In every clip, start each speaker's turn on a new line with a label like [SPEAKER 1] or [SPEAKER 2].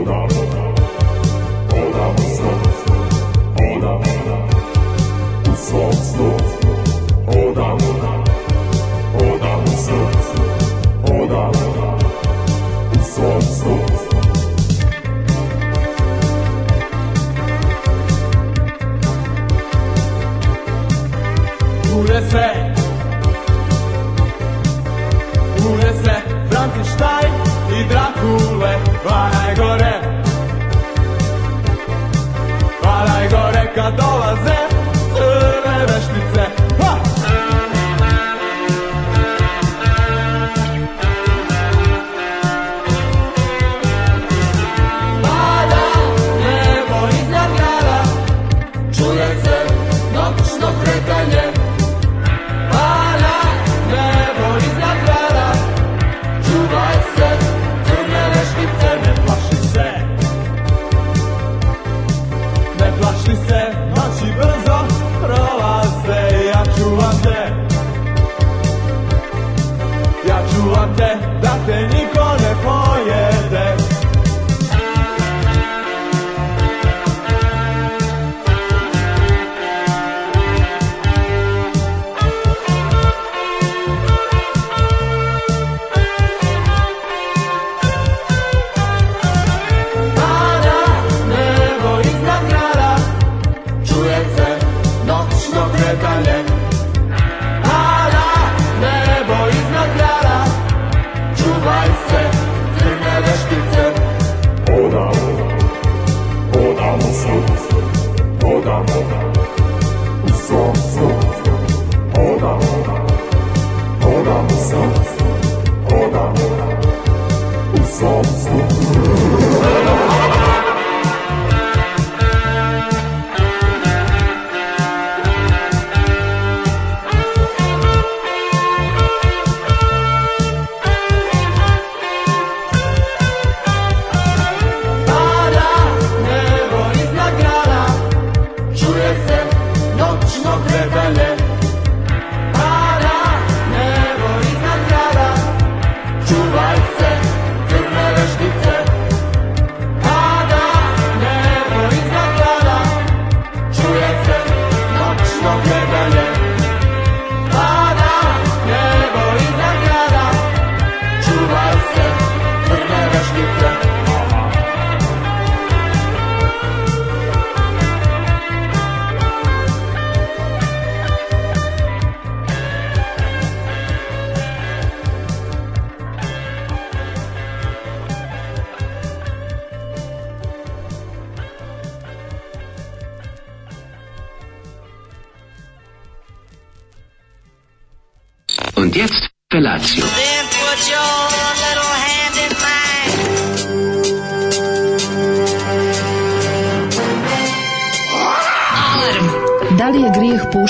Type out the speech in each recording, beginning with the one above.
[SPEAKER 1] Ronald.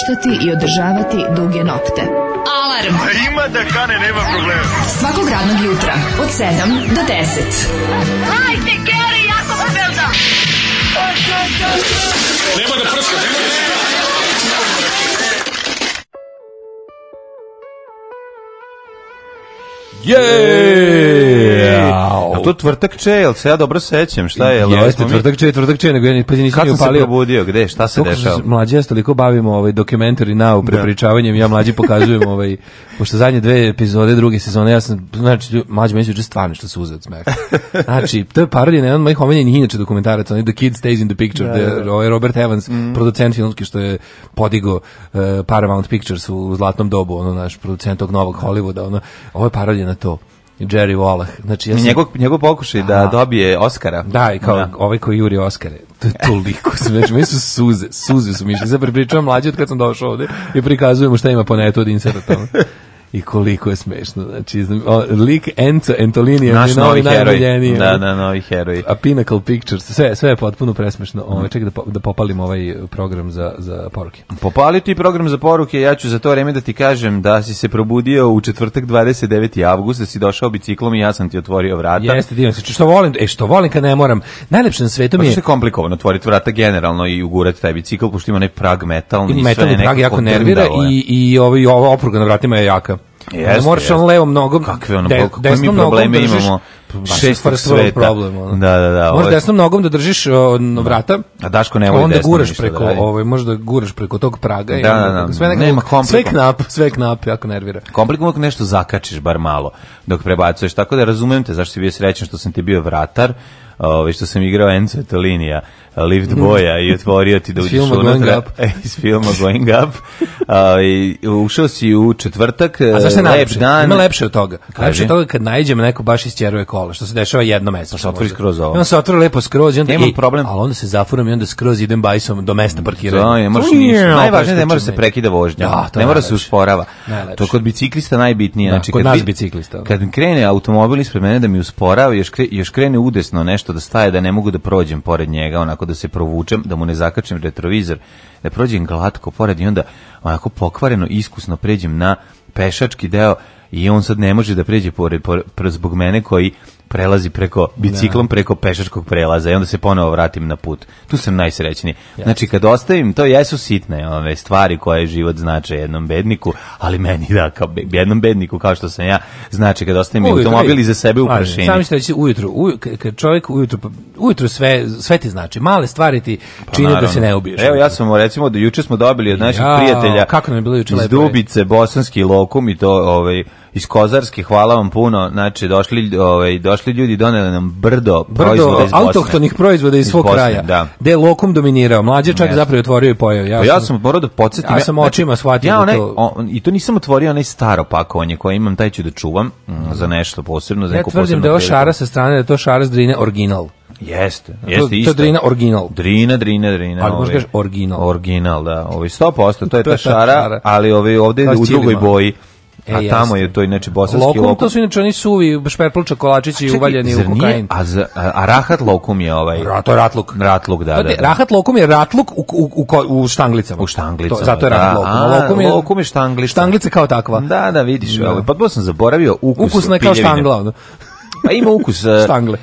[SPEAKER 2] ispuštati i održavati duge nokte. Alarm! A ima da kane, nema problema. Svakog radnog jutra, od 7 do 10. Hajde, Geri, jako se velda! Nema da prska, nema da prska! Jej! Jao. A to tvrtak če, jel se ja dobro sećam, šta je? Jel,
[SPEAKER 3] Jeste ovaj tvrtak če, tvrtak če, nego ja ni pa ni nisam
[SPEAKER 2] upalio. probudio, gde, šta se dešava?
[SPEAKER 3] Mlađi ja toliko bavimo ovaj dokumentari na da. prepričavanjem, ja mlađi pokazujem ovaj pošto zadnje dve epizode druge sezone ja sam znači mlađi meni je stvarno što se uzeo od smeha. Znači, to je parodija na jedan mojih omiljenih inače dokumentaraca, onaj The Kid Stays in the Picture, da, da, da. Ovaj Robert Evans, mm. producent filmski što je podigo uh, Paramount Pictures u zlatnom dobu, ono naš producent tog novog Hollywooda, ono ovo je parodija na to Jerry Wallach.
[SPEAKER 2] Znači, ja sam... njegov, njegov pokušaj da dobije Oscara.
[SPEAKER 3] Da, i kao da. ovaj koji juri Oscare. To je toliko smešno. Mi su suze, suze su mišli. Sad prepričavam mlađe od kad sam došao ovde i prikazujem šta ima po netu od inserta tamo i koliko je smešno. Znači, o, lik Enzo Entolini je novi, novi heroj.
[SPEAKER 2] Da, da, novi heroji.
[SPEAKER 3] A Pinnacle Pictures, sve, sve je potpuno presmešno. Ovo, mhm. čekaj da, po, da popalim ovaj program za, za poruke. Popaliti
[SPEAKER 2] program za poruke, ja ću za to vreme da ti kažem da si se probudio u četvrtak 29. avgust, da si došao biciklom i ja sam ti otvorio vrata.
[SPEAKER 3] Jeste, divno se. Što volim, e, što volim kad ne moram. Najlepše na svetu mi pa je...
[SPEAKER 2] Pa što je komplikovano otvoriti vrata generalno i ugurati taj bicikl, pošto ima onaj prag metalni.
[SPEAKER 3] metalni prag jako nervira i, i, ovo, ovaj, i ova opruga na vratima je jaka. Jeste, ne moraš on levom nogom, kakve ono, de, desnom nogom držiš imamo šest sveta. Problem, ono.
[SPEAKER 2] Da, da, da.
[SPEAKER 3] Možeš desnom nogom da držiš on, vrata,
[SPEAKER 2] a Daško ne voli
[SPEAKER 3] onda guraš da preko, da ovaj, možda guraš preko tog praga. Da, da, da, da, da sve, nekako, nema sve knap, sve knap, jako nervira.
[SPEAKER 2] Komplikovno ako nešto zakačiš, bar malo, dok prebacuješ, tako da razumem te zašto si bio srećan što sam ti bio vratar, ovaj, što sam igrao Enzo Etolinija lift mm. boja i otvorio ti da uđeš
[SPEAKER 3] filma unutra.
[SPEAKER 2] iz filma
[SPEAKER 3] Going Up.
[SPEAKER 2] A, i, ušao si u četvrtak, A znaš šta je dan.
[SPEAKER 3] Ima lepše od toga. Kaži. Lepše od toga kad najđem neko baš isćeruje kola, što se dešava jedno mesečno. Pa se
[SPEAKER 2] otvori možda. skroz ovo. I
[SPEAKER 3] onda se otvori lepo skroz.
[SPEAKER 2] i Onda, Nemam i-
[SPEAKER 3] problem. Ali onda se zafuram i onda skroz idem bajsom do mesta da, parkiranja.
[SPEAKER 2] Da,
[SPEAKER 3] ne
[SPEAKER 2] možeš ništa. Najvažnije je da mora znači, se prekida vožnja. Da, to ne mora se usporava. Najlepše. To je kod biciklista najbitnije. Da, znači,
[SPEAKER 3] kod kad nas biciklista, da.
[SPEAKER 2] Kad krene automobil ispred mene da mi usporava, još, kre- još krene udesno nešto da staje, da ne mogu da prođem pored njega, onako onako da se provučem, da mu ne zakačem retrovizor, da prođem glatko pored i onda onako pokvareno, iskusno pređem na pešački deo i on sad ne može da pređe pored, pored, pored zbog mene koji prelazi preko biciklom da. preko pešačkog prelaza i onda se ponovo vratim na put. Tu sam najsrećniji. Znači kad ostavim to jesu sitne ove stvari koje život znače jednom bedniku, ali meni da kao jednom bedniku kao što sam ja, znači kad ostavim ujutru, automobil za sebe u prašini.
[SPEAKER 3] Sami što reći ujutru, kad čovjek ujutru ujutru sve sve ti znači, male stvari ti pa, čine da naravno. da se ne ubiješ.
[SPEAKER 2] Evo ja sam recimo da juče smo dobili od naših ja, prijatelja kako nam je bilo juče iz Dubice bosanski lokum i to ovaj iz Kozarske, hvala vam puno. Znači došli, ovaj došli ljudi doneli nam brdo,
[SPEAKER 3] brdo proizvoda iz Bosne. autohtonih proizvoda iz, iz svog Bosne, kraja. Da. Gde je lokom dominirao. Mlađe čak yes. zapravo otvorio i pojeo. Ja, pa
[SPEAKER 2] ja sam morao da podsjetim.
[SPEAKER 3] Ja sam znači, očima shvatio
[SPEAKER 2] ja da onaj, to. On, I to nisam otvorio onaj staro pakovanje koje imam, taj ću da čuvam mm, mhm. za nešto posebno, za ja
[SPEAKER 3] neku posebnu.
[SPEAKER 2] Ja tvrdim
[SPEAKER 3] da je ovo šara sa strane, da to šara zdrine original.
[SPEAKER 2] Jeste, jeste
[SPEAKER 3] isto. To je Drina original.
[SPEAKER 2] Drina, Drina, Drina.
[SPEAKER 3] Ali možda kažeš original.
[SPEAKER 2] Original, da. Ovi 100%, to je ta šara, ali ovi ovde u drugoj boji. E, a tamo je to inače bosanski lokum.
[SPEAKER 3] Lokum, to su inače oni suvi, šperplu čokolačići i uvaljeni u
[SPEAKER 2] kokain. A, za, a, a rahat lokum je ovaj...
[SPEAKER 3] Ra, to je ratluk.
[SPEAKER 2] Ratluk, da,
[SPEAKER 3] da,
[SPEAKER 2] da.
[SPEAKER 3] Rahat lokum je ratluk u, u, u, u štanglicama.
[SPEAKER 2] U štanglicama.
[SPEAKER 3] To, zato je da. rahat lokum.
[SPEAKER 2] A, lokum je, lokum je štanglica.
[SPEAKER 3] Štanglica kao takva.
[SPEAKER 2] Da, da, vidiš. Da. Ovaj, pa to sam zaboravio
[SPEAKER 3] ukus. Ukusna je kao štangla.
[SPEAKER 2] Pa ima ukus e, štangle.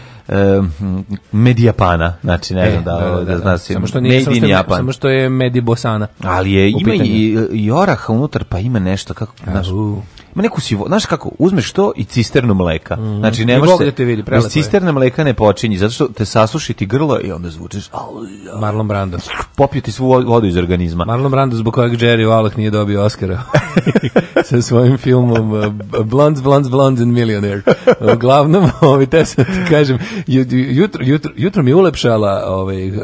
[SPEAKER 2] Medijapana, znači ne znam e, da, da, da, da, zna se,
[SPEAKER 3] samo što nije, samo što, Japan. Samo što je Medibosana.
[SPEAKER 2] Ali je, ima i, i oraha unutar, pa ima nešto, kako, znaš, ima neku sivo, znaš kako, uzmeš to i cisternu mleka. Mm -hmm. Znači ne možeš
[SPEAKER 3] da te
[SPEAKER 2] vidi, prelepo. cisterna mleka ne počinji, zato što te sasuši ti grlo i onda zvučiš
[SPEAKER 3] Marlon Brando.
[SPEAKER 2] Popio ti svu vodu iz organizma.
[SPEAKER 3] Marlon Brando zbog kojeg Jerry Wallach nije dobio Oscara sa svojim filmom uh, Blondes, Blondes, Blondes and Millionaire. Uglavnom, ovaj te sam ti kažem, jutro, jutro, jutro mi ulepšala ovaj uh,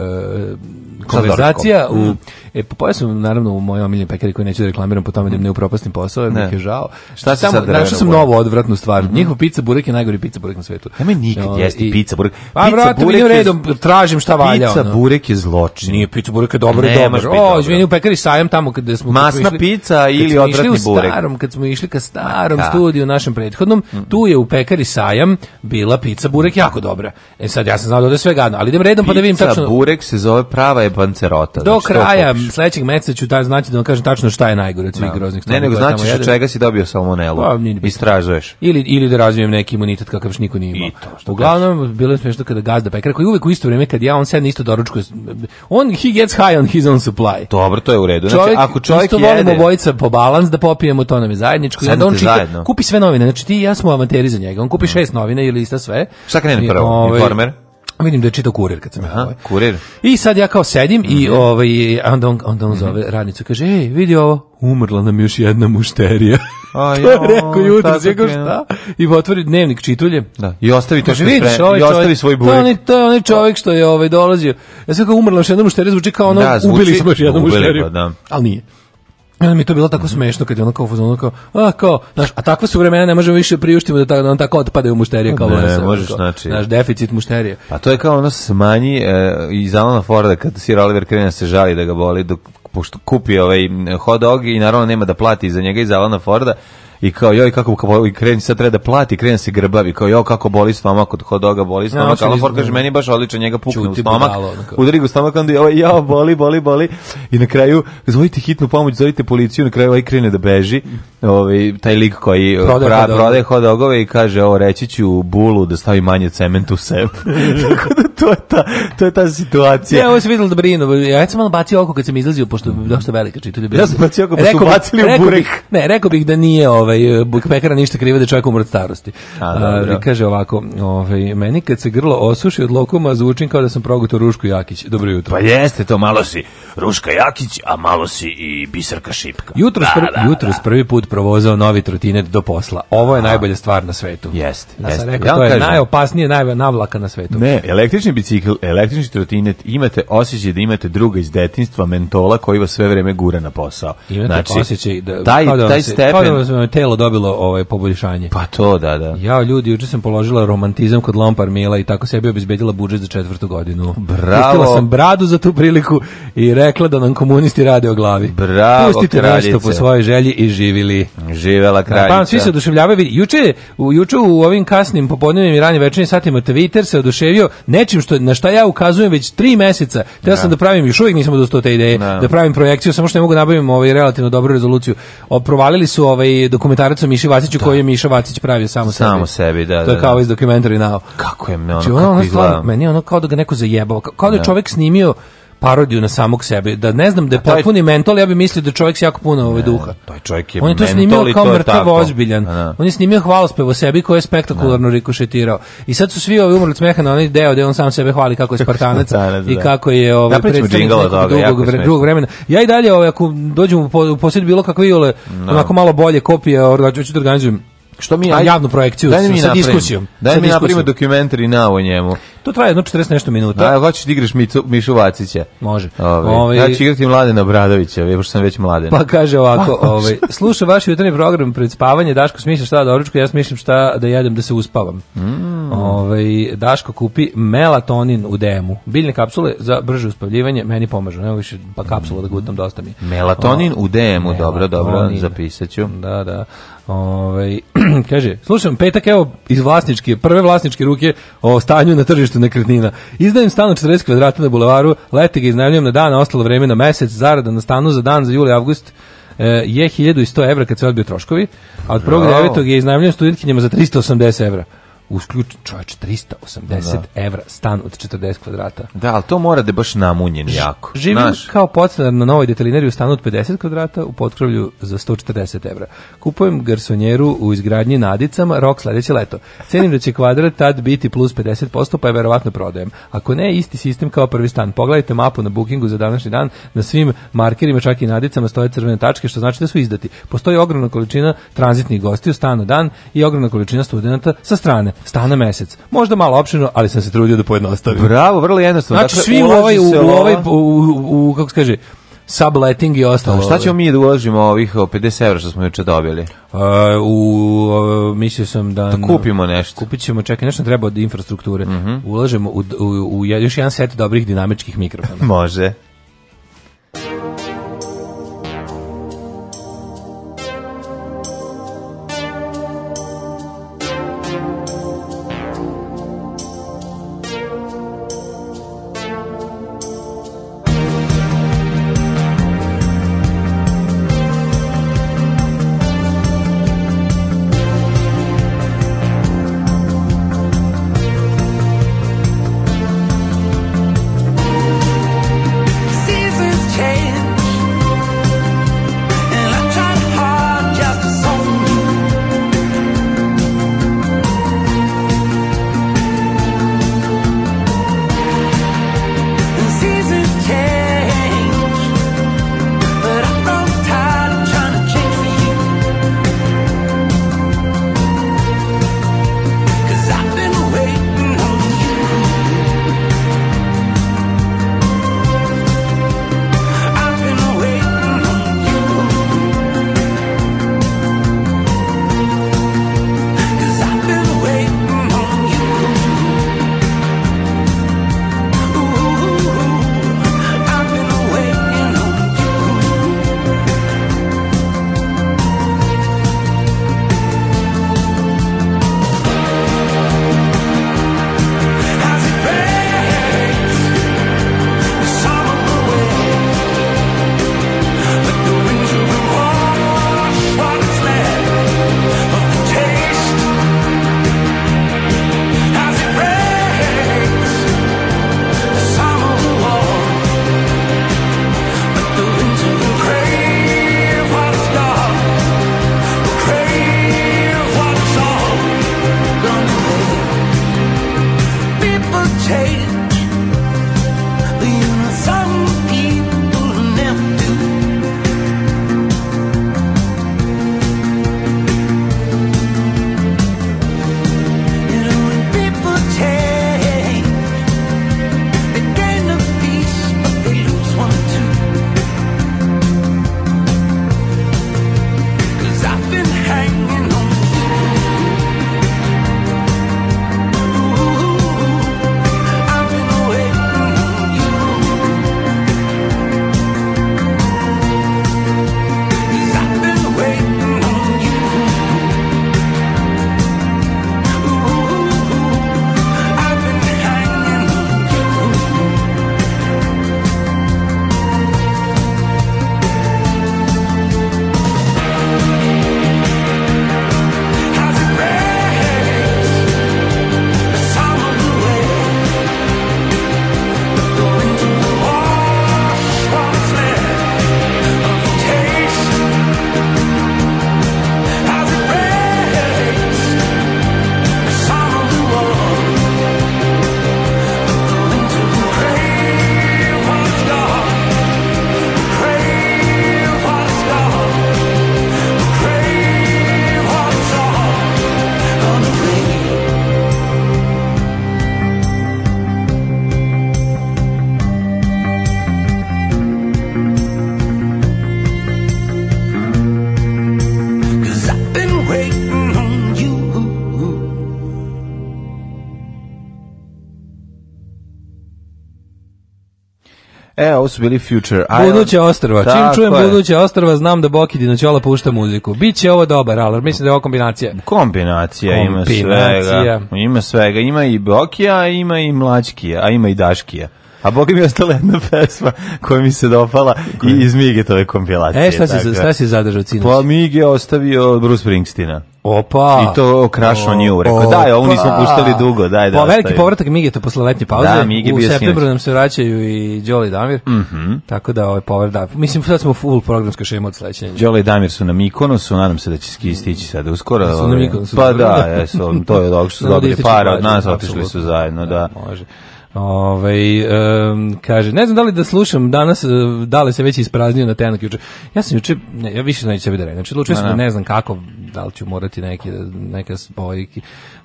[SPEAKER 3] konverzacija u mm. E, pa popojao sam naravno u mojoj omiljeni pekari koji neću da reklamiram po tome da im ne upropastim posao, jer mi je žao. Šta sam, našao sam novu odvratnu stvar. Mm -hmm. Njihov pizza burek je najgori pica burek na svetu.
[SPEAKER 2] Nema nikad no, ovaj, jesti i, pica burek. Pa, brate, mi
[SPEAKER 3] redom tražim šta valja.
[SPEAKER 2] Pizza burek je zločin.
[SPEAKER 3] Nije pica burek je dobro, ne, dobro. O, izvini, u pekari sajam tamo kad
[SPEAKER 2] smo... Masna pica ili odvratni
[SPEAKER 3] burek. Starom, Kad smo išli ka starom da. studiju našem prethodnom, mhm. tu je u pekari sajam bila pica burek jako dobra. E sad, ja sam znao da sve gadno, ali idem redom pa da vidim tačno.
[SPEAKER 2] Pizza burek se zove prava
[SPEAKER 3] je
[SPEAKER 2] pancerota.
[SPEAKER 3] Do znači kraja sledećeg meseca ću da znači da vam kažem tačno šta je najgore od svih no. Da. groznih
[SPEAKER 2] stvari. Ne, nego znači od čega si dobio salmonelu. Pa, istražuješ.
[SPEAKER 3] Ili ili da razvijem neki imunitet kakav što niko nije imao. I to, što Uglavnom kaži. bilo je smešno kada gazda pekara koji uvek u isto vrijeme kad ja on sedne isto doručku on he gets high on his own supply.
[SPEAKER 2] Dobro, to je u redu. Znači, ako čovjek isto volimo
[SPEAKER 3] obojica po balans da popijemo to nam je zajedničko. Ja on čita, kupi sve novine. Znači ti i ja smo amateri za njega. On kupi šest novina ili lista sve. Šta krene prvo? Ovaj, Informer. Vidim da je čitao kurir kad sam ja. Ovaj. Kurir. I sad ja kao sedim mm -hmm. i mhm. ovaj onda on onda on mhm. zove mm -hmm. radnicu kaže ej vidi ovo umrla nam još jedna mušterija. A to je rekao jutros, je šta? I otvori dnevnik čitulje. Da.
[SPEAKER 2] I ostavi
[SPEAKER 3] to što
[SPEAKER 2] je
[SPEAKER 3] vidiš, ovaj I ostavi svoj bujek. To onaj, to onaj čovjek što je ovaj dolazio. Ja sam kao umrla još jedna mušterija, zvuči kao ono, da, zvuči, ubili smo još jednu mušteriju. Pa da. Ali nije onda mi to bilo tako smešno kad je ono kao fuzonu kao, a kao, znaš, a takva su vremena,
[SPEAKER 2] ne
[SPEAKER 3] možemo više priuštiti da ta, da nam tako otpadaju mušterije kao ne, vlasa,
[SPEAKER 2] možeš, kao, znači. Naš
[SPEAKER 3] deficit mušterije.
[SPEAKER 2] Pa to je kao ono smanji e, iz Alana Forda kad Sir Oliver Krena se žali da ga boli dok pošto kupi ovaj hot dog i naravno nema da plati za njega iz Alana Forda, i kao joj kako kako i kreni sad treba da plati kreni se grbavi kao joj kako boli stomak kod hodoga doga boli stomak ja, ali kaže meni baš odličan njega pukne Čuti u stomak budalo, udari ga stomak onda ovaj ja boli boli boli i na kraju zovite hitnu pomoć zovite policiju na kraju ovaj krene da beži ovaj taj lik koji eh, prodaje pra, prodaje hot i kaže ovo reći ću bulu da stavi manje cementa u sebe tako da to je ta to je ta situacija
[SPEAKER 3] ja ovo se videlo da brinu ja sam malo bacio oko kad sam izlazio pošto dosta velika čitulja
[SPEAKER 2] ja sam bacio oko pa su bacili u burek ne rekao
[SPEAKER 3] bih da nije ovo ovaj, ovaj e, bukmekara ništa kriva da čovjek umre od starosti. A, A, e, kaže ovako, ovaj meni kad se grlo osuši od lokoma zvučim kao da sam progutao Rušku Jakić. Dobro jutro.
[SPEAKER 2] Pa jeste to malo si Ruška Jakić, a malo si i Biserka Šipka.
[SPEAKER 3] Jutros da, da, jutros da. prvi put provozao novi trotinet do posla. Ovo je a. najbolja stvar na svetu.
[SPEAKER 2] Jeste.
[SPEAKER 3] Ja da, sam rekao, ja to je najopasnije najve navlaka na svetu.
[SPEAKER 2] Ne, električni bicikl, električni trotinet, imate osjećaj da imate druga iz detinjstva mentola koji vas sve vreme gura na posao.
[SPEAKER 3] Imate znači, osjećaj da taj, da taj stepen, telo dobilo ovaj poboljšanje.
[SPEAKER 2] Pa to, da, da.
[SPEAKER 3] Ja, ljudi, juče sam položila romantizam kod Lompar Mila i tako sebi obezbedila budžet za četvrtu godinu.
[SPEAKER 2] Bravo. Pustila
[SPEAKER 3] sam bradu za tu priliku i rekla da nam komunisti rade o glavi.
[SPEAKER 2] Bravo, Pustite kraljice. nešto
[SPEAKER 3] po svojoj želji i živili.
[SPEAKER 2] Živela
[SPEAKER 3] kraljica. Da, pa, svi se oduševljavaju. Juče, u, juče u ovim kasnim popodnevnim i ranim večernjim satima Twitter se oduševio nečim što, na šta ja ukazujem već tri meseca. Teo da. sam da pravim, još uvijek nisam dostao te ideje, da. da pravim projekciju, samo što ne mogu da nabavim ovaj relativno dobru rezoluciju. O, provalili su ovaj dokument dokumentarac o Miši Vaciću
[SPEAKER 2] da.
[SPEAKER 3] koji je Miša Vacić pravio samo sebi.
[SPEAKER 2] Samo sebi, da.
[SPEAKER 3] To je da, kao da. iz dokumentari nao.
[SPEAKER 2] Kako je, ono, znači,
[SPEAKER 3] ono,
[SPEAKER 2] kako
[SPEAKER 3] izgleda. Meni ono kao da ga neko zajebao. Kao da je čovjek snimio parodiju na samog sebe. Da ne znam da je potpuni mental, ja bih mislio da čovjek jako puno ovaj duha.
[SPEAKER 2] Taj čovjek je
[SPEAKER 3] On je to
[SPEAKER 2] snimio kao mrtav ozbiljan. Da.
[SPEAKER 3] On je snimio hvalospev o sebi koji je spektakularno da. rikošetirao. I sad su svi ovi umrli od smeha na onaj deo gde on sam sebe hvali kako je Spartanac i da. kako je
[SPEAKER 2] ovaj predstavnik
[SPEAKER 3] dugog, drugog vremena. Ja i dalje, ovaj, ako dođem u posjed bilo kakve iole, onako malo bolje kopije, hoću da organizujem što mi pa je javnu projekciju daj sa diskusijom.
[SPEAKER 2] Daj mi na primer dokumentari na o njemu.
[SPEAKER 3] To traje jedno 40 nešto minuta.
[SPEAKER 2] Da, hoćeš da igraš Micu, Mišu Vacića.
[SPEAKER 3] Može.
[SPEAKER 2] Ovaj znači igrati Mladena Bradovića, ja sam već mladen.
[SPEAKER 3] Pa kaže ovako, pa ovaj slušam vaš jutarnji program pred spavanje, Daško smišlja šta da doručku, ja smišljam šta da jedem da se uspavam. Mm. Ove, ovaj, Daško kupi melatonin u demu. Biljne kapsule za brže uspavljivanje meni pomažu. Ne više pa kapsula da gutam dosta mi.
[SPEAKER 2] Melatonin o, u demu, melatonin. Ovaj, dobro, dobro, zapisaću.
[SPEAKER 3] Da, da. Ove, ovaj, kaže, slušam, petak evo iz vlasničke, prve vlasničke ruke o stanju na tržištu nekretnina. Izdajem stan od 40 kvadrata na bulevaru, lete ga iznajemljujem na dan, a ostalo vreme na mesec, zarada na stanu za dan, za juli, avgust, e, je 1100 evra kad se odbio troškovi, a od prvog devetog je iznajemljen studentkinjama za 380 evra usključ čovječ 380 da. evra stan od 40 kvadrata.
[SPEAKER 2] Da, ali to mora da je baš namunjen jako.
[SPEAKER 3] Živim Naš. kao podstanar na novoj detalineriji u stanu od 50 kvadrata u potkrovlju za 140 evra. Kupujem garsonjeru u izgradnji nadicama, rok sledeće leto. Cenim da će kvadrat tad biti plus 50%, pa je verovatno prodajem. Ako ne, isti sistem kao prvi stan. Pogledajte mapu na bookingu za današnji dan, na svim markerima, čak i nadicama stoje crvene tačke, što znači da su izdati. Postoji ogromna količina tranzitnih gostiju stan na dan i ogromna količina studenta sa strane stana mesec. Možda malo opširno, ali sam se trudio da pojednostavim.
[SPEAKER 2] Bravo, vrlo jednostavno.
[SPEAKER 3] Znači, dakle, svi u ovaj, u, ovaj, u, u, u, kako se kaže, subletting i ostalo. Da,
[SPEAKER 2] šta ćemo mi da uložimo ovih 50 evra što smo juče dobili?
[SPEAKER 3] Uh, u, uh, mislio sam da... Da
[SPEAKER 2] kupimo nešto.
[SPEAKER 3] Kupit ćemo, čekaj, nešto treba od infrastrukture. Mm -hmm. Ulažemo u, u, u, još jedan set dobrih dinamičkih mikrofona.
[SPEAKER 2] Može. E, ovo su bili Future Island.
[SPEAKER 3] Buduće ostrva. Čim čujem buduće ostrva, znam da Boki Dinoćola pušta muziku. Biće ovo dobar alarm, mislim da je ovo kombinacija.
[SPEAKER 2] Kombinacija, ima svega. Ima svega, ima i Bokija, ima i Mlačkija, a ima i Daškija. A boga mi je ostala jedna pesma koja mi se dopala i iz Migetove kompilacije.
[SPEAKER 3] E, šta si, šta da. si zadržao cinu?
[SPEAKER 2] Pa je ostavio Bruce Springsteena.
[SPEAKER 3] Opa.
[SPEAKER 2] I to Crash on You rekao. Daj, ovu nismo puštali dugo, daj da. po, pa, veliki
[SPEAKER 3] povratak Migeta posle letnje pauze. Da, Migi u septembru nam se vraćaju i Đoli Damir. Mhm. Mm tako da ovaj power da. Mislim sad smo full programska šema od sledeće.
[SPEAKER 2] Đoli Damir su na Mikonosu, nadam se da će ski stići sada uskoro. Su na
[SPEAKER 3] ovaj. Mikonosu.
[SPEAKER 2] Pa da, jesu, to je dok što su da dobili para od nas, otišli su zajedno, da. da. Može.
[SPEAKER 3] Ove, ovaj, um, kaže, ne znam da li da slušam danas, e, da li se već ispraznio na tenak juče. Ja sam juče, ne, ja više neću sebi da reći. Znači, odlučio sam da, da, da ne znam kako, da li ću morati neke, neke ovaj,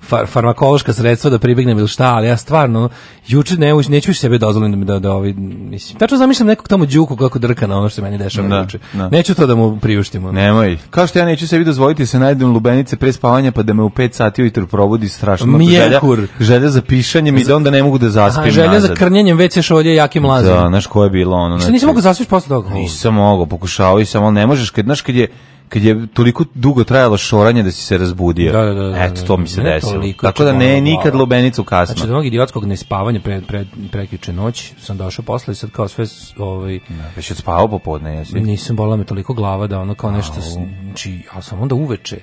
[SPEAKER 3] far, farmakološka sredstva da pribegnem ili šta, ali ja stvarno, juče ne, neću više sebe dozvoliti da, da, da ovaj, mislim, tačno zamišljam nekog tamo đuku kako drka na ono što meni dešava da, juče. Da. Neću to da mu priuštimo.
[SPEAKER 2] Nemoj. Kao što ja neću sebi dozvoliti da se najdem lubenice pre spavanja pa da me u 5 sati ujutru probudi strašno
[SPEAKER 3] želja,
[SPEAKER 2] želja za pišanjem i da onda ne mogu da zaspim
[SPEAKER 3] uspem A želja za krnjenjem WC šolje jakim lazom. Da,
[SPEAKER 2] znaš ko je bilo ono. Znači,
[SPEAKER 3] nisi mogu zasviš posle toga?
[SPEAKER 2] Nisam mogu, pokušao i sam, ali ne možeš, kad, znaš, kad je, kad je toliko dugo trajalo šoranje da si se razbudio.
[SPEAKER 3] Da, da, da, da, da Eto,
[SPEAKER 2] to mi se desilo. Tako da ne, nikad lubenicu kasno.
[SPEAKER 3] Znači, od onog idiotskog nespavanja pre, pre, prekjuče noć sam došao posle i sad kao sve... Ovaj, da,
[SPEAKER 2] već je spavao popodne, jesi?
[SPEAKER 3] Nisam bolila me toliko glava da ono kao nešto... Znači, ja sam onda uveče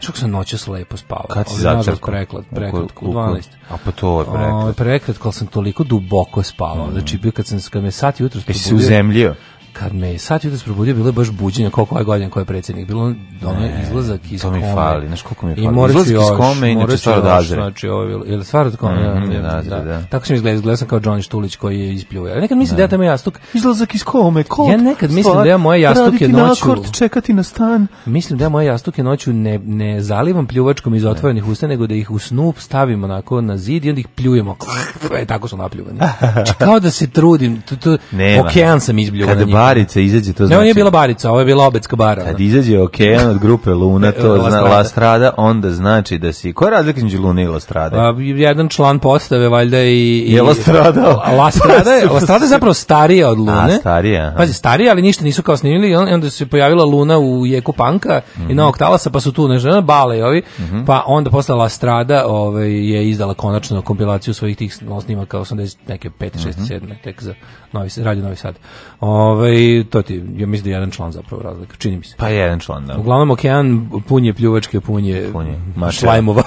[SPEAKER 3] Što sam noćas lepo spavao.
[SPEAKER 2] Kad si začerko?
[SPEAKER 3] Preklat, prekratko,
[SPEAKER 2] 12. A pa to je prekratko. Ovaj,
[SPEAKER 3] prekratko, ali sam toliko duboko spavao. Mm. Znači, bio kad, sam, kad me sat jutro... Jesi
[SPEAKER 2] se uzemljio?
[SPEAKER 3] kad me sad jutros da probudio bilo je baš buđenje koliko je godina koji je predsjednik bilo ono izlazak iz kome.
[SPEAKER 2] To mi fali, znaš koliko mi fali. I moraš iz kome i neče stvar od Azre.
[SPEAKER 3] Znači, ovo je bilo, ili stvar od kome, mm -hmm,
[SPEAKER 2] ja, da, nazir, da. da.
[SPEAKER 3] Tako sam izgledao, izgledao sam kao Johnny Štulić koji je ispljuje. Nekad mislim da, da ja tamo jastuk.
[SPEAKER 2] Izlazak iz kome, kod,
[SPEAKER 3] Ja nekad mislim da ja da. Da moje jastuke noću. Raditi nakord,
[SPEAKER 2] čekati na stan.
[SPEAKER 3] Mislim da ja moje jastuke noću ne, ne zalivam pljuvačkom iz otvorenih usta, nego da ih u snu stavim onako na zid i onda ih pljujemo. E, tako su napljuvani. Znači, kao da se trudim, to, to, okean sam izbljuvao na njih barica
[SPEAKER 2] izađe, to znači.
[SPEAKER 3] Ne, on bila barica, ovo je bila obetska bara. Kad
[SPEAKER 2] izađe okean od grupe Luna, to zna La Strada, onda znači da si... Koja razlika između Lune i La Strada?
[SPEAKER 3] Pa, jedan član postave, valjda, i... i je
[SPEAKER 2] La Strada.
[SPEAKER 3] La Strada je, La Strada je zapravo starija od Lune. A, starija. Aha. Pazi, starija, ali ništa nisu kao snimili, i onda se pojavila Luna u jeku panka mm -hmm. i mhm. novog talasa, pa su tu nežena, bale i ovi, mm -hmm. pa onda posle La Strada ovaj, je izdala konačno kompilaciju svojih tih snimaka 80, neke 5, 6, 7, tek za novi, Radio Novi Sad. Ove, ovaj, ovaj, to ti, ja mislim da je jedan član zapravo razlika, čini mi se.
[SPEAKER 2] Pa jedan član, da.
[SPEAKER 3] Uglavnom, okean punje pljuvačke, punje, punje šlajmova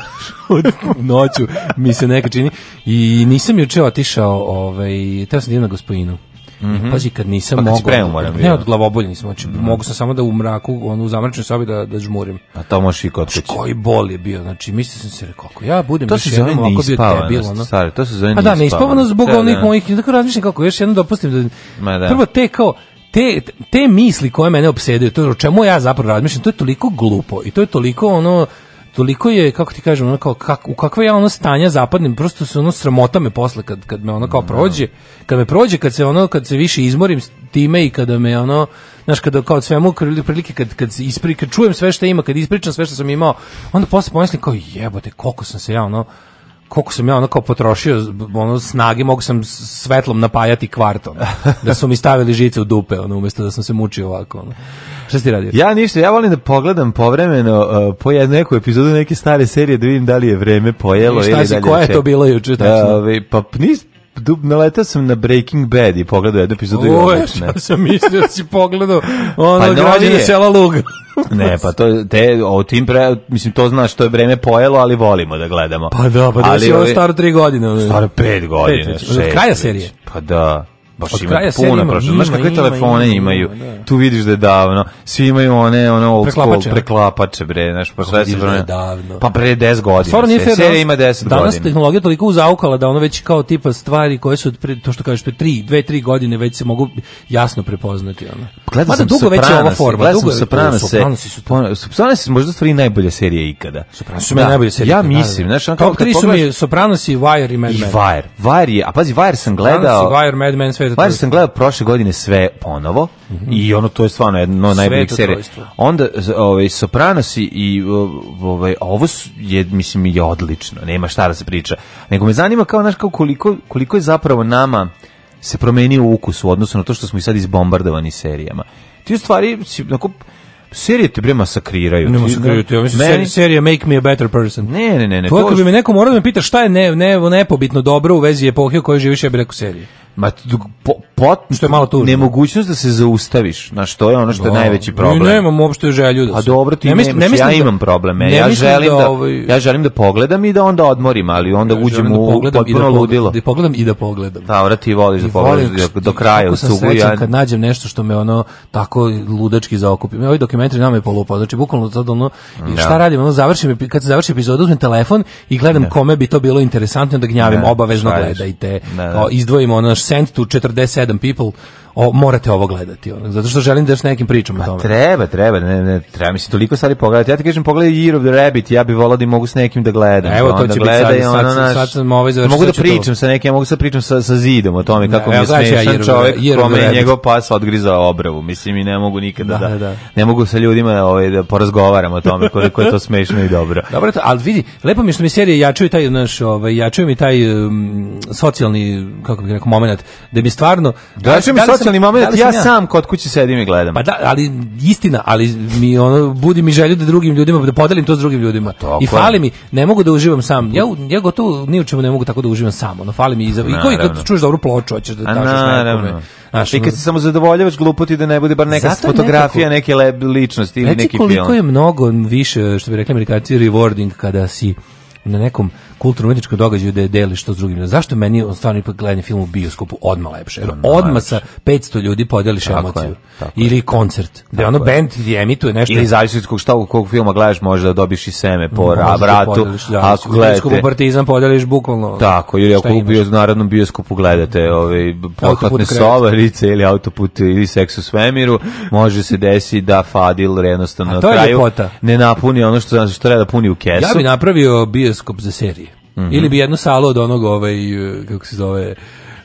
[SPEAKER 3] noću, mi se neka čini. I nisam juče otišao, ovaj, teo sam da gospodinu gospojinu. Mm -hmm. Pazi, kad nisam pa mogao... Da-
[SPEAKER 2] ne
[SPEAKER 3] od glavobolja nisam, znači, mm -hmm. mogu sam samo da u mraku, ono, u zamračnoj sobi da, da žmurim.
[SPEAKER 2] A to možeš i kod kuće.
[SPEAKER 3] Koji bol je bio, znači, mislio sam se rekao, ja budem
[SPEAKER 2] to još se jednom ovako bio debil, ono. Stari, to se zove Pa
[SPEAKER 3] da, neispavanost zbog da, onih da. mojih, tako razmišljam kako, još jednom dopustim da... Ma da. Prvo te kao, te, te misli koje mene obsedaju, to je o čemu ja zapravo razmišljam, to je toliko glupo i to je toliko ono, toliko je, kako ti kažem, ono kao, kak, u kakve ja ono stanja zapadnim, prosto se ono sramota me posle kad, kad me ono kao da. prođe, kad me prođe, kad se ono, kad se više izmorim time i kada me ono, znaš, kada kao od svemu prilike, kad, kad, ispri, kad čujem sve što ima, kad ispričam sve što sam imao, onda posle pomislim kao jebote, koliko sam se ja ono, koliko sam ja onako potrošio ono snage, mogu sam svetlom napajati kvartom. Da su mi stavili žice u dupe, ono umjesto da sam se mučio ovako. Ono. Šta si radio?
[SPEAKER 2] Ja ništa, ja volim da pogledam povremeno uh, po neku epizodu neke stare serije da vidim da li je vreme pojelo I šta ili
[SPEAKER 3] si, da li koja je to bilo juče tačno?
[SPEAKER 2] Uh, pa nis, dub, naletao sam na Breaking Bad i pogledao jednu epizodu i
[SPEAKER 3] odlično. Ovo sam mislio da si pogledao pa ono pa građane sela Luga.
[SPEAKER 2] ne, pa to, te, o tim pre, mislim, to znaš, to je vreme pojelo, ali volimo da gledamo.
[SPEAKER 3] Pa da, pa da ali, si ovo staro tri godine.
[SPEAKER 2] Staro pet godina.
[SPEAKER 3] Pet, šest, od kraja serije.
[SPEAKER 2] Pa da baš ima puno prošlo. Znaš kakve telefone ima, imaju? Da, da. Tu vidiš da je davno. Svi imaju one one old preklapače, school, preklapače bre, znaš, pa sve se bre. Da davno. Pa pre 10 godina. Stvarno nije fair. Da
[SPEAKER 3] serija
[SPEAKER 2] ima
[SPEAKER 3] 10 godina. Danas tehnologija toliko uzaukala da ono već kao tipa stvari koje su pre, to što kažeš pre 3, 2, 3 godine već se mogu jasno prepoznati ono. Gledam
[SPEAKER 2] Mada dugo već je ova forma, dugo je Soprano se.
[SPEAKER 3] Soprano se možda stvari najbolje serije ikada. Soprano su mi najbolje serije. Ja mislim, znaš, kao 3 su mi Soprano i Wire i Mad
[SPEAKER 2] Men. Wire. Wire je, a pazi Wire sam gledao. Soprano i Wire, Mad Men, Sveto Mađe sam gledao prošle godine sve ponovo mm -hmm. i ono to je stvarno jedno od najboljih serija. Onda ovaj, Sopranos i ovaj, ovo je, mislim, je odlično, nema šta da se priča. Nego me zanima kao, naš kao koliko, koliko je zapravo nama se promenio ukus u odnosu na to što smo i sad izbombardovani serijama. Ti u stvari, onako, serije te bre masakriraju. Ne masakriraju
[SPEAKER 3] te, ja mislim, meni... serija Make Me a Better Person.
[SPEAKER 2] Ne, ne, ne. ne
[SPEAKER 3] to, to ako bi me neko morao da me pita šta je ne, ne, nepobitno dobro u vezi epohe u kojoj živiš, ja bih rekao serije.
[SPEAKER 2] Ma, po, pot,
[SPEAKER 3] što je malo tužno.
[SPEAKER 2] Nemogućnost da se zaustaviš, na
[SPEAKER 3] što
[SPEAKER 2] je ono što je da. najveći problem.
[SPEAKER 3] Ne, nemam uopšte želju
[SPEAKER 2] da se... A dobro, ti ne mislim, ne ja da, imam probleme. ja, da želim da, da ovaj... ja želim da pogledam i da onda odmorim, ali onda ja uđem da u da potpuno ludilo.
[SPEAKER 3] Da pogledam i da pogledam. Da,
[SPEAKER 2] ti voliš ti da pogledaš do, do kraja. Kako sam ja...
[SPEAKER 3] kad nađem nešto što me ono tako ludački zaokupi. Ovi dokumentari nama je polupao, znači bukvalno sad ono, da. šta radim, ono, završim, kad se završi epizoda, uzmem telefon i gledam kome bi to bilo interesantno da gnjavim, obavezno gledajte, Izdvojimo ono sent to 47 people o, morate ovo gledati, ono, zato što želim da još nekim pričam pa o tome.
[SPEAKER 2] treba, treba, ne, ne, treba mi se toliko stvari pogledati. Ja ti kažem, pogledaj Year of the Rabbit, ja bi volao da mogu s nekim da gledam.
[SPEAKER 3] Evo, pa to će biti sad, ono, sad, sad sam ovaj završio.
[SPEAKER 2] Mogu da pričam
[SPEAKER 3] to...
[SPEAKER 2] sa nekim, ja mogu da pričam sa, sa zidom o tome kako da, mi je smešan ja, čovjek kome je njegov pas odgriza obravu. Mislim, i ne mogu nikada da, da, da. ne mogu sa ljudima ovaj, da porazgovaram o tome koliko je to smešno i dobro.
[SPEAKER 3] Dobro, to, ali vidi, lepo mi je što mi serije jačuju taj, naš, ovaj, jačuju mi taj um, socijalni, kako bih rekao, moment, da mi stvarno... Da,
[SPEAKER 2] da, da, emocionalni da moment, ja, ja sam kod kuće sedim i gledam.
[SPEAKER 3] Pa da, ali istina, ali mi ono budi mi želju da drugim ljudima da podelim to s drugim ljudima. Pa I fali mi, ne mogu da uživam sam. Ja ja gotovo ni u čemu ne mogu tako da uživam sam. Ono fali mi i i koji kad čuješ dobru ploču hoćeš da
[SPEAKER 2] dažeš nekome. Znaš, I kad se samo zadovoljavaš glupoti da ne bude bar neka fotografija nekako, neke le, ličnosti ili neki film.
[SPEAKER 3] koliko je mnogo više, što bi rekli amerikanci, rewarding kada si na nekom kulturno-umetničkom događaju da je deliš to s drugim. Zašto meni stvarno ipak gledanje film u bioskopu odma lepše? Jer odmah sa 500 ljudi podeliš tako emociju. Je, ili koncert. da ono je. band emituje nešto. Ili
[SPEAKER 2] zavisno iz kog šta kog filma gledaš da dobiš i seme po vratu. Da bratu.
[SPEAKER 3] da, ako gledate. partizan podeliš bukvalno.
[SPEAKER 2] Tako, ili ako u bio, narodnom bioskopu gledate ovaj, pohvatne sovarice ili autoput ili seks u svemiru, može se desiti da Fadil jednostavno na kraju ne napuni ono što, što treba da puni u kesu. Ja bih napravio
[SPEAKER 3] bio periskop za serije. Mm -hmm. Ili bi jednu salu od onog, ovaj, kako se zove,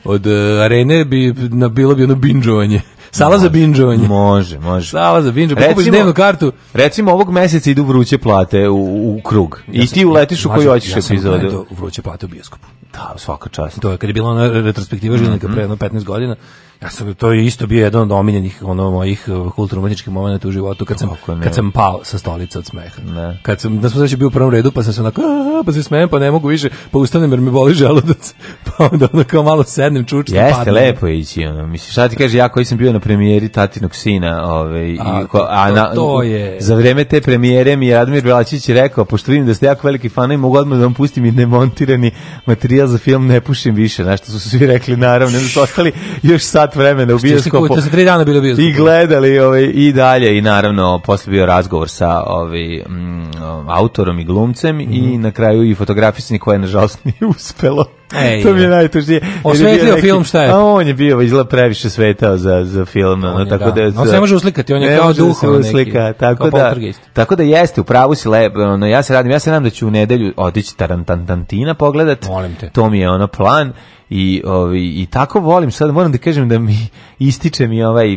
[SPEAKER 3] od uh, arene bi na, bilo bi ono binđovanje. Sala može, za binđovanje.
[SPEAKER 2] Može, može.
[SPEAKER 3] Sala za binđovanje.
[SPEAKER 2] Recimo, dnevnu kartu. Recimo ovog meseca idu vruće plate u, u krug.
[SPEAKER 3] Ja
[SPEAKER 2] I ti
[SPEAKER 3] uletiš u
[SPEAKER 2] koju hoćeš ja epizodu.
[SPEAKER 3] Ja sam vruće plate u bioskopu. Da, svaka čast. To je kad je bila ona retrospektiva mhm. Žilinka mm -hmm. pre 15 godina Ja sam to je isto bio jedan od omiljenih ono mojih eh, kulturno-umetničkih momenata u životu kad sam kad sam pao sa stolice od smeha. Ne. Kad sam da smo znači bio u prvom redu pa sam se onako a, pa se smejem pa ne mogu više pa ustanem jer me boli želudac. Pa onda ono kao malo sednem čučim
[SPEAKER 2] Jeste padnem. lepo ići ono. Mislim šta ti kaže ja koji sam bio na premijeri Tatinog sina, ovaj
[SPEAKER 3] i a, ko, a na, to je
[SPEAKER 2] za vreme te premijere mi je Admir Belačić rekao pošto vidim da ste jako veliki fanovi mogu odmah da vam pustim i nemontirani materijal za film ne pušim više, znači što su svi rekli naravno, da su ostali još sad sat vremena u bioskopu. Što
[SPEAKER 3] su tri dana bilo bioskopu.
[SPEAKER 2] I gledali ovaj, i dalje i naravno posle bio razgovor sa ovaj, m, mm, autorom i glumcem mm -hmm. i mhm. na kraju i fotografisni koje nažalost nije uspelo. Ej, to mi je najtužnije. Osvetlio
[SPEAKER 3] neki, film šta je?
[SPEAKER 2] A on je bio izla previše svetao za, za film. On, no, je, tako da,
[SPEAKER 3] da, on se ne može uslikati, on je kao da duh. Ne uslika,
[SPEAKER 2] tako, da, tako da jeste, u pravu si lep. No, ja se radim, ja se nadam da ću u nedelju otići Tarantantantina pogledat. Molim te. To mi je ono plan i ovaj i tako volim sad moram da kažem da mi ističe mi ovaj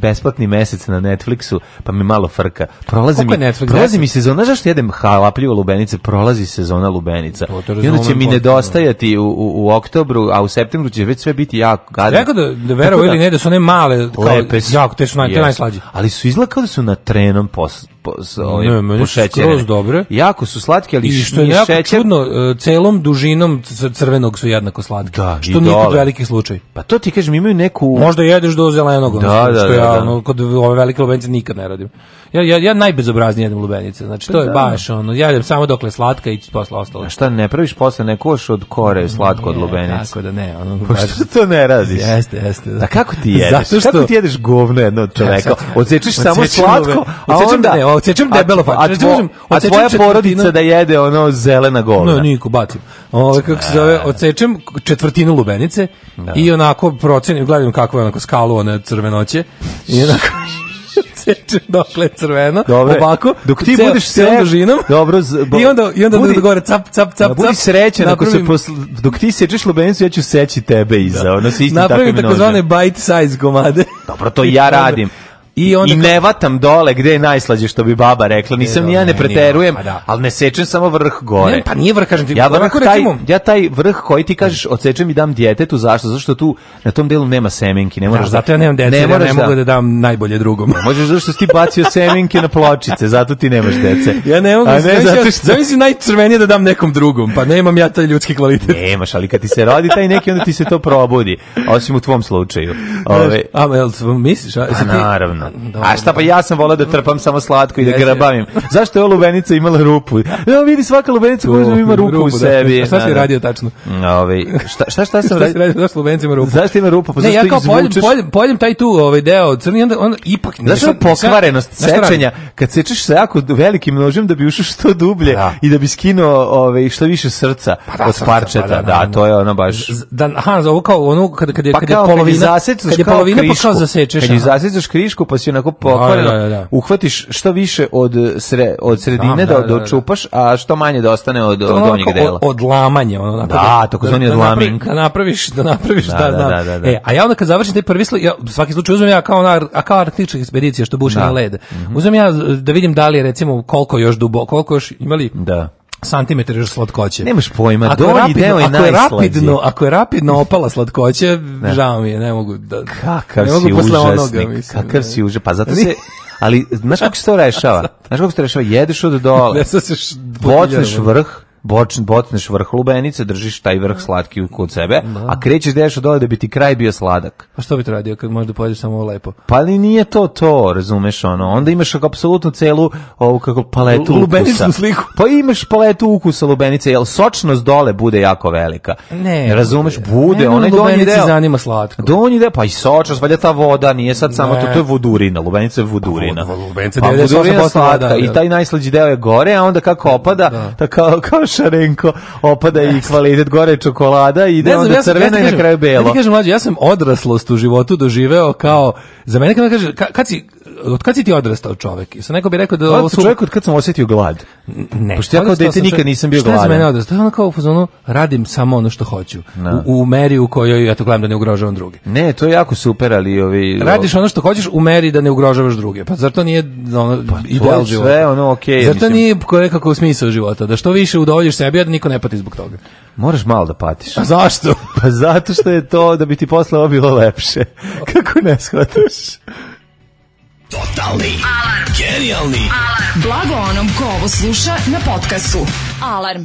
[SPEAKER 2] besplatni mesec na Netflixu pa mi malo frka prolazi mi prolazi mi sezona zašto jedem halapljivo lubenice prolazi sezona lubenica i onda će mi nedostajati u, u, u, oktobru a u septembru će već sve biti jako gadno
[SPEAKER 3] rekao da da verovali ili ne da su one male kao lepe jako te su naj, najslađe
[SPEAKER 2] ali su da su na trenom pos,
[SPEAKER 3] po, s, ove, dobre.
[SPEAKER 2] Jako su slatke, ali što
[SPEAKER 3] je
[SPEAKER 2] jako šećer...
[SPEAKER 3] čudno, e, celom dužinom crvenog su jednako slatke. Da, što nije kod velikih slučaj.
[SPEAKER 2] Pa to ti kažem, imaju neku...
[SPEAKER 3] Možda jedeš do zelenog, da, da, što da, ja da, da. Ono, kod ove velike lubenice nikad ne radim. Ja, ja, ja najbezobraznije jedem lubenice, znači to pa je da. baš ono, ja jedem samo dokle slatka i
[SPEAKER 2] posle
[SPEAKER 3] ostalo. A
[SPEAKER 2] šta, ne praviš posle nekoš od kore mm, slatko od lubenice? Tako
[SPEAKER 3] da ne. Ono,
[SPEAKER 2] pa baš što to ne radiš?
[SPEAKER 3] Jeste, jeste.
[SPEAKER 2] Da. A kako ti jedeš? Zato što... Kako ti jedeš govno jedno od čoveka? Odsečeš samo slatko, a da
[SPEAKER 3] Ne, odsečem debelo, a, znači,
[SPEAKER 2] a tvoja porodica da jede ono zelena govna? Ne,
[SPEAKER 3] niko, bacim. Ove, kako se zove, odsečem četvrtinu lubenice da. i onako procenim, gledam kako je onako skalu one crvenoće i onako sečeš dokle crveno, Dobre. ovako,
[SPEAKER 2] dok ti ceo, budeš
[SPEAKER 3] sve dužinom,
[SPEAKER 2] dobro,
[SPEAKER 3] z, bo, i onda, i onda budi, gore, cap, cap, cap, da, cap.
[SPEAKER 2] budi srećan ako se posle, dok ti sečeš lubenicu, ja ću seći tebe iza, da. ono se tako takvim nožem. Napravim
[SPEAKER 3] takozvane bite size komade.
[SPEAKER 2] Dobro, to ja radim. I, onda I ne vatam dole gde je najslađe što bi baba rekla. Nisam e, ni ja ne preterujem, pa da. ali ne sečem samo vrh gore. Ne,
[SPEAKER 3] pa nije vrh, kažem ti. Ja, vrh,
[SPEAKER 2] taj, ja taj vrh koji ti kažeš odsečem i dam djetetu, zašto? Zato što tu na tom delu nema semenki, ne da, moraš
[SPEAKER 3] da, zato ja nemam dece,
[SPEAKER 2] ne,
[SPEAKER 3] ja ne da- mogu da dam najbolje drugom.
[SPEAKER 2] Možeš zato što si ti bacio semenke na pločice, zato ti nemaš dece.
[SPEAKER 3] Ja ne mogu, A ne, zato što... zamisli najcrvenije da dam nekom drugom, pa nemam ja taj ljudski kvalitet.
[SPEAKER 2] Nemaš, ali kad ti se rodi taj neki, onda ti se to probudi, osim u tvom slučaju.
[SPEAKER 3] Ove... A, misliš? A, pa,
[SPEAKER 2] naravno. Nema. Dobre. A šta pa ja sam volao da trpam samo slatko i da grabavim. Zašto je ova lubenica imala rupu? Ja vidi svaka lubenica koja da ima rupu, rupu u da. sebi. Da,
[SPEAKER 3] šta si da, radio tačno?
[SPEAKER 2] Ove, ovaj, šta, šta, šta sam
[SPEAKER 3] radio? šta si Zašto lubenica ima rupu?
[SPEAKER 2] Zašto ima rupu? Pa ne,
[SPEAKER 3] ja kao poljem, poljem, poljem taj tu ovaj deo crni, onda, on ipak... Ne,
[SPEAKER 2] zašto je pokvarenost sečenja? Kad sečeš sa jako velikim nožem da bi ušao što dublje da. i da bi skinuo ove, ovaj, što više srca pa da, od parčeta. Pa da, da, to je ono baš... Da, aha,
[SPEAKER 3] ovo kao ono kada, kad kada kad je polovina... Kad je polovina, pa kao zasečeš.
[SPEAKER 2] Kad je
[SPEAKER 3] zasečeš krišku,
[SPEAKER 2] pa pa si onako pokvareno. Da, da, da, da. Uhvatiš što više od, sre, od sredine da, da, očupaš, da, da. a što manje da ostane od, od donjeg dela. Od,
[SPEAKER 3] odlamanje.
[SPEAKER 2] Ono, onako, da, tako zvani odlamanje. Da
[SPEAKER 3] napraviš, da napraviš, da, da, da, E, a ja onda kad završim taj prvi sloj, ja, svaki slučaj uzmem ja kao, ona, a kao arktička ekspedicija što buši na led. Mhm. Uzmem ja e, da vidim da li je recimo koliko još duboko, koliko još imali... Da santimetar još slatkoće.
[SPEAKER 2] Nemaš pojma, ako donji rapidno, deo je ako je
[SPEAKER 3] rapidno, ako je rapidno opala slatkoće, ne. žao mi je, ne mogu da...
[SPEAKER 2] Kakav ne mogu si užasnik, onoga, mislim, kakav ne. si užasnik, pa zato se... Ali, znaš kako se to rešava? Znaš kako se to rešava? Jedeš od dole, ne, se bocneš vrh, bočn, bocneš vrh lubenice, držiš taj vrh slatki kod sebe, da. a krećeš deš od dole da bi ti kraj bio sladak.
[SPEAKER 3] A pa što bi to radio kad možda pođeš samo ovo lepo?
[SPEAKER 2] Pa ali nije to to, razumeš ono. Onda imaš apsolutno celu ovu kako paletu Lubeničnu
[SPEAKER 3] sliku.
[SPEAKER 2] Pa imaš paletu ukusa lubenice, jel sočnost dole bude jako velika. Ne. Razumeš, bude, ne, onaj donji deo. zanima
[SPEAKER 3] slatko.
[SPEAKER 2] Donji deo, pa i sočnost, valja ta voda, nije sad samo to, to je vodurina, lubenica je vodurina. Pa, vod, vod,
[SPEAKER 3] lubenica
[SPEAKER 2] pa, 98% da slatka da, da. i taj da. najslađi deo je gore, a onda kako opada, da. tako da kao, kao Šarenko opada i kvalitet gore čokolada i ide onda ja crvena i na kraju belo.
[SPEAKER 3] Ja ti kažem, mlađe, ja sam odraslost u životu doživeo kao, za mene kada kaže, kad si, od kad si ti odrastao čovek? Sa neko bi rekao da
[SPEAKER 2] ovo su čovek od kad sam osetio glad.
[SPEAKER 3] Ne.
[SPEAKER 2] Pošto
[SPEAKER 3] ja
[SPEAKER 2] kao dete nikad nisam bio gladan.
[SPEAKER 3] Šta za mene odrastao? Ono kao u fazonu radim samo ono što hoću. Da. U, u, meri u kojoj ja to gledam da ne ugrožavam druge.
[SPEAKER 2] Ne, to je jako super, ali ovi
[SPEAKER 3] radiš ono što hoćeš u meri da ne ugrožavaš druge. Pa zar
[SPEAKER 2] to
[SPEAKER 3] nije
[SPEAKER 2] ono pa, ideal života? Sve ono okej. Okay,
[SPEAKER 3] zar to nije nekako smislu života da što više udovoljiš sebi, a da niko ne pati zbog toga.
[SPEAKER 2] Moraš malo da patiš. A zašto? pa zato što je to da bi ti posle bilo lepše. Kako ne shvataš? Totalni.
[SPEAKER 4] Alarm. Genijalni. Alarm. Blago onom ko ovo sluša na podcastu. Alarm.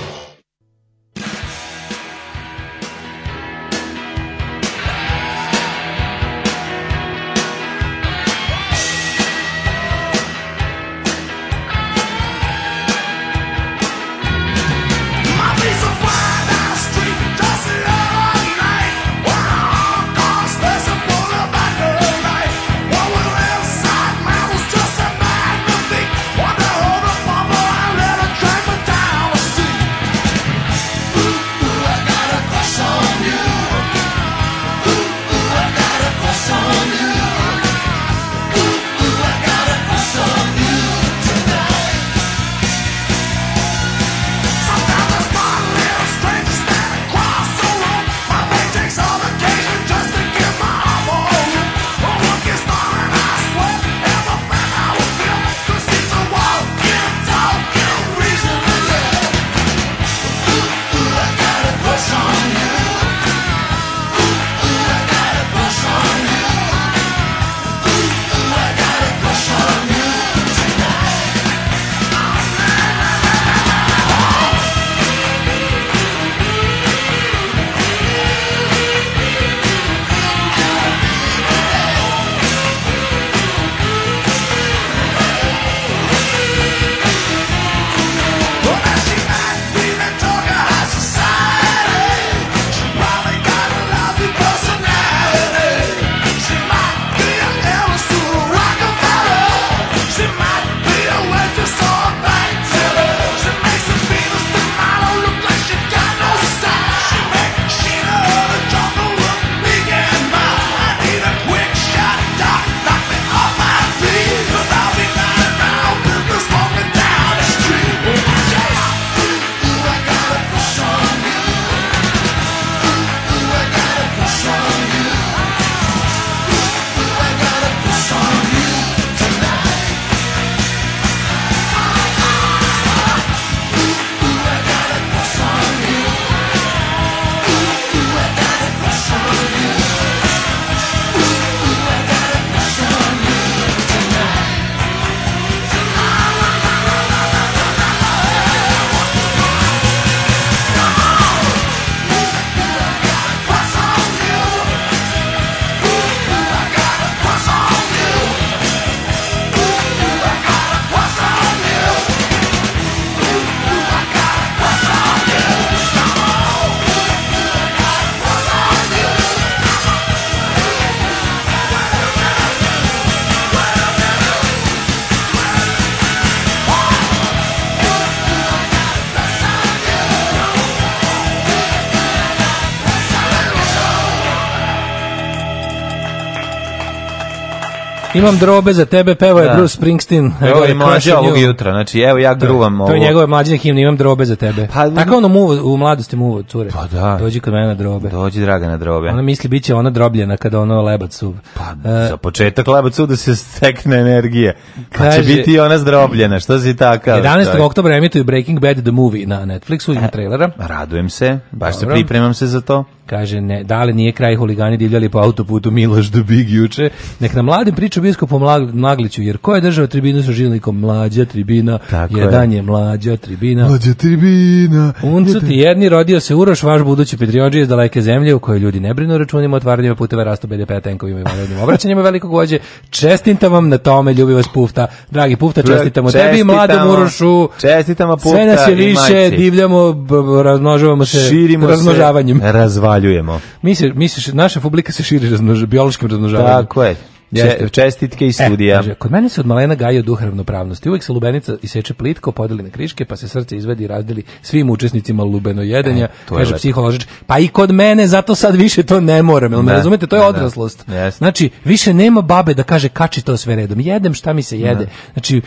[SPEAKER 3] Imam drobe za tebe, pevao je da. Bruce Springsteen.
[SPEAKER 2] Evo je mlađa ovog jutra, znači evo ja gruvam ovo.
[SPEAKER 3] To je njegove mlađe himne, imam drobe za tebe. Pa, Tako ono muvo, u mladosti muvo, cure.
[SPEAKER 2] Pa da.
[SPEAKER 3] Dođi kod mene
[SPEAKER 2] na
[SPEAKER 3] drobe.
[SPEAKER 2] Dođi, draga, na drobe.
[SPEAKER 3] Ona misli, bit će ona drobljena kada ono lebac suv. Pa, uh,
[SPEAKER 2] za početak lebac suv da se stekne energije. Pa kaže, će biti ona zdrobljena, što si takav?
[SPEAKER 3] 11. oktobra emituju Breaking Bad The Movie na Netflixu, ima e, trailera.
[SPEAKER 2] Radujem se, baš Dobro. se pripremam se za to.
[SPEAKER 3] Kaže, ne, da li nije kraj huligani divljali po autoputu Miloš do Big juče? Nek nam mladim priču biskupu Mlagliću, jer ko je držao tribinu sa žilnikom? Mlađa tribina, Tako jedan je. je mlađa tribina.
[SPEAKER 2] Mlađa tribina.
[SPEAKER 3] Uncu ti jedni rodio se Uroš, vaš budući petriođi iz daleke zemlje u kojoj ljudi ne brinu računima, otvaranjima puteva, rastu BDP, tenkovima i vanrednim obraćanjima velikog vođe. Čestitam vam na tome, ljubi vas Pufta. Dragi Pufta, čestitamo, tebi, mladom Urošu.
[SPEAKER 2] Čestitamo Pufta Sve nas je
[SPEAKER 3] više, divljamo, razmnožavamo
[SPEAKER 2] se širimo razmnožavanjem. Se, razvalj spaljujemo.
[SPEAKER 3] Misliš, misliš naša publika se širi razmnož, biološkim razmnožavanjem. Tako
[SPEAKER 2] je. Jeste. Čestitke i e, studija. E,
[SPEAKER 3] kod mene se od malena gaja duh ravnopravnosti. Uvijek se lubenica iseče plitko, podeli na kriške, pa se srce izvedi i razdeli svim učesnicima lubeno jedanja. E, kaže psiholožič, pa i kod mene, zato sad više to ne moram. Jel me da, razumete? To je da, da. odraslost.
[SPEAKER 2] Yes.
[SPEAKER 3] Znači, više nema babe da kaže kači to sve redom. Jedem šta mi se jede. Znači,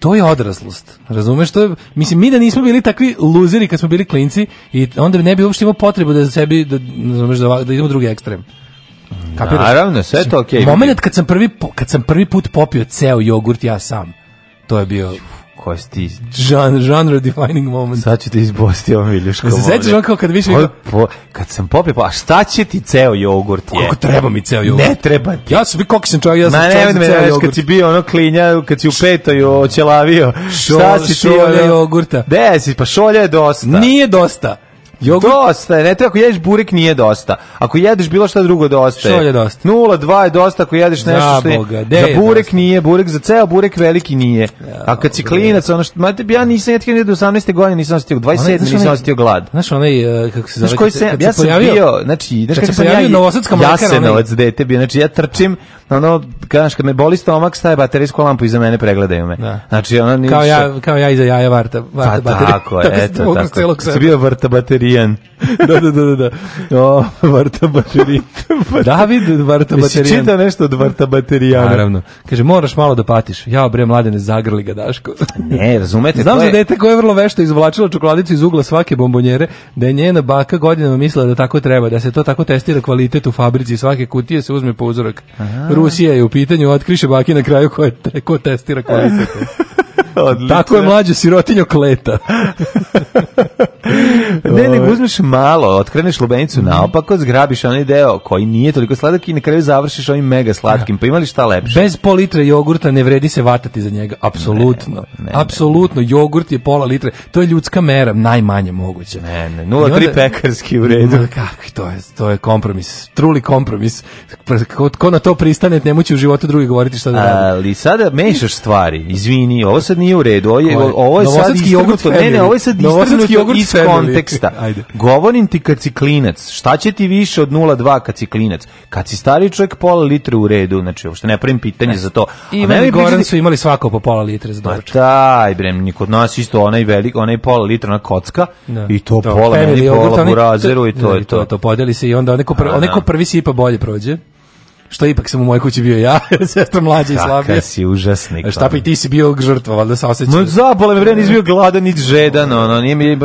[SPEAKER 3] to je odraslost. Razumeš? To je, mislim, mi da nismo bili takvi luzeri kad smo bili klinci i onda ne bi uopšte imao potrebu da za sebi, da, da, da idemo drugi ekstrem.
[SPEAKER 2] Kapiraš? Naravno, sve to okej. Okay.
[SPEAKER 3] Moment kad sam, prvi, kad sam prvi put popio ceo jogurt ja sam, to je bio
[SPEAKER 2] koji
[SPEAKER 3] ti genre defining moment.
[SPEAKER 2] Sad ću te izbosti ovom viljuškom. Se sećaš on kao kad više... Po, po, kad sam popio, a pa šta će ti ceo jogurt
[SPEAKER 3] je? Kako treba mi ceo jogurt? Ne
[SPEAKER 2] treba
[SPEAKER 3] ti. Ja sam, vi kako sam čovjek, ja sam čao čovjek ne, za ne, ceo ne, jogurt.
[SPEAKER 2] Kad si bio ono klinja, kad si u petoj očelavio,
[SPEAKER 3] šta si ti... Šolja jogurta.
[SPEAKER 2] De, si, pa šolja je dosta.
[SPEAKER 3] Nije dosta.
[SPEAKER 2] Jogurt? Dosta je, ne treba, ako jedeš burek nije dosta. Ako jedeš bilo šta drugo dosta
[SPEAKER 3] je. Što je dosta?
[SPEAKER 2] Nula, dva je dosta ako jedeš nešto za što je... Boga, za burek dosta? nije, burek za ceo burek veliki nije. Ja, A kad si klinac, ono što... Ma, ja nisam, ja do 18. godine nisam ostio, 27. nisam ostio glad.
[SPEAKER 3] Znaš onaj,
[SPEAKER 2] e, kako se zove... Znaš koji
[SPEAKER 3] se,
[SPEAKER 2] ja sam bio, znači... Znaš kad se pojavio Novosadska mlekara... Ja se novac dete bio, znači ja trčim, ono, kažeš, kad me boli stomak, staje baterijsku lampu iza mene, pregledaju me. Da. Znači,
[SPEAKER 3] ono nije... Kao ja, kao ja iza jaja varta, varta
[SPEAKER 2] pa, baterija. Tako, da tako eto, tako. Si bio varta baterijan.
[SPEAKER 3] da, da, da, da. O, varta baterijan.
[SPEAKER 2] David varta baterijan. Jesi čita nešto od varta baterijana?
[SPEAKER 3] Naravno. Kaže, moraš malo da patiš. Ja, bre, mladene, zagrli ga, Daško.
[SPEAKER 2] ne, razumete.
[SPEAKER 3] Znam za dete koje je vrlo vešto izvlačilo čokoladicu iz ugla svake bombonjere, da je njena baka godinama mislila da tako treba, da se to tako testira kvalitet u fabrici svake kutije se uzme po uzorak. Aha Rusija je u pitanju, otkriše baki na kraju ko, je, ko testira kvalitet. Odlično. Tako je mlađe sirotinjo kleta.
[SPEAKER 2] ne, nego ovaj. uzmeš malo, otkreneš lubenicu mhm. naopako, zgrabiš onaj deo koji nije toliko sladak i na kraju završiš ovim mega slatkim. Pa ima li šta lepše?
[SPEAKER 3] Bez pol litra jogurta ne vredi se vatati za njega. Apsolutno. Ne, ne, Apsolutno. Jogurt je pola litre. To je ljudska mera, najmanje moguće.
[SPEAKER 2] Ne, ne. 0,3
[SPEAKER 3] pekarski
[SPEAKER 2] u
[SPEAKER 3] redu.
[SPEAKER 2] No, kak, to, je, to je kompromis. Truli kompromis. Pa ko, ko na to pristane, nemoći u životu drugi govoriti šta da radi. Ali sada mešaš stvari. Izvini, ovo sad nije u redu. Ovo je, ovo je sad jogurt, ne, ne, ovo je sad istrgnuto iz konteksta. Ajde. Govorim ti kad si klinac, šta će ti više od 0,2 kad si klinac? Kad si stari čovjek, pola litra u redu, znači, uopšte ne pravim pitanje ne. za to.
[SPEAKER 3] I meni Goran su imali svako po pola litra za pa doručak. Pa
[SPEAKER 2] taj, bre, kod nas isto onaj velik, onaj pola litra na kocka da. i to, to pola, meni pola u razeru, i to, je
[SPEAKER 3] to. To, podeli se i onda neko da. prvi sipa bolje prođe što ipak sam u mojoj kući bio ja, sestra mlađa i slabija. Kaka
[SPEAKER 2] si užasnik.
[SPEAKER 3] Šta pa i ti si bio žrtva, valjda se osjećam. No
[SPEAKER 2] zabole me, bre, izbio gladan,
[SPEAKER 3] niti
[SPEAKER 2] žedan, ono, nije mi,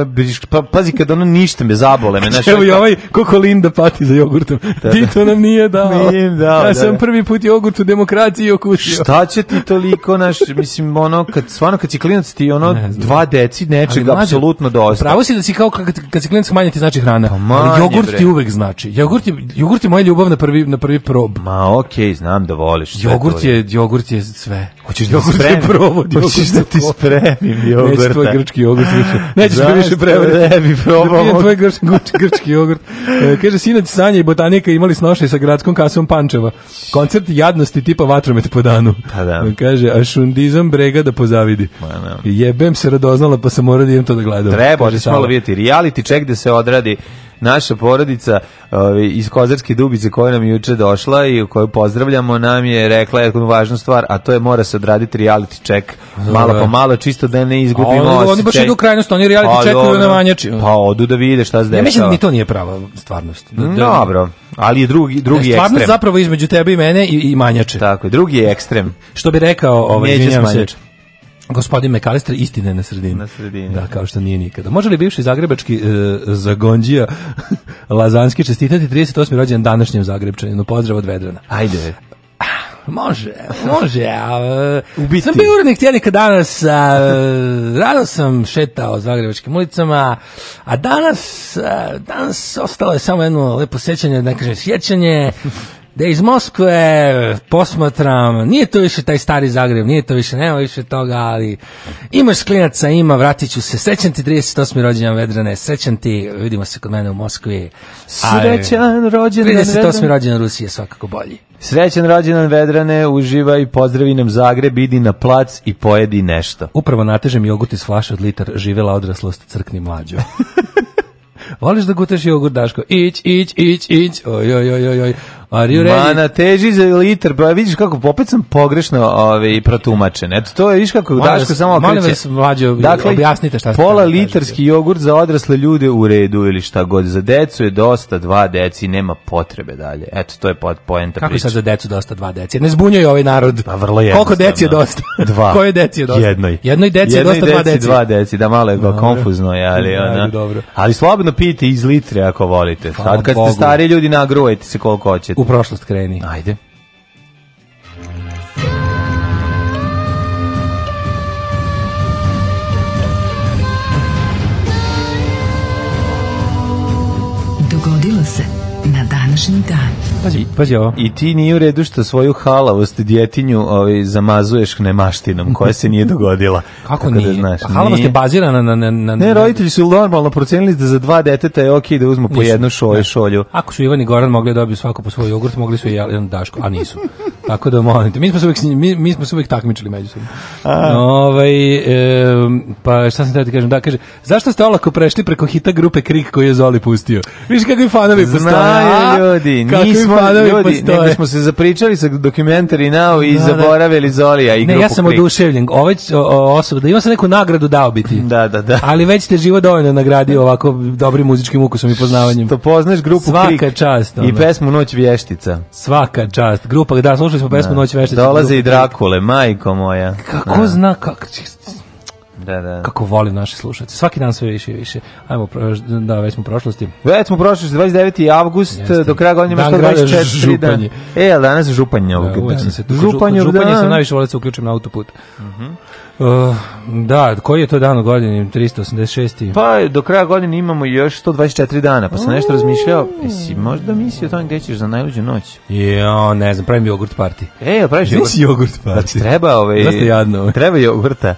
[SPEAKER 2] pa, pazi kad ono ništa me
[SPEAKER 3] zabole me. Naš, Evo i ovaj, kako Linda pati za jogurtom. Da, da, ti to nam nije dao. Nije dao, Ja da, sam da. prvi put jogurt u demokraciji okusio.
[SPEAKER 2] Šta će ti toliko, naš, mislim, ono, kad, stvarno kad si klinac ti, ono, dva deci nečega, apsolutno dosta.
[SPEAKER 3] Pravo si da si kao, kad, kad si klinac manje ti znači hrana. Pa manje, jogurt ti uvek znači. Jogurt je, jogurt je moja ljubav na prvi, na prvi prob.
[SPEAKER 2] Ma okej, okay, znam da voliš.
[SPEAKER 3] Jogurt je, jogurt je sve.
[SPEAKER 2] Hoćeš da jogurt spremim? Provod, jogurt Hoćeš da ti spremim jogurt. Nećeš tvoj
[SPEAKER 3] grčki jogurt više. Nećeš me više prevariti. Ne bi probao. Da tvoj grčki, grčki jogurt. E, kaže, sinac Sanja i botanika imali snošaj sa gradskom kasom Pančeva. Koncert jadnosti tipa vatromet po danu. Pa da. Kaže, a šundizom brega da pozavidi. Ma, da. Jebem se radoznala pa sam morao da idem to da gledam.
[SPEAKER 2] Treba, da malo vidjeti. Reality check gde se odradi naša porodica ovaj, iz Kozarske Dubice koja nam juče došla i koju pozdravljamo nam je rekla jednu važnu stvar, a to je mora se odraditi reality check malo po malo, čisto da ne izgubimo
[SPEAKER 3] oni, Oni baš idu u krajnost, oni reality checkuju pa na da vanjači.
[SPEAKER 2] Pa odu da vide šta se dešava. Ja mislim da
[SPEAKER 3] ni to nije prava stvarnost.
[SPEAKER 2] Da, da, Dobro, ali je drugi, drugi stvarnost ekstrem. Stvarnost
[SPEAKER 3] zapravo između tebe i mene i, i manjače.
[SPEAKER 2] Tako
[SPEAKER 3] je,
[SPEAKER 2] drugi je ekstrem.
[SPEAKER 3] Što bi rekao, ovaj, izvinjam se, Gospodin Mekalister istine na sredini. Na sredini. Da, da, kao što nije nikada. Može li bivši zagrebački e, zagonđija Lazanski čestitati 38. rođendan današnjem Zagrebčaninu? Pozdrav od Vedrana.
[SPEAKER 2] Ajde. Ah, može, može. A, Ubiti. Sam bio urednik tjednika danas. A, rado sam šetao zagrebačkim ulicama, a danas, a, danas ostalo je samo jedno lepo sećanje, da ne kažem sjećanje da iz Moskve posmatram, nije to više taj stari Zagreb, nije to više, nema više toga, ali imaš klinaca, ima, vratit ću se, srećan ti 38. rođendan Vedrane, srećan ti, vidimo se kod mene u Moskvi.
[SPEAKER 3] Srećan rođendan
[SPEAKER 2] 38. rođendan Rusije svakako bolji. Srećan rođendan Vedrane, uživaj, pozdravi nam Zagreb, idi na plac i pojedi nešto.
[SPEAKER 3] Upravo natežem jogurt iz flaše od litar, živela odraslost, crkni mlađo. Voliš da gutaš jogurt, Daško? Ić, ić, ić, ić, oj, oj, oj, oj, oj. Are
[SPEAKER 2] you ready? Ma teži za liter, pa vidiš kako opet sam pogrešno ovaj protumačen. Eto to je viš kako molim Daško vas, samo
[SPEAKER 3] okreće. Molim vas mlađe, dakle, objasnite šta ste.
[SPEAKER 2] Pola litarski jogurt za odrasle ljude u redu ili šta god za decu je dosta dva deci, nema potrebe dalje. Eto to je pod poenta priče.
[SPEAKER 3] Kako priča. sad za decu dosta dva deci? Ne zbunjuje ovaj narod. Pa vrlo je. Koliko deci je dosta?
[SPEAKER 2] Dva. Koje
[SPEAKER 3] deci je dosta?
[SPEAKER 2] Jednoj.
[SPEAKER 3] Jednoj deci je dosta dva deci. Dva
[SPEAKER 2] deci, da malo je no, konfuzno je, ali ona. Dobro. Ali slobodno pijte iz litre ako volite. Sad kad ste stari ljudi nagrujete se koliko hoćete
[SPEAKER 3] u prošlost kreni.
[SPEAKER 2] Ajde.
[SPEAKER 4] Dogodilo se na današnji dan.
[SPEAKER 3] Pazi, pazi ovo.
[SPEAKER 2] I ti nije u redu što svoju halavost djetinju ovaj, zamazuješ nemaštinom koja se nije dogodila.
[SPEAKER 3] Kako Tako
[SPEAKER 2] da nije?
[SPEAKER 3] Da znaš, halavost nije. je bazirana na, na, na...
[SPEAKER 2] Ne, roditelji su normalno procenili da za dva deteta je okej okay da uzmu po jednu šolju, da. šolju.
[SPEAKER 3] Ako su Ivan i Goran mogli da dobiti svako po svoju jogurt, mogli su i jedan Daško, a nisu. Tako da molim te. Mi smo se uvek, mi, mi smo se uvek takmičili međusobno. Ovaj, e, pa šta sam teo da ti kažem? Da, kaže, zašto ste olako prešli preko hita grupe Krik koji je Zoli pustio? Viš kakvi fanovi Znaju postoje. Znaju
[SPEAKER 2] ljudi, kakvi nismo ljudi, postoje. nego smo se zapričali sa dokumentari nao i da, da. zaboravili Zolija i ne, grupu
[SPEAKER 3] ja sam Krik. oduševljen. Ovaj osoba, da ima se neku nagradu dao biti.
[SPEAKER 2] Da, da, da.
[SPEAKER 3] Ali već ste život dovoljno nagradio ovako dobrim muzičkim ukusom i poznavanjem.
[SPEAKER 2] Što poznaš grupu
[SPEAKER 3] Svaka
[SPEAKER 2] Krik.
[SPEAKER 3] Svaka čast.
[SPEAKER 2] Ono. I pesmu Noć vještica.
[SPEAKER 3] Svaka čast. Grupa, da, slušaj smo pesmu da. Noć veštaca.
[SPEAKER 2] Dolaze i Drakule, majko moja.
[SPEAKER 3] Kako da. zna, kako da, da. Kako volim naše slušatelje. Svaki dan sve više i više. Hajmo da već smo prošlosti.
[SPEAKER 2] Već smo u 29. avgust Jeste. do kraja godine
[SPEAKER 3] ima 124 dana.
[SPEAKER 2] Da. E, al danas županje
[SPEAKER 3] ovog. Da, se, županje, županje, županje najviše volim da se uključim na autoput. Mhm. Uh -huh. Uh, da, koji je to dan u godini? 386.
[SPEAKER 2] Pa do kraja godine imamo još 124 dana, pa sam mm. nešto razmišljao, jesi možda mislio o tome gde ćeš za najluđu noć?
[SPEAKER 3] Jo, ne znam, pravim jogurt party.
[SPEAKER 2] E, praviš jogurt?
[SPEAKER 3] Gde jogurt party? Znači,
[SPEAKER 2] treba, ovaj, Dosta jadno. Ovaj? treba jogurta.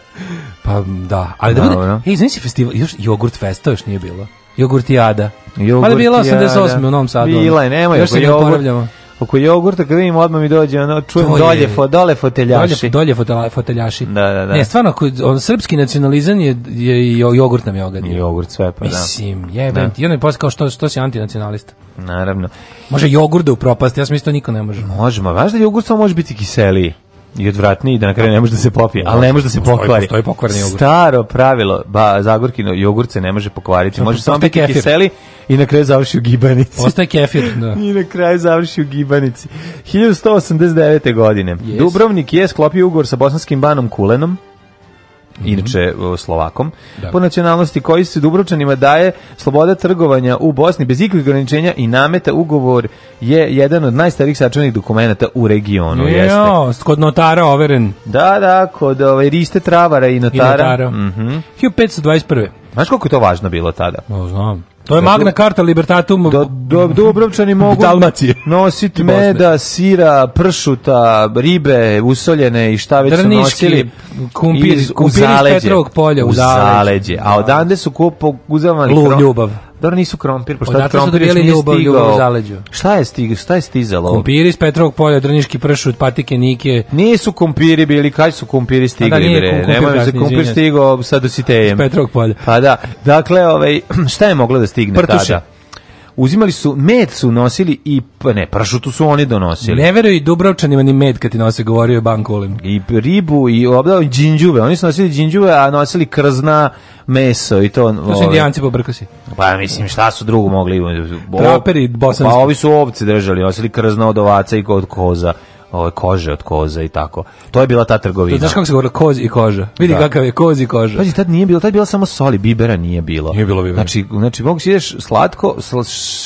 [SPEAKER 3] Pa da, ali da bude, Dobro. ej, znaš festival, još jogurt festa još nije bilo. Jogurtijada. Jogurtijada. Pa da
[SPEAKER 2] je
[SPEAKER 3] bila 88. u Novom Sadu.
[SPEAKER 2] Bila je, nemoj,
[SPEAKER 3] još se ne oporavljamo
[SPEAKER 2] oko jogurta kad vidim odmah mi dođe ono čujem je, dolje fo, dole foteljaši.
[SPEAKER 3] Dolje, dolje foteljaši. Da, da, da. Ne, stvarno on srpski nacionalizam je, je, jogurt nam je ogadio.
[SPEAKER 2] Jogurt sve pa da.
[SPEAKER 3] Mislim, jebem da. ti, ono je posle kao što što si antinacionalista.
[SPEAKER 2] Naravno.
[SPEAKER 3] Može jogurt da upropasti, ja sam isto niko ne može.
[SPEAKER 2] Može, ma važno da jogurt samo može biti kiseliji i odvratniji da na kraju ne može da se popije, ali ne može da se pokvari. Postoji pokvarni jogurt. Staro pravilo, ba, Zagorkino, jogurt se ne može pokvariti. Može samo biti kiseli i na kraju završi u gibanici.
[SPEAKER 3] Ostaje kefir, da.
[SPEAKER 2] I na kraju završi u gibanici. 1189. godine. Yes. Dubrovnik je sklopio ugovor sa bosanskim banom Kulenom, Mm -hmm. inače Slovakom, da. po nacionalnosti koji se Dubrovčanima daje sloboda trgovanja u Bosni bez ikakvih ograničenja i nameta ugovor je jedan od najstarijih sačuvanih dokumenata u regionu. Je, jeste.
[SPEAKER 3] Jo, kod notara overen.
[SPEAKER 2] Da, da, kod ovaj, riste travara i notara. I
[SPEAKER 3] notara. Mm -hmm. 1521.
[SPEAKER 2] Znaš koliko je to važno bilo tada?
[SPEAKER 3] No, znam. To je da, magna karta Libertatum. Do, do,
[SPEAKER 2] Dubrovčani mogu Dalmacije. nositi meda, sira, pršuta, ribe, usoljene i šta već Drniški, su nosili.
[SPEAKER 3] Kumpir, iz, kumpir iz Petrovog polja u, zaleđe.
[SPEAKER 2] A odande su kupo uzavani...
[SPEAKER 3] Ljubav.
[SPEAKER 2] Dobro nisu krompir, pošto pa Odatle krompir su dobijeli ljubav, ljubav u Šta je stigao? Šta je stizalo?
[SPEAKER 3] Kumpiri iz Petrovog polja, drniški pršut, patike Nike.
[SPEAKER 2] Nisu kompiri bili, kaj su kompiri stigli pa da, nije, bre? Nemoj se kumpir stigao sa dositejem.
[SPEAKER 3] Iz Petrovog polja.
[SPEAKER 2] Pa da. Dakle, ovaj šta je moglo da stigne Prtuše. tada? uzimali su, med su nosili i, pa ne, pršutu su oni donosili.
[SPEAKER 3] Ne veruj Dubrovčanima ni med kad ti nose, govorio je Bankolim.
[SPEAKER 2] I ribu i obdao džinđuve, oni su nosili džinđuve, a nosili krzna meso i to... To su
[SPEAKER 3] ovaj. indijanci pobrkasi.
[SPEAKER 2] Pa mislim, šta su drugu mogli?
[SPEAKER 3] Traperi bosanski.
[SPEAKER 2] Pa ovi su ovce držali, nosili krzna od ovaca i od koza ove kože od koza i tako. To je bila ta trgovina.
[SPEAKER 3] To, znaš kako se govorilo koz i koža. Vidi da. kakav je koz i koža. Pazi,
[SPEAKER 2] tad nije bilo, tad bila samo soli, bibera nije bilo.
[SPEAKER 3] Nije bilo bibera.
[SPEAKER 2] Znači, znači mogu si ideš slatko,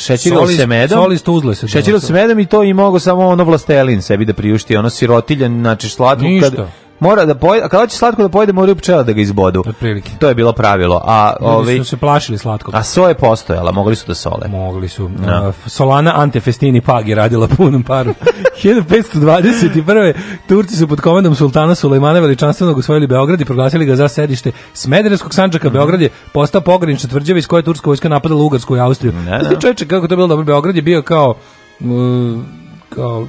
[SPEAKER 2] šećirilo se medom.
[SPEAKER 3] Soli stuzle
[SPEAKER 2] se. Šećirilo se medom i to i mogu samo ono vlastelin sebi da priušti, ono sirotilje, znači slatko.
[SPEAKER 3] Ništa.
[SPEAKER 2] Kad, mora da pojede, a kada hoće slatko da pojede, moraju pčela da ga izbodu.
[SPEAKER 3] Otprilike.
[SPEAKER 2] To je bilo pravilo. A ovi su
[SPEAKER 3] se plašili
[SPEAKER 2] slatko. A so je postojala, mogli su da sole.
[SPEAKER 3] Mogli su. No. Da. Uh, Solana Antefestini Pag je radila punom paru. 1521. Turci su pod komandom sultana Sulejmana veličanstvenog osvojili Beograd i proglasili ga za sedište Smederevskog Sandžaka. Mm -hmm. Beograd je postao pogranična tvrđava iz koje je turska vojska napadala Ugarsku i Austriju. Ne, ne. Znači, čovječe, kako to bilo dobro, Beograd je bio kao uh, kao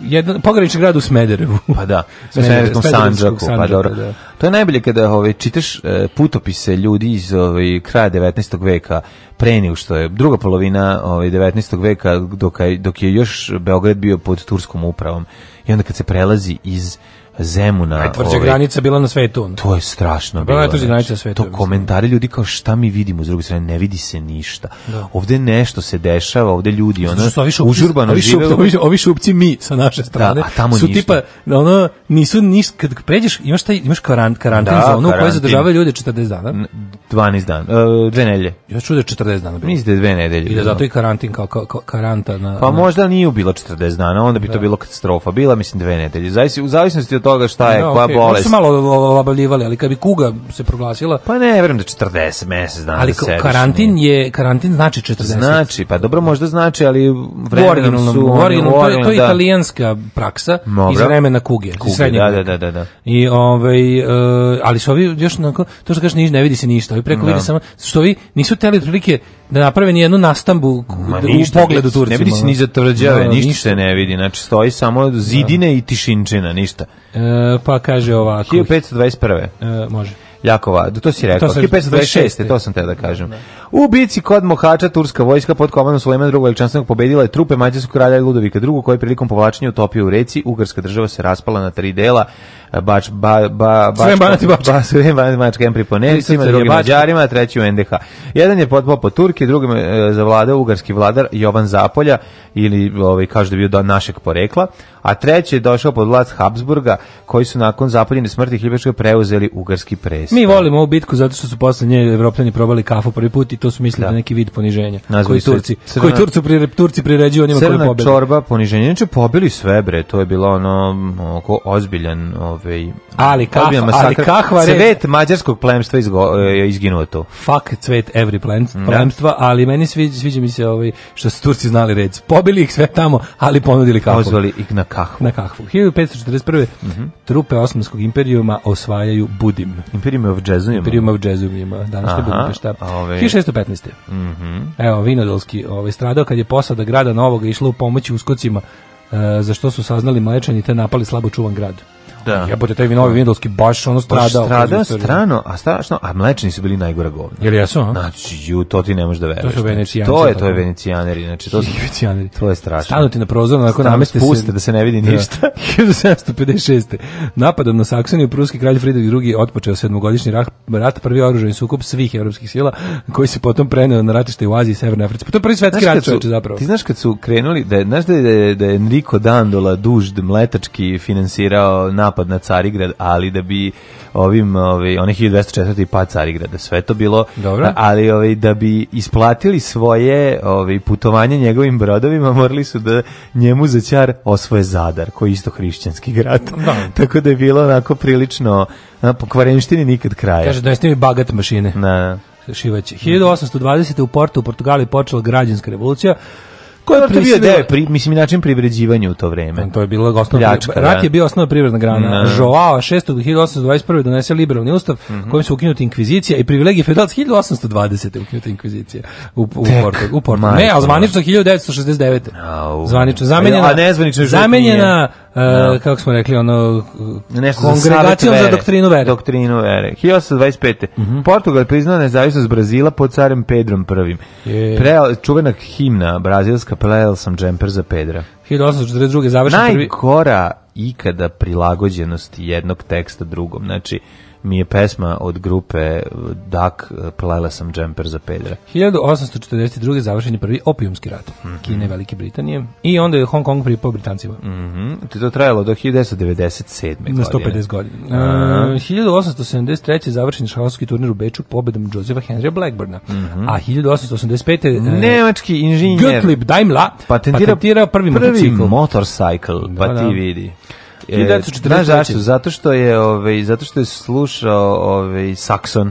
[SPEAKER 3] jedan pogranični grad u Smederevu.
[SPEAKER 2] Pa da, u Smederevskom Sandžaku, pa dobro. Da. To je najbolje kada ovaj čitaš e, putopise ljudi iz ovaj kraja 19. veka, pre nego što je druga polovina ovaj 19. veka dok je, dok je još Beograd bio pod turskom upravom. I onda kad se prelazi iz Zemuna.
[SPEAKER 3] Najtvrđa ovaj, granica bila na svetu.
[SPEAKER 2] To je strašno. Bila najtvrđa znači. granica na svetu.
[SPEAKER 3] To
[SPEAKER 2] komentari ljudi kao šta mi vidimo, s druge strane ne vidi se ništa. Da. Ovde nešto se dešava, ovde ljudi ono su ovi šupci, užurbano ovi
[SPEAKER 3] šupci, ovi, ovi šupci mi sa naše da, strane. Da, a tamo su ništa. tipa da, ono nisu niš kad pređeš imaš taj imaš karant, karantin da, za ono koje zadržava ljude 40 dana.
[SPEAKER 2] 12 dana, uh, dve nedelje.
[SPEAKER 3] Ja da 40 dana
[SPEAKER 2] bilo. Mislim da dve nedelje.
[SPEAKER 3] I da zato i karantin kao, kao, kao karanta na
[SPEAKER 2] Pa na... možda nije bilo 40 dana, onda bi da. to bilo katastrofa. Bila mislim dve nedelje. Zavis, u zavisnosti od toga šta je, no, koja okay. bolest.
[SPEAKER 3] Možda malo obavljivali, ali kad bi kuga se proglasila...
[SPEAKER 2] Pa ne, verujem da 40 mesec dana
[SPEAKER 3] ali, da karantin je, karantin znači 40.
[SPEAKER 2] Znači, pa dobro možda znači, ali vremenom su... Originalno,
[SPEAKER 3] to, je, to je
[SPEAKER 2] da.
[SPEAKER 3] italijanska praksa Mobra. iz vremena kuge. kuge
[SPEAKER 2] da, da, da, da, da.
[SPEAKER 3] I, ovaj, uh, ali su ovi još, to što kažeš, ne vidi se ništa, ovi preko no. Da. vidi samo, što vi nisu teli otprilike da naprave ni jednu nastambu ništa, u pogledu Turcima.
[SPEAKER 2] Ne vidi se ni za tvrđave, da, ništa, ništa, se ne vidi, znači stoji samo da. zidine da. i tišinčina, ništa.
[SPEAKER 3] E, pa kaže ovako.
[SPEAKER 2] 1521. E, može. Jakova, to si rekao, 1526. To sam te da kažem. Da. U bici kod Mohača turska vojska pod komandom Sulejmana II. veličanstvenog pobedila je trupe mađarskog kralja Ludovika II. koji prilikom povlačenja utopio u reci. Ugarska država se raspala na tri dela. Bač, ba, ba, bačko, Srem Banat i Bačka. Ba, Banat i Bačka, jedan priponenima, drugi Mađarima, treći u NDH. Jedan je potpao po Turki, drugim je zavladao ugarski vladar Jovan Zapolja, ili ovaj, kaže da bio do našeg porekla, a treći je došao pod vlast Habsburga, koji su nakon zapoljene smrti Hljibačka preuzeli ugarski prestol. Mi volimo ovu bitku zato što su posle nje evropljani probali kafu prvi put i to su mislili da. da neki vid poniženja. Nazvali koji Turci, crna, koji Turci, pri, Turci priređuju onima koji pobili. Crna čorba poniženja. Inače, pobili sve, bre, to je bilo ono, oko ozbiljan, ov, Ove, ali kakva ali kahva Cvet mađarskog plemstva izgo, e, izginuo tu. Fuck cvet every da. plemstva, mm. ali meni sviđa, sviđa mi se ovaj, što su Turci znali reći Pobili ih sve tamo, ali ponudili kahvu. Pozvali ih na kakvu Na kahvu. 1541. Mm -hmm. Trupe Osmanskog imperijuma osvajaju Budim. Imperium of Jezumima. Imperium of Jezumima, današnje Budimpešta. Ove... 1615. Mm -hmm. Evo, Vinodolski ovaj, stradao kad je posada grada Novoga išla u pomoć uskocima, e, za što su saznali mlečani te napali slabo čuvan grad. Da. Jebote, taj vinovi vinodolski baš ono stradao. Baš strano, a strašno, a mlečni su bili najgora govna. Jel jesu, Znači, ju, to ti ne možeš da veruješ. To su znači. venecijanci. To je, pa to je da. venecijaneri, znači, to su venecijaneri. To je strašno. Stanu ti na prozor, onako nameste se. Puste da se ne vidi da. ništa. 1756. Napadom na Saksoniju, pruski kralj Friedrich II otpočeo sedmogodišnji rat, prvi oružani sukob svih evropskih sila, koji se potom preneo na ratište u Aziji i Severnoj Africi. Pa to je prvi svetski rat, znači zapravo. Ti znaš kad su krenuli, da je, znaš da je, da je Enrico Dandola, dužd, mletački, finansirao na napad na Carigrad, ali da bi ovim ovaj onih 1204 pad Carigrada sve to bilo Dobro. ali ovaj da bi isplatili svoje ovaj putovanje njegovim brodovima morali su da njemu za ćar osvoje Zadar koji isto hrišćanski grad da. tako da je bilo onako prilično na pokvarenštini nikad kraja kaže da ste mi bagat mašine na Šivać. 1820. u Portu u Portugali počela građanska revolucija Ko je bio deo, da- pri, mislim, način privređivanja u to vreme. Pa to je bila osnovna Pljačka, da. rat je bio osnovna privredna grana. Mm. Joao 6. 1821. donese liberalni ustav mm -hmm. kojim su ukinuta inkvizicija i privilegije feudalac 1820. ukinuta inkvizicija u, u, Portugal, u Portugal. Ne, ali zvanično 1969. No, zvanično zamenjena. A nezvanično zamenjena no. Da. E, kako smo rekli, ono, Nešto kongregacijom za, za, doktrinu vere. Doktrinu vere. 1825. Mm -hmm. Portugal priznao nezavisnost Brazila pod carem Pedrom I. Pre, čuvena himna brazilska, plejel sam džemper za Pedra. 1842. završen prvi... Najgora ikada prilagođenost jednog teksta drugom. Znači, mi je pesma od grupe Dak Plajla sam džemper za pedra. 1842. završen je prvi opijumski rat mm -hmm. Kine i Velike Britanije i onda je Hong Kong pripao Britancima. Mm -hmm. To je trajalo do 1997. Na 150 godina. E, uh, 1873. završen je šahovski turnir u Beču pobedom Josefa Henrya Blackburna. Mm -hmm. A 1885. E, Nemački inženjer Gottlieb Daimler patentirao, patentirao prvi, prvi motorcikl. Prvi motorcycle, pa da, ti da. vidi. 1943. E, znaš zašto? Zato što je, ovaj, zato što je slušao ovaj, Saxon.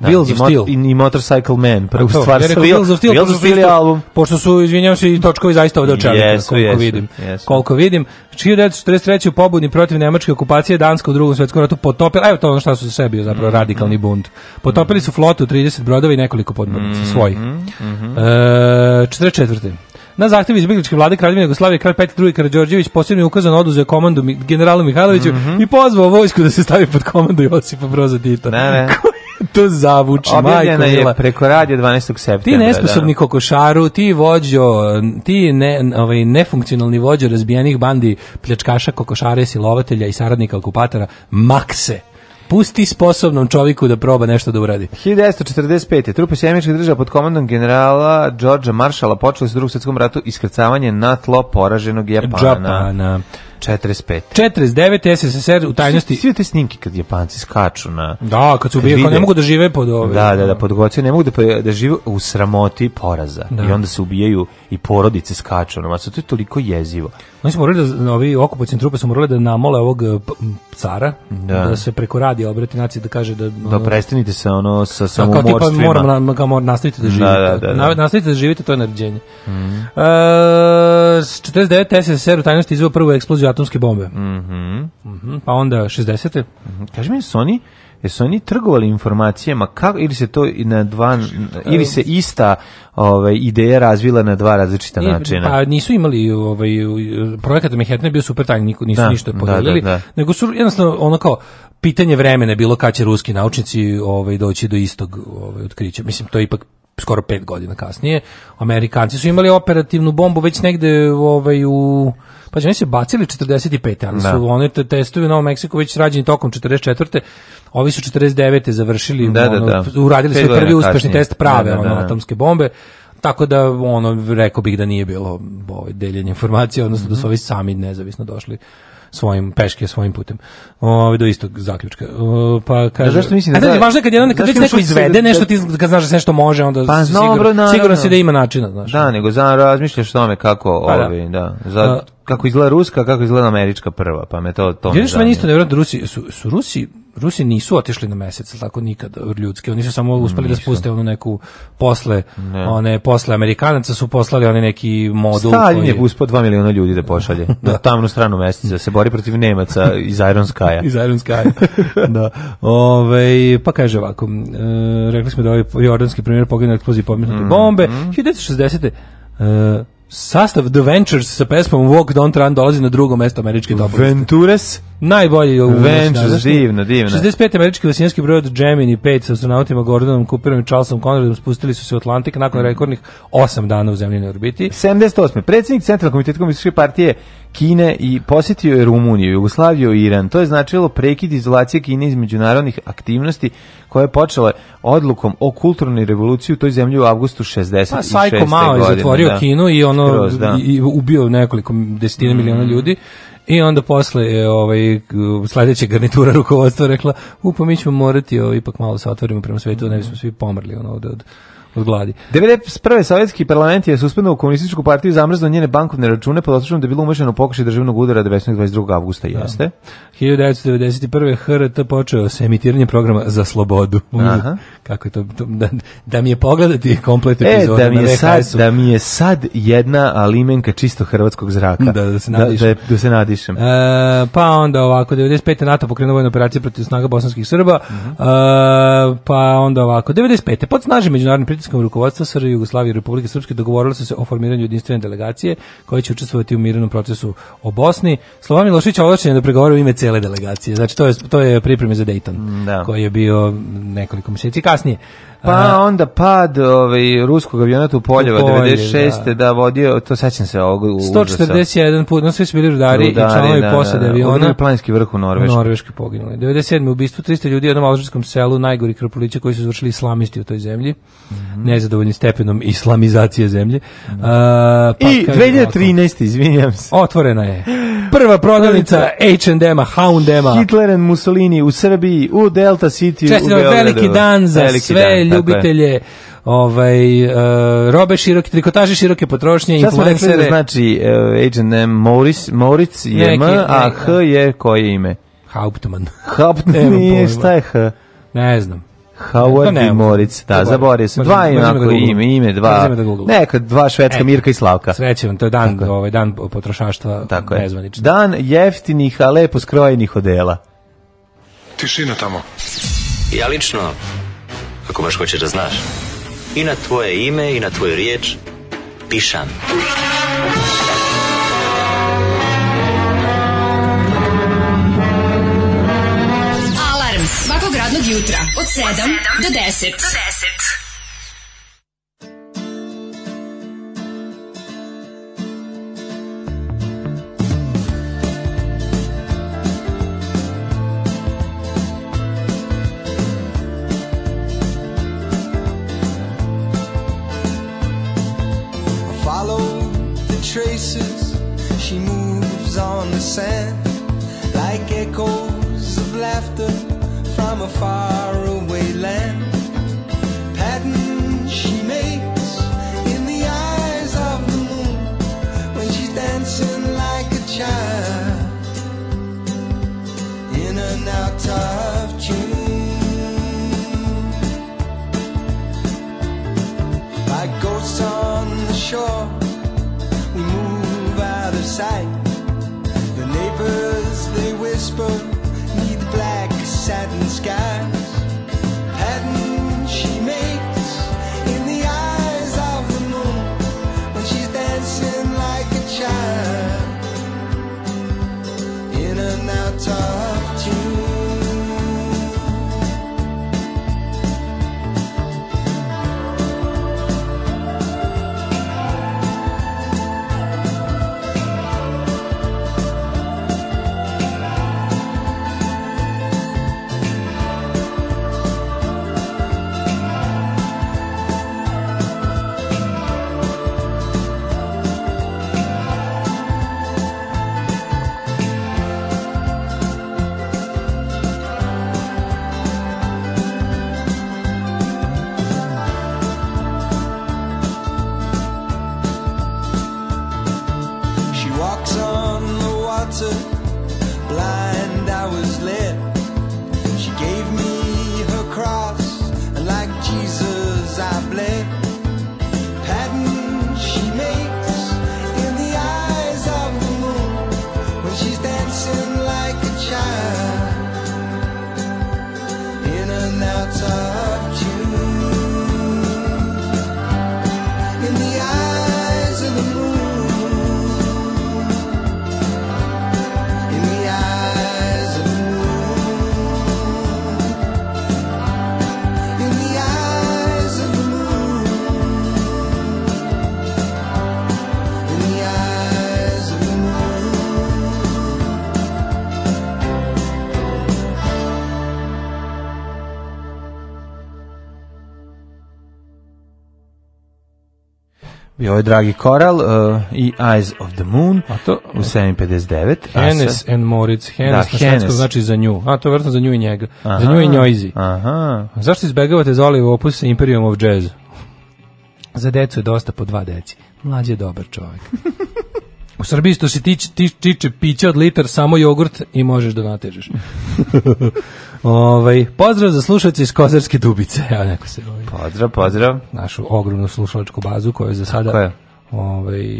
[SPEAKER 2] Da, da Wheels of Steel. I, Motorcycle Man, prvu to, stvar. Ja rekao, Wheels of Steel, Wheels of Steel je album. Pošto su, izvinjam se, i točkovi zaista ovde očeli, yes, koliko, vidim, yes. koliko vidim. Čiju 1943. u pobudni protiv nemačke okupacije Danska u drugom svetskom ratu potopili, evo to ono što su za sebi zapravo mm -hmm. radikalni bunt. Potopili su flotu 30 brodova i nekoliko podmornica mm -hmm. svojih. Mm -hmm. e, 44. Na zahtev izbegličke vlade Kraljevine Jugoslavije kralj Petar II Karađorđević posebno je ukazan oduzeo komandu generalu Mihajloviću mm -hmm. i pozvao vojsku da se stavi pod komandu Josipa Broza Tita. Ne, ne. to zavuči, Objavljena majko je preko radija 12. septembra. Ti da, da. nesposobni da. kokošaru, ti vođo, ti ne, ovaj, nefunkcionalni vođo razbijenih bandi pljačkaša, kokošare, silovatelja i saradnika okupatora, makse. Pusti sposobnom čovjeku da proba nešto da uradi. 1945. Trupe Sjemičke države pod komandom generala Georgea Marshalla počeli su u drugom svjetskom ratu iskrcavanje na tlo poraženog Japana. Japana. 45. 49. SSSR u tajnosti... Svi, te snimke kad Japanci skaču na... Da, kad su ubijaju, vide... ne mogu da žive pod ove... Da, da, da, pod gocije, ne mogu da, da žive u sramoti poraza. Da. I onda se ubijaju i porodice skaču na masu. To je toliko jezivo. Oni su morali da, ovi okupacijne trupe su morali da namole ovog eh, cara, da, da se preko radija obrati naciji da kaže da... da ono, da prestanite se ono sa samomorstvima. Kao tipa moram, na, na, moram nastavite da, da živite. Da, da, da, da. Nastavite da živite, to je naređenje. Mm. Uh, 49. SSSR u tajnosti izveo prvu eksploziju za atomske bombe. Mhm. Mm pa onda 60. Mm -hmm. Kaži mi, Sony, jesu oni trgovali informacijama kako ili se to na dva e, ili se ista ovaj ideja razvila na dva različita Nije, načina. Pa nisu imali ovaj projekat Manhattan je bio super tajni, nisu da, ništa da, podelili, da, da, nego su jednostavno ono kao pitanje vremena bilo kad će ruski naučnici ovaj doći do istog ovaj otkrića. Mislim to je ipak skoro pet godina kasnije, Amerikanci su imali operativnu bombu već negde ovaj, u... Pa znači, oni se bacili 45. Ali da. su one testovi u Novom Meksiku već rađeni tokom 44. Ovi su 49. završili, da, da, ono, da, da. uradili su prvi uspešni test prave da, ono, atomske bombe tako da ono rekao bih da nije bilo ovaj deljenje informacija odnosno mm -hmm. da su ovi sami nezavisno došli svojim peške svojim putem. Ovde ovaj, do istog zaključka. O, pa kaže da, zašto mislim da, je važno kad jedan kad već neko izvede nešto ti kad znaš da sve što može onda pa, sigurno, sigurno se da ima načina, znaš. Da, nego za razmišljaš o tome kako pa, ovaj, da. Za kako izgleda ruska, kako izgleda američka prva, pa me to to. Jedino što meni isto nevjerojatno da Rusi su, su Rusi Rusi nisu otišli na mesec, tako nikad ljudski. Oni su samo uspeli da nisu. da spuste onu neku posle, ne. one posle Amerikanaca su poslali oni neki modul Stalin koji je uspeo 2 miliona ljudi da
[SPEAKER 5] pošalje da. na tamnu stranu meseca, da se bori protiv Nemaca iz Iron Skya. iz Iron Skya. da. Ove, pa kaže ovako, e, rekli smo da ovaj jordanski premijer poginuo na eksploziji pomenute mm -hmm. bombe. 1960. Mm. E, Sastav The Ventures sa pesmom Walk Don't Run dolazi na drugo mesto američke top Ventures Najbolji u Ventures, divno, divno. 65. američki vasijanski brod Gemini 5 sa astronautima Gordonom Cooperom i Charlesom Conradom spustili su se u Atlantik nakon mm. rekordnih 8 dana u zemljinoj orbiti. 78. Predsjednik Centralnog komiteta komunističke partije Kine i posjetio je Rumuniju, Jugoslaviju i Iran. To je značilo prekid izolacije Kine iz međunarodnih aktivnosti koja je počela odlukom o kulturnoj revoluciji u toj zemlji u avgustu 66. Pa Sajko Mao je da. zatvorio da. Kinu i ono Kroz, da. i ubio nekoliko desetina mm. miliona ljudi I onda posle e, ovaj sledeća garnitura rukovodstva rekla: "U pa mi ćemo morati o, ipak malo se otvorimo prema svetu, ne bismo svi pomrli ono od, od od gladi. 91. sovjetski parlament je suspendao komunističku partiju zamrznuo njene bankovne račune pod osnovom da je bilo umešano pokušaj državnog udara 1922. avgusta da. jeste. 1991. HRT počeo sa emitiranjem programa za slobodu. Aha. Kako je to, to da, da, mi je pogledati komplet e, epizodu e, da mi je sad, da mi je sad jedna alimenka čisto hrvatskog zraka. Da, da se da, da nadišem. Da, da se nadišem. E, pa onda ovako 95. NATO pokrenuo vojnu operaciju protiv snaga bosanskih Srba. Uh mhm. -huh. e, pa onda ovako 95. pod snaži međunarodnim pritisk pritiskom rukovodstva SR Jugoslavije i Republike Srpske dogovorili su se o formiranju jedinstvene delegacije koja će učestvovati u mirnom procesu o Bosni. Slovan Milošića ovlačen da pregovara u ime cele delegacije. Znači to je to je pripreme za Dayton, da. koji je bio nekoliko meseci kasnije. Pa onda pad ovaj, ruskog avionata u Poljeva, 96. Da. da. vodio, to sećam se ovog 141 put, no sve su bili rudari, rudari i članovi da, posade da, da. aviona. planinski vrh u Norveškoj. Norveški poginuli. 97. ubistvu 300 ljudi u jednom alžarskom selu, najgori krpulića koji su izvršili islamisti u toj zemlji, mm -hmm. nezadovoljni stepenom islamizacije zemlje. Mm -hmm. A, pa, I 2013. izvinjam se. Otvorena je. Prva prodavnica H&M-a, Hound-a. Hitler and Mussolini u Srbiji, u Delta City, Čestim, u Beogradu. Veliki dan za veliki sve dan, pa Dakle. ljubitelje, ovaj, uh, robe široke, trikotaže široke potrošnje, i da influencere. znači uh, H&M Moritz, Moritz je M, a H da. je koje ime? Hauptmann. Hauptmann nije, šta je H? Ne znam. Howard ne, i Moritz, da, zaboravio se, Dva imako da ime, ime, dva, da neka dva švedska, e, Mirka i Slavka. Srećem, to je dan, ovaj, dan potrošaštva Tako Nezvanično. Dan jeftinih, a lepo skrojenih odela. Tišina tamo. Ja lično ako baš hoćeš da znaš. I na tvoje ime i na tvoju riječ pišam. Alarm svakog radnog jutra od 7 do 10. Do 10. on the sand like echoes of laughter from a faraway land. Pattern she makes in the eyes of the moon when she's dancing like a child in and out of tune. Like ghosts on the shore, we move out of sight lovers, they whisper, neath black satin sky. bio je Dragi Koral uh, i Eyes of the Moon a to, u 7.59.
[SPEAKER 6] Hennes and Moritz. Da, Hennes da, na švedskom znači za nju. A to je za nju i njega.
[SPEAKER 5] Aha,
[SPEAKER 6] za nju i njojzi. Aha. Zašto izbegavate Zoli u opus Imperium of Jazz? Za decu je dosta po dva deci. Mlađi je dobar čovjek. u Srbiji što se tiče, tiče piće od litar, samo jogurt i možeš da natežeš. Ovaj pozdrav za slušatelje iz Kozarske Dubice. Ja neko
[SPEAKER 5] se. Ovaj, pozdrav, pozdrav.
[SPEAKER 6] Našu ogromnu slušalačku bazu koju za sada
[SPEAKER 5] ovaj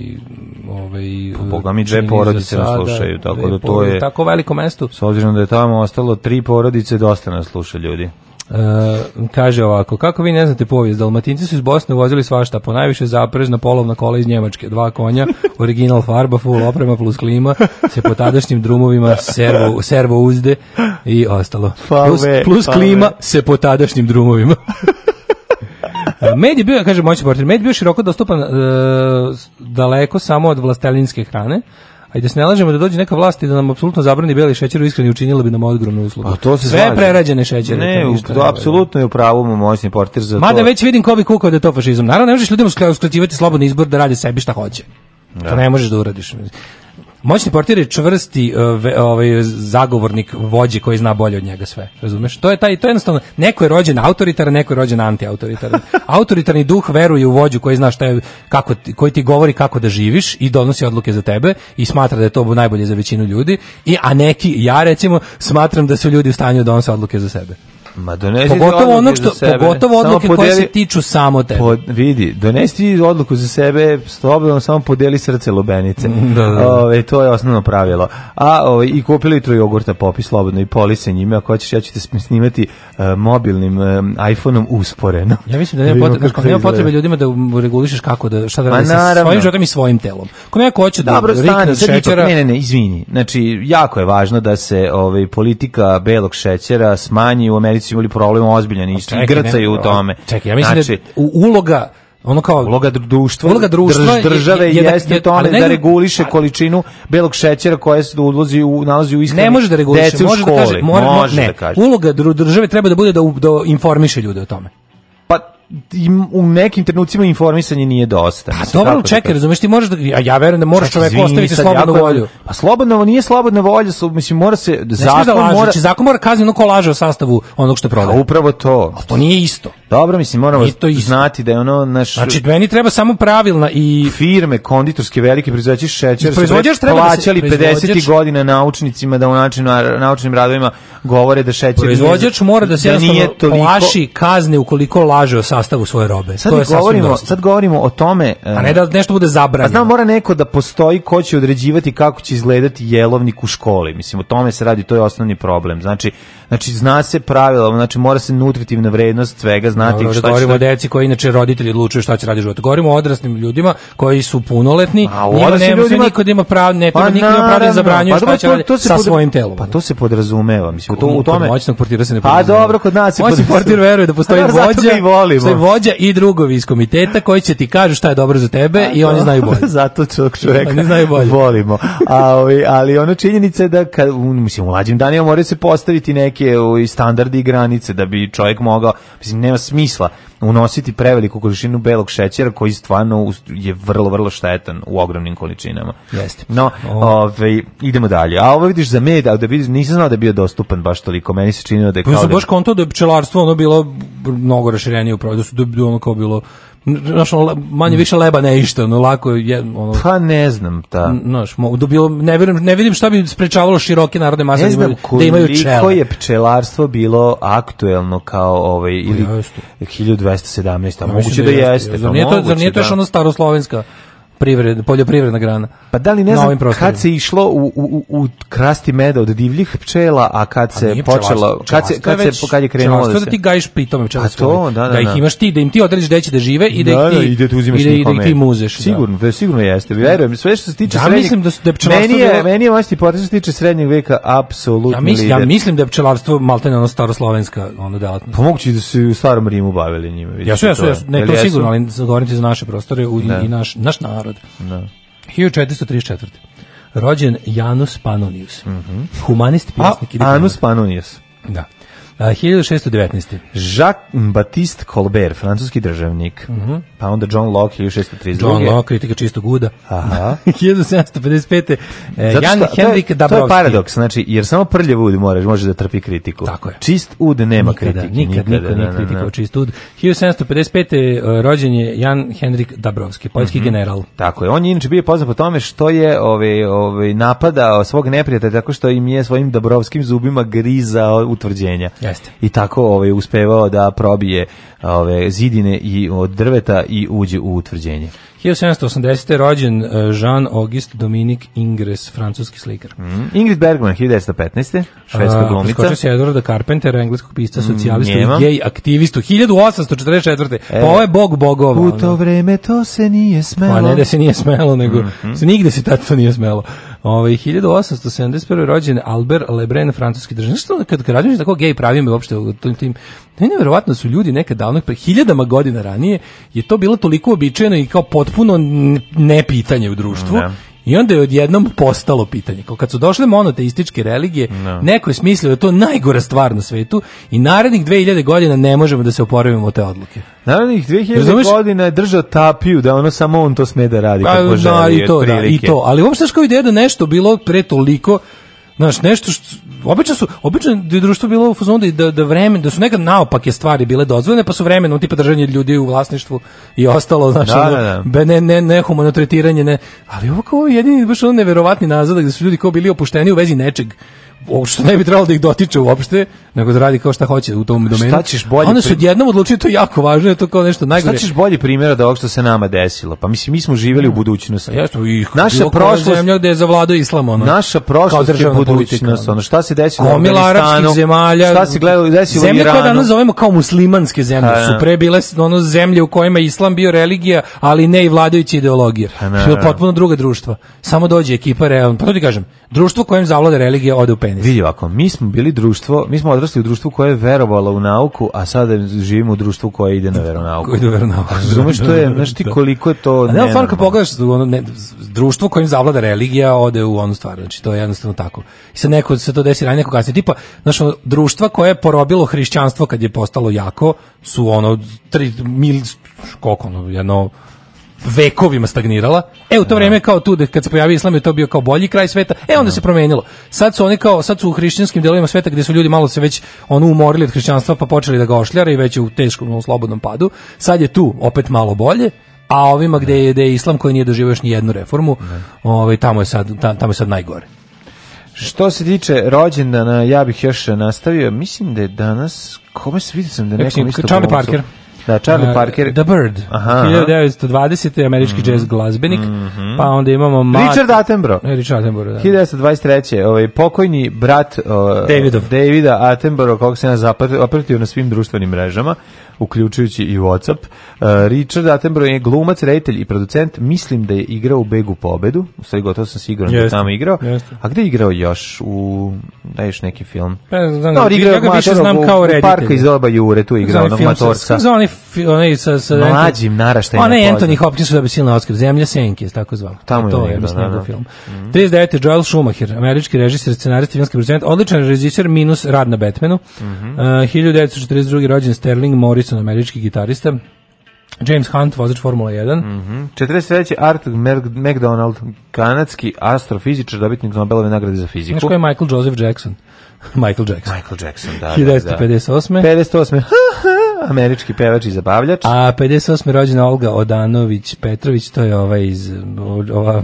[SPEAKER 5] ovaj pa, Boga mi dve porodice nas slušaju, tako da to je
[SPEAKER 6] tako veliko mesto.
[SPEAKER 5] S obzirom da je tamo ostalo tri porodice, dosta nas sluša ljudi.
[SPEAKER 6] Uh, kaže ovako, kako vi ne znate povijest, Dalmatinci su iz Bosne uvozili svašta, po najviše zaprežna polovna kola iz Njemačke, dva konja, original farba, full oprema plus klima, se po tadašnjim drumovima servo, servo uzde i ostalo. Plus, plus klima se po tadašnjim drumovima. E, med je bio, kaže moći portir, med je bio široko dostupan uh, daleko samo od vlastelinske hrane, a i da se ne lažemo da dođe neka vlast i da nam apsolutno zabrani beli šećer, iskreno učinila bi nam ogromnu uslugu. A pa to se Sve slaži. prerađene šećere.
[SPEAKER 5] Ne, u, to apsolutno je u pravu moćni portir za
[SPEAKER 6] Mada
[SPEAKER 5] to.
[SPEAKER 6] Mada već vidim ko bi kukao da je to fašizam. Naravno, ne možeš ljudima uskraćivati slobodni izbor da rade sebi šta hoće. Da. To ne možeš da uradiš. Moćni portir je čvrsti e, ovaj zagovornik vođe koji zna bolje od njega sve. Razumeš? To je taj to je jednostavno neko je rođen autoritar, neko je rođen antiautoritaran. Autoritarni duh veruje u vođu koji zna šta je kako koji ti govori kako da živiš i donosi odluke za tebe i smatra da je to najbolje za većinu ljudi. I a neki ja recimo smatram da su ljudi u stanju da donose odluke
[SPEAKER 5] za sebe.
[SPEAKER 6] Ma donesi pogotovo ono što pogotovo odluke podeli, koje se tiču samo tebe. Pod,
[SPEAKER 5] vidi, donesi odluku za sebe, slobodno samo podeli srce lubenice.
[SPEAKER 6] Da, da, da. Ove,
[SPEAKER 5] to je osnovno pravilo. A ove, i kupi litru jogurta popi slobodno i poli se njime, ako hoćeš ja ću te snimati uh, mobilnim uh, iPhoneom usporeno.
[SPEAKER 6] Ja mislim da nema potrebe, nema potrebe ljudima da regulišeš kako da šta da radiš sa svojim životom i svojim telom. Ko neko hoće da
[SPEAKER 5] Dobro, stani, šećera... ne, ne, ne, izvini. Znači jako je važno da se ovaj politika belog šećera smanji u Americi su imali problem ozbiljan i pa čekaj, grcaju u tome. Čekaj, ja mislim da znači,
[SPEAKER 6] da uloga ono kao
[SPEAKER 5] uloga društva,
[SPEAKER 6] uloga društva drž,
[SPEAKER 5] države je, je, da- jeste je, to da reguliše a, količinu belog šećera koja se ulazi u nalazi u
[SPEAKER 6] ishrani. Ne
[SPEAKER 5] može da reguliše, može da kaže, mora, može
[SPEAKER 6] ne, da
[SPEAKER 5] kaže.
[SPEAKER 6] Uloga države treba da bude da, da informiše ljude o tome
[SPEAKER 5] im, u nekim trenucima informisanje nije dosta. Pa
[SPEAKER 6] dobro, da čekaj, razumeš ti možeš da a ja verujem da moraš čoveku ostaviti slobodnu jako, volju.
[SPEAKER 5] Pa volja nije slobodna volja, su, mislim mora se ne
[SPEAKER 6] da zakon da lažu, mora znači, zakon mora kazneno kolaže o sastavu onog što je prodao.
[SPEAKER 5] upravo to.
[SPEAKER 6] A to nije isto.
[SPEAKER 5] Dobro, mislim, moramo to znati da je ono
[SPEAKER 6] naš... Znači, meni treba samo pravilna i...
[SPEAKER 5] Firme, konditorske, velike proizvođači šećer
[SPEAKER 6] su
[SPEAKER 5] plaćali da se, 50. godina naučnicima da u načinu, naučnim radovima govore da šećer...
[SPEAKER 6] Proizvođač mora da se da nije toliko... plaši kazne ukoliko laže o sastavu svoje robe.
[SPEAKER 5] Sad, to je govorimo, sad govorimo o tome...
[SPEAKER 6] E, A ne da nešto bude zabranjeno. A
[SPEAKER 5] znam, mora neko da postoji ko će određivati kako će izgledati jelovnik u školi. Mislim, o tome se radi, to je osnovni problem. Znači, Znači, zna se pravilo, znači mora se nutritivna vrednost svega znati. Dobro, šta da govorimo
[SPEAKER 6] o deci koji inače roditelji odlučuju šta će raditi život. Govorimo o odraslim ljudima koji su punoletni, a ne nema ljudima... niko da ima pravo, ne, pa, niko da ima pravo da zabranjuje pa, šta će raditi sa svojim telom.
[SPEAKER 5] Pa to se podrazumeva, mislim, to,
[SPEAKER 6] u tome... Moćnog portira se ne pa podrazumeva.
[SPEAKER 5] Pa dobro, kod nas
[SPEAKER 6] se podrazumeva. Moćni portir veruje da postoji vođa,
[SPEAKER 5] postoji
[SPEAKER 6] vođa i drugovi iz komiteta koji će ti kažu šta je dobro za tebe pa i oni znaju bolje.
[SPEAKER 5] Zato čovjek oni znaju bolje. Volimo. Ali, ali ono činjenica je da, kad, mislim, u mlađim danima mora se postaviti neki neke ovaj, standardi i granice da bi čovjek mogao, mislim, nema smisla unositi preveliku količinu belog šećera koji stvarno je vrlo, vrlo štetan u ogromnim količinama.
[SPEAKER 6] Jeste.
[SPEAKER 5] No, ovaj, idemo dalje. A ovo vidiš za med, a da vidiš, nisam znao da je bio dostupan baš toliko, meni se činilo da je pa kao... Pa baš
[SPEAKER 6] konto da je pčelarstvo ono bilo mnogo proširenije u da su ono kao bilo znaš, ono, manje više mm. leba ne išta, ono, lako je, ono...
[SPEAKER 5] Pa ne znam, ta. Da.
[SPEAKER 6] Znaš, mogu da ne, vidim, ne vidim šta bi sprečavalo široke narodne mase da imaju, da imaju čele.
[SPEAKER 5] Ne je pčelarstvo bilo aktuelno kao ovaj, pa ili 1217, a moguće da, da jeste. Pa zar nije
[SPEAKER 6] to, zar
[SPEAKER 5] nije to
[SPEAKER 6] još da.
[SPEAKER 5] ono
[SPEAKER 6] staroslovenska privred, poljoprivredna grana.
[SPEAKER 5] Pa da li ne znam kad se išlo u, u, u krasti meda od divljih pčela, a kad pa se a počelo, kad se kad se kad je krenulo da se. Da
[SPEAKER 6] ti gajiš pitome pčela. to, da, da, da, da, ih imaš ti, da im ti odrediš gde će da žive i da, da, da ih i da ti uzimaš i da ih ti muzeš.
[SPEAKER 5] Sigurno, da. sigurno jeste. Verujem, sve što se tiče
[SPEAKER 6] da, srednjeg, mislim da da pčelarstvo
[SPEAKER 5] meni je meni
[SPEAKER 6] je baš ti potrebno
[SPEAKER 5] što se tiče srednjeg veka apsolutno. Ja mislim,
[SPEAKER 6] ja mislim da je pčelarstvo maltene ono staroslovenska ono delatnost.
[SPEAKER 5] Pomoći pa da se u starom Rimu bavili njima.
[SPEAKER 6] Ja su, ja su, ne to sigurno, ali govorite za naše prostore i naš naš narod narod. Da. 1434. Rođen Janus Panonius. Mm -hmm. Humanist,
[SPEAKER 5] pjesnik
[SPEAKER 6] i
[SPEAKER 5] diplomat. Anus Panonius.
[SPEAKER 6] Da. Uh, 1619.
[SPEAKER 5] Jacques Baptiste Colbert, francuski državnik. Mm -hmm. Pa onda John Locke, 1632.
[SPEAKER 6] John Locke, kritika čistog guda.
[SPEAKER 5] Aha.
[SPEAKER 6] 1755. E, Jan Henrik
[SPEAKER 5] Dabrowski. To je paradoks, znači, jer samo prljav ud moraš, može da trpi kritiku.
[SPEAKER 6] Tako je.
[SPEAKER 5] Čist ud nema nikada, kritike.
[SPEAKER 6] Nikad, nikada, niko nije da, da, da, kritikao čist ud. 1755. E, rođen je Jan Henrik Dabrowski, poljski mm -hmm. general.
[SPEAKER 5] Tako je. On je inače bio poznat po tome što je ove, ove, napadao svog neprijatelja tako što im je svojim Dabrovskim zubima grizao utvrđenja. Jeste. I tako ovaj uspevao da probije ove zidine i od drveta i uđe u utvrđenje.
[SPEAKER 6] 1780. rođen e, Jean Auguste Dominique Ingres, francuski slikar.
[SPEAKER 5] Mm. Ingrid Bergman 1915. švedska A, glumica.
[SPEAKER 6] Preskočio se Edwarda Carpentera, engleskog pisca, socijalista mm, i gej aktivistu 1844. E, pa ovo je bog bogova.
[SPEAKER 5] U to vreme to se nije smelo.
[SPEAKER 6] Pa
[SPEAKER 5] ne
[SPEAKER 6] da se nije smelo, nego mm -hmm. se nigde se tad to nije smelo. Ovaj 1871. rođen Albert Lebrun, francuski državnik. Što kad građani tako gej pravi me uopšte u tim tim ne, su ljudi nekad davno, pre hiljadama godina ranije, je to bilo toliko uobičajeno i kao potpuno ne pitanje u društvu. Mm, I onda je odjednom postalo pitanje. Kao kad su došle monoteističke religije, no. Da. neko je smislio da to najgora stvar na svetu i narednih 2000 godina ne možemo da se oporavimo od te odluke.
[SPEAKER 5] Narednih 2000 Razumeš? godina je držao tapiju da ono samo on to sme da radi kako
[SPEAKER 6] pa,
[SPEAKER 5] želi.
[SPEAKER 6] Da, I to, da, i to. Ali uopšte što ideja da nešto bilo pre toliko Znaš, nešto što obično su obično je društvo bilo u fazonu da da vreme da su nekad naopake stvari bile dozvoljene pa su vremenom tipa držanje ljudi u vlasništvu i ostalo znači da, ono, da, da. ne ne nehumano tretiranje ne ali ovo kao jedini baš ono neverovatni nazad da su ljudi kao bili opušteni u vezi nečeg što ne bi trebalo da ih dotiče uopšte, nego da radi kao šta hoće u tom domenu.
[SPEAKER 5] Šta ćeš bolje? Oni
[SPEAKER 6] su odjednom odlučili to jako važno, je to kao nešto najgore.
[SPEAKER 5] Šta ćeš bolji primjera da ovog što se nama desilo? Pa mislim mi smo živeli u mm. budućnosti.
[SPEAKER 6] Ja i naša prošlost zemlja gde je zavladao islam ona.
[SPEAKER 5] Naša prošlost je budućnost, politika, ono. Šta se desilo u Afganistanu?
[SPEAKER 6] zemalja.
[SPEAKER 5] Šta se gledalo desilo
[SPEAKER 6] zemlje u
[SPEAKER 5] Iranu? Zemlje koje
[SPEAKER 6] danas zovemo kao muslimanske zemlje pa, su da. pre bile ono zemlje u kojima islam bio religija, ali ne i vladajuća ideologija. Pa, bilo da, da. potpuno druga društva. Samo dođe ekipa, pa to ti kažem, društvo kojem zavlada religija
[SPEAKER 5] ode u pen penis. Vidi ovako, mi smo bili društvo, mi smo odrasli u društvu koje je verovalo u nauku, a sada živimo u društvu koje ide na veronauku. Koje
[SPEAKER 6] ide veronauku. Razumeš
[SPEAKER 5] što je, da. znaš ti koliko je to...
[SPEAKER 6] Ne, stvarno kad pogledaš ono, ne, društvo kojim zavlada religija ode u onu stvar, znači to je jednostavno tako. I sad neko se to desi ranije, neko kasnije. Tipa, znaš, ono, društva koje je porobilo hrišćanstvo kad je postalo jako, su ono, tri, mil, koliko ono, jedno, vekovima stagnirala. E u to da. vrijeme kao tu da kad se pojavio islam je to bio kao bolji kraj sveta. E onda da. se promijenilo. Sad su oni kao sad su u hrišćanskim delovima sveta gdje su ljudi malo se već ono umorili od hrišćanstva pa počeli da ga ošljare i već je u teškom u slobodnom padu. Sad je tu opet malo bolje a ovima gdje je, je, islam koji nije doživio još ni jednu reformu, ovaj tamo je sad tamo je sad najgore.
[SPEAKER 5] Što se tiče rođendana, ja bih još nastavio, mislim da je danas, kome se vidio sam da je neko isto... Charlie Parker. Da, Charlie Parker.
[SPEAKER 6] The Bird, Aha. 1920. američki mm -hmm. jazz glazbenik, mm -hmm. pa onda imamo Matt,
[SPEAKER 5] Richard Attenborough.
[SPEAKER 6] E, Richard Attenborough, da.
[SPEAKER 5] 1923. Ovaj, pokojni brat uh, Davidov. Davida Attenborough, kog se nas zapratio na svim društvenim mrežama uključujući i Whatsapp. Uh, Richard Attenborough je glumac, reditelj i producent. Mislim da je igrao u Begu pobedu. U stvari gotovo sam siguran da tamo igrao. Jeste. A gde je igrao još? U da još neki film. Pa,
[SPEAKER 6] znam, da, no,
[SPEAKER 5] igrao ja ga
[SPEAKER 6] više znam u, kao
[SPEAKER 5] reditelj. U parku iz
[SPEAKER 6] doba Jure,
[SPEAKER 5] tu
[SPEAKER 6] je igrao onog matorca. Znam onaj onaj sa, sa mlađim naraštajem. Onaj Anthony Hopkins da bi silna Oscar. Zemlja senke je tako zvao. Tamo je to je mislim da, da film. Mm. 39. Joel Schumacher, američki režiser, scenarist i filmski producent, odličan režiser minus rad na Batmanu. Mm -hmm. uh, 1942. rođen Sterling Morris Davidson, američki gitarista, James Hunt, vozač Formula 1. Mm
[SPEAKER 5] -hmm. 43. Arthur McDonald, kanadski astrofizičar, dobitnik Nobelove nagrade za fiziku. Znaš ko
[SPEAKER 6] je Michael Joseph Jackson? Michael Jackson.
[SPEAKER 5] Michael Jackson, da.
[SPEAKER 6] 1958. Da, da.
[SPEAKER 5] 58. Američki pevač i zabavljač.
[SPEAKER 6] A 58. rođena Olga Odanović Petrović, to je ova iz ova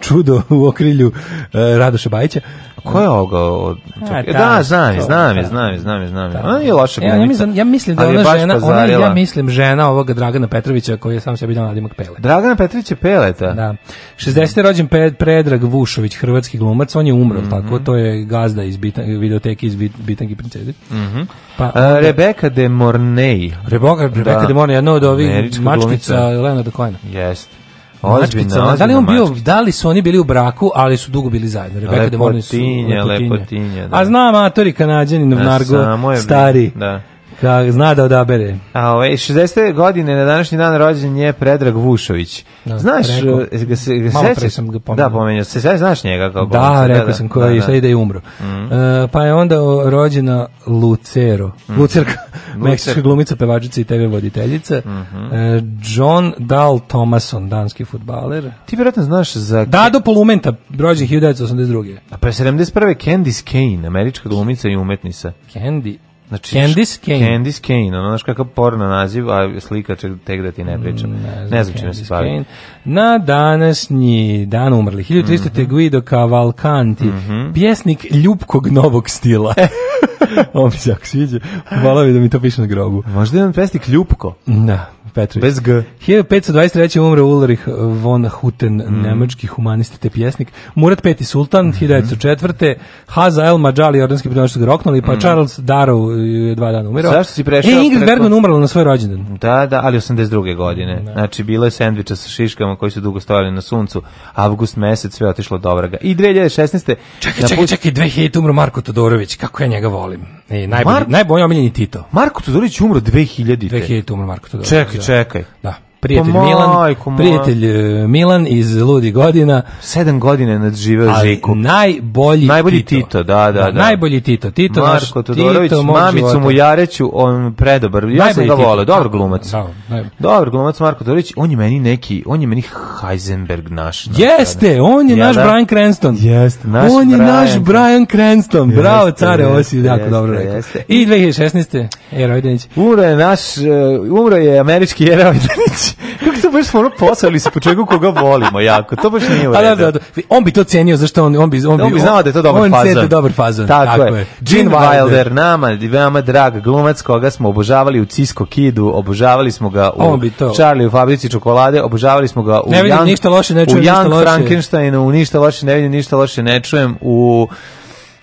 [SPEAKER 6] čudo u okrilju e, Radoša Bajića.
[SPEAKER 5] Ko je Olga? Od... A, e, da, znam, to, znam, je, znam, znam,
[SPEAKER 6] da.
[SPEAKER 5] znam. Je. Da. Ona je loša e, ja, ja,
[SPEAKER 6] mislim, ja mislim da ona žena, ona je, ja mislim žena ovoga Dragana Petrovića koji je sam sebi dao nadimak Pele.
[SPEAKER 5] Dragana Petrović je Peleta.
[SPEAKER 6] Da. 60. Da. rođen Pred, Predrag Vušović, hrvatski glumac, on je umro, mm -hmm. tako, to je gazda iz bitan, videoteki iz Bitanki princeze. Mm -hmm.
[SPEAKER 5] pa, onda... Rebeka de Mornay,
[SPEAKER 6] Lee. Da. Rebeka, Rebeka da. Demona, jedna od ovih mačkica Leonarda Cohena.
[SPEAKER 5] Jeste.
[SPEAKER 6] Ozbiljno, da li on bio, da li su oni bili u braku, ali su dugo bili zajedno. Rebecca lepotinje, Demona su lepotinje. lepotinje da. A zna matori kanadjani, novnargo,
[SPEAKER 5] stari.
[SPEAKER 6] Da. Da, zna da odabere.
[SPEAKER 5] A ove, ovaj, 60. godine na današnji dan rođen je Predrag Vušović. Da, znaš, rekao, eh,
[SPEAKER 6] ga se, ga malo pre sam ga pomenuo.
[SPEAKER 5] Da, pomenuo. Se sve znaš njega kao
[SPEAKER 6] Da, pomenuo. rekao da, sam da. koji da, da. ide i umro. Mm -hmm. uh, pa je onda rođena Lucero. Mm -hmm. Lucerka, meksička glumica, pevačica i TV voditeljica. Mm -hmm. uh, John Dal Thomason, danski futbaler.
[SPEAKER 5] Ti vjerojatno znaš za...
[SPEAKER 6] Dado Polumenta, rođen 1982.
[SPEAKER 5] A pre 71. Candice Kane, američka glumica i umetnica.
[SPEAKER 6] Candy
[SPEAKER 5] Znači,
[SPEAKER 6] Candice Kane. Candice
[SPEAKER 5] Kane, ono, znaš kakav porno naziv, a slika će tek da ti ne mm, pričam. Ne znam, znam čime se bavi.
[SPEAKER 6] Na današnji dan umrli, 1300. Mm -hmm. Guido Cavalcanti, mm -hmm. pjesnik ljubkog novog stila. On mi se jako sviđa. Hvala mi da mi to piše na grobu.
[SPEAKER 5] Možda je on pjesnik ljubko? Da. Petrović. Bez G.
[SPEAKER 6] 1523. umre Ulrich von Hutten, mm. nemački humanist te pjesnik. Murat Peti Sultan, mm -hmm. 1904. Haza El Mađali, jordanski pridonošći ga roknuli, pa mm. Charles Darrow je dva dana umirao.
[SPEAKER 5] Zašto si prešao? E,
[SPEAKER 6] Ingrid preko... Bergman umrla na svoj rođendan.
[SPEAKER 5] Da, da, ali 82. godine. Da. Znači, bilo je sendviča sa šiškama koji su dugo stojali na suncu. Avgust mesec, sve otišlo do vraga. I 2016.
[SPEAKER 6] Čekaj, napust... čekaj, čekaj, 2000 umro Marko Todorović, kako ja njega volim. E, najbolji, Mar... najbolji omiljeni Tito.
[SPEAKER 5] Marko Todorović umro 2000. 2000 umro Marko Todorović. Čekaj, čekaj.
[SPEAKER 6] Da prijatelj Pomoj, Milan, komoj. prijatelj e, Milan iz Ludi godina.
[SPEAKER 5] 7 godina je nadživeo Žiku. Najbolji,
[SPEAKER 6] najbolji
[SPEAKER 5] Tito.
[SPEAKER 6] Tito
[SPEAKER 5] da, da, da,
[SPEAKER 6] da. Najbolji Tito. Tito
[SPEAKER 5] Marko Todorović, Tito, Mamicu Jareću, on predobar. Ja najbolji sam ga volao, dobar glumac. Da, da, dobar glumac Marko Todorović, on je meni neki, on je meni Heisenberg naš.
[SPEAKER 6] Jeste, on je ja, naš da, Brian Cranston.
[SPEAKER 5] Jeste,
[SPEAKER 6] naš On je Brian. naš Brian Cranston. Jeste, Bravo, care, ovo si jako dobro rekao. Jeste. I 2016. Erojdenić.
[SPEAKER 5] Umro je naš, e, umro je američki Erojdenić. Kako se baš ono posali se po čovjeku koga volimo jako. To baš nije u redu. A, da, da, da.
[SPEAKER 6] On bi to cenio zašto on on bi
[SPEAKER 5] on, on bi znao da je to dobar on da fazon. On
[SPEAKER 6] dobar fazon.
[SPEAKER 5] Tako, Tako je. Gene Wilder nama, nama drag glumac koga smo obožavali u Cisco Kidu, obožavali smo ga u Charlie u fabrici čokolade, obožavali smo ga u
[SPEAKER 6] Ne vidim Young,
[SPEAKER 5] ništa loše, ne
[SPEAKER 6] čujem
[SPEAKER 5] ništa loše. U Young Frankensteinu,
[SPEAKER 6] ništa loše, ne
[SPEAKER 5] vidim ništa loše, ne čujem u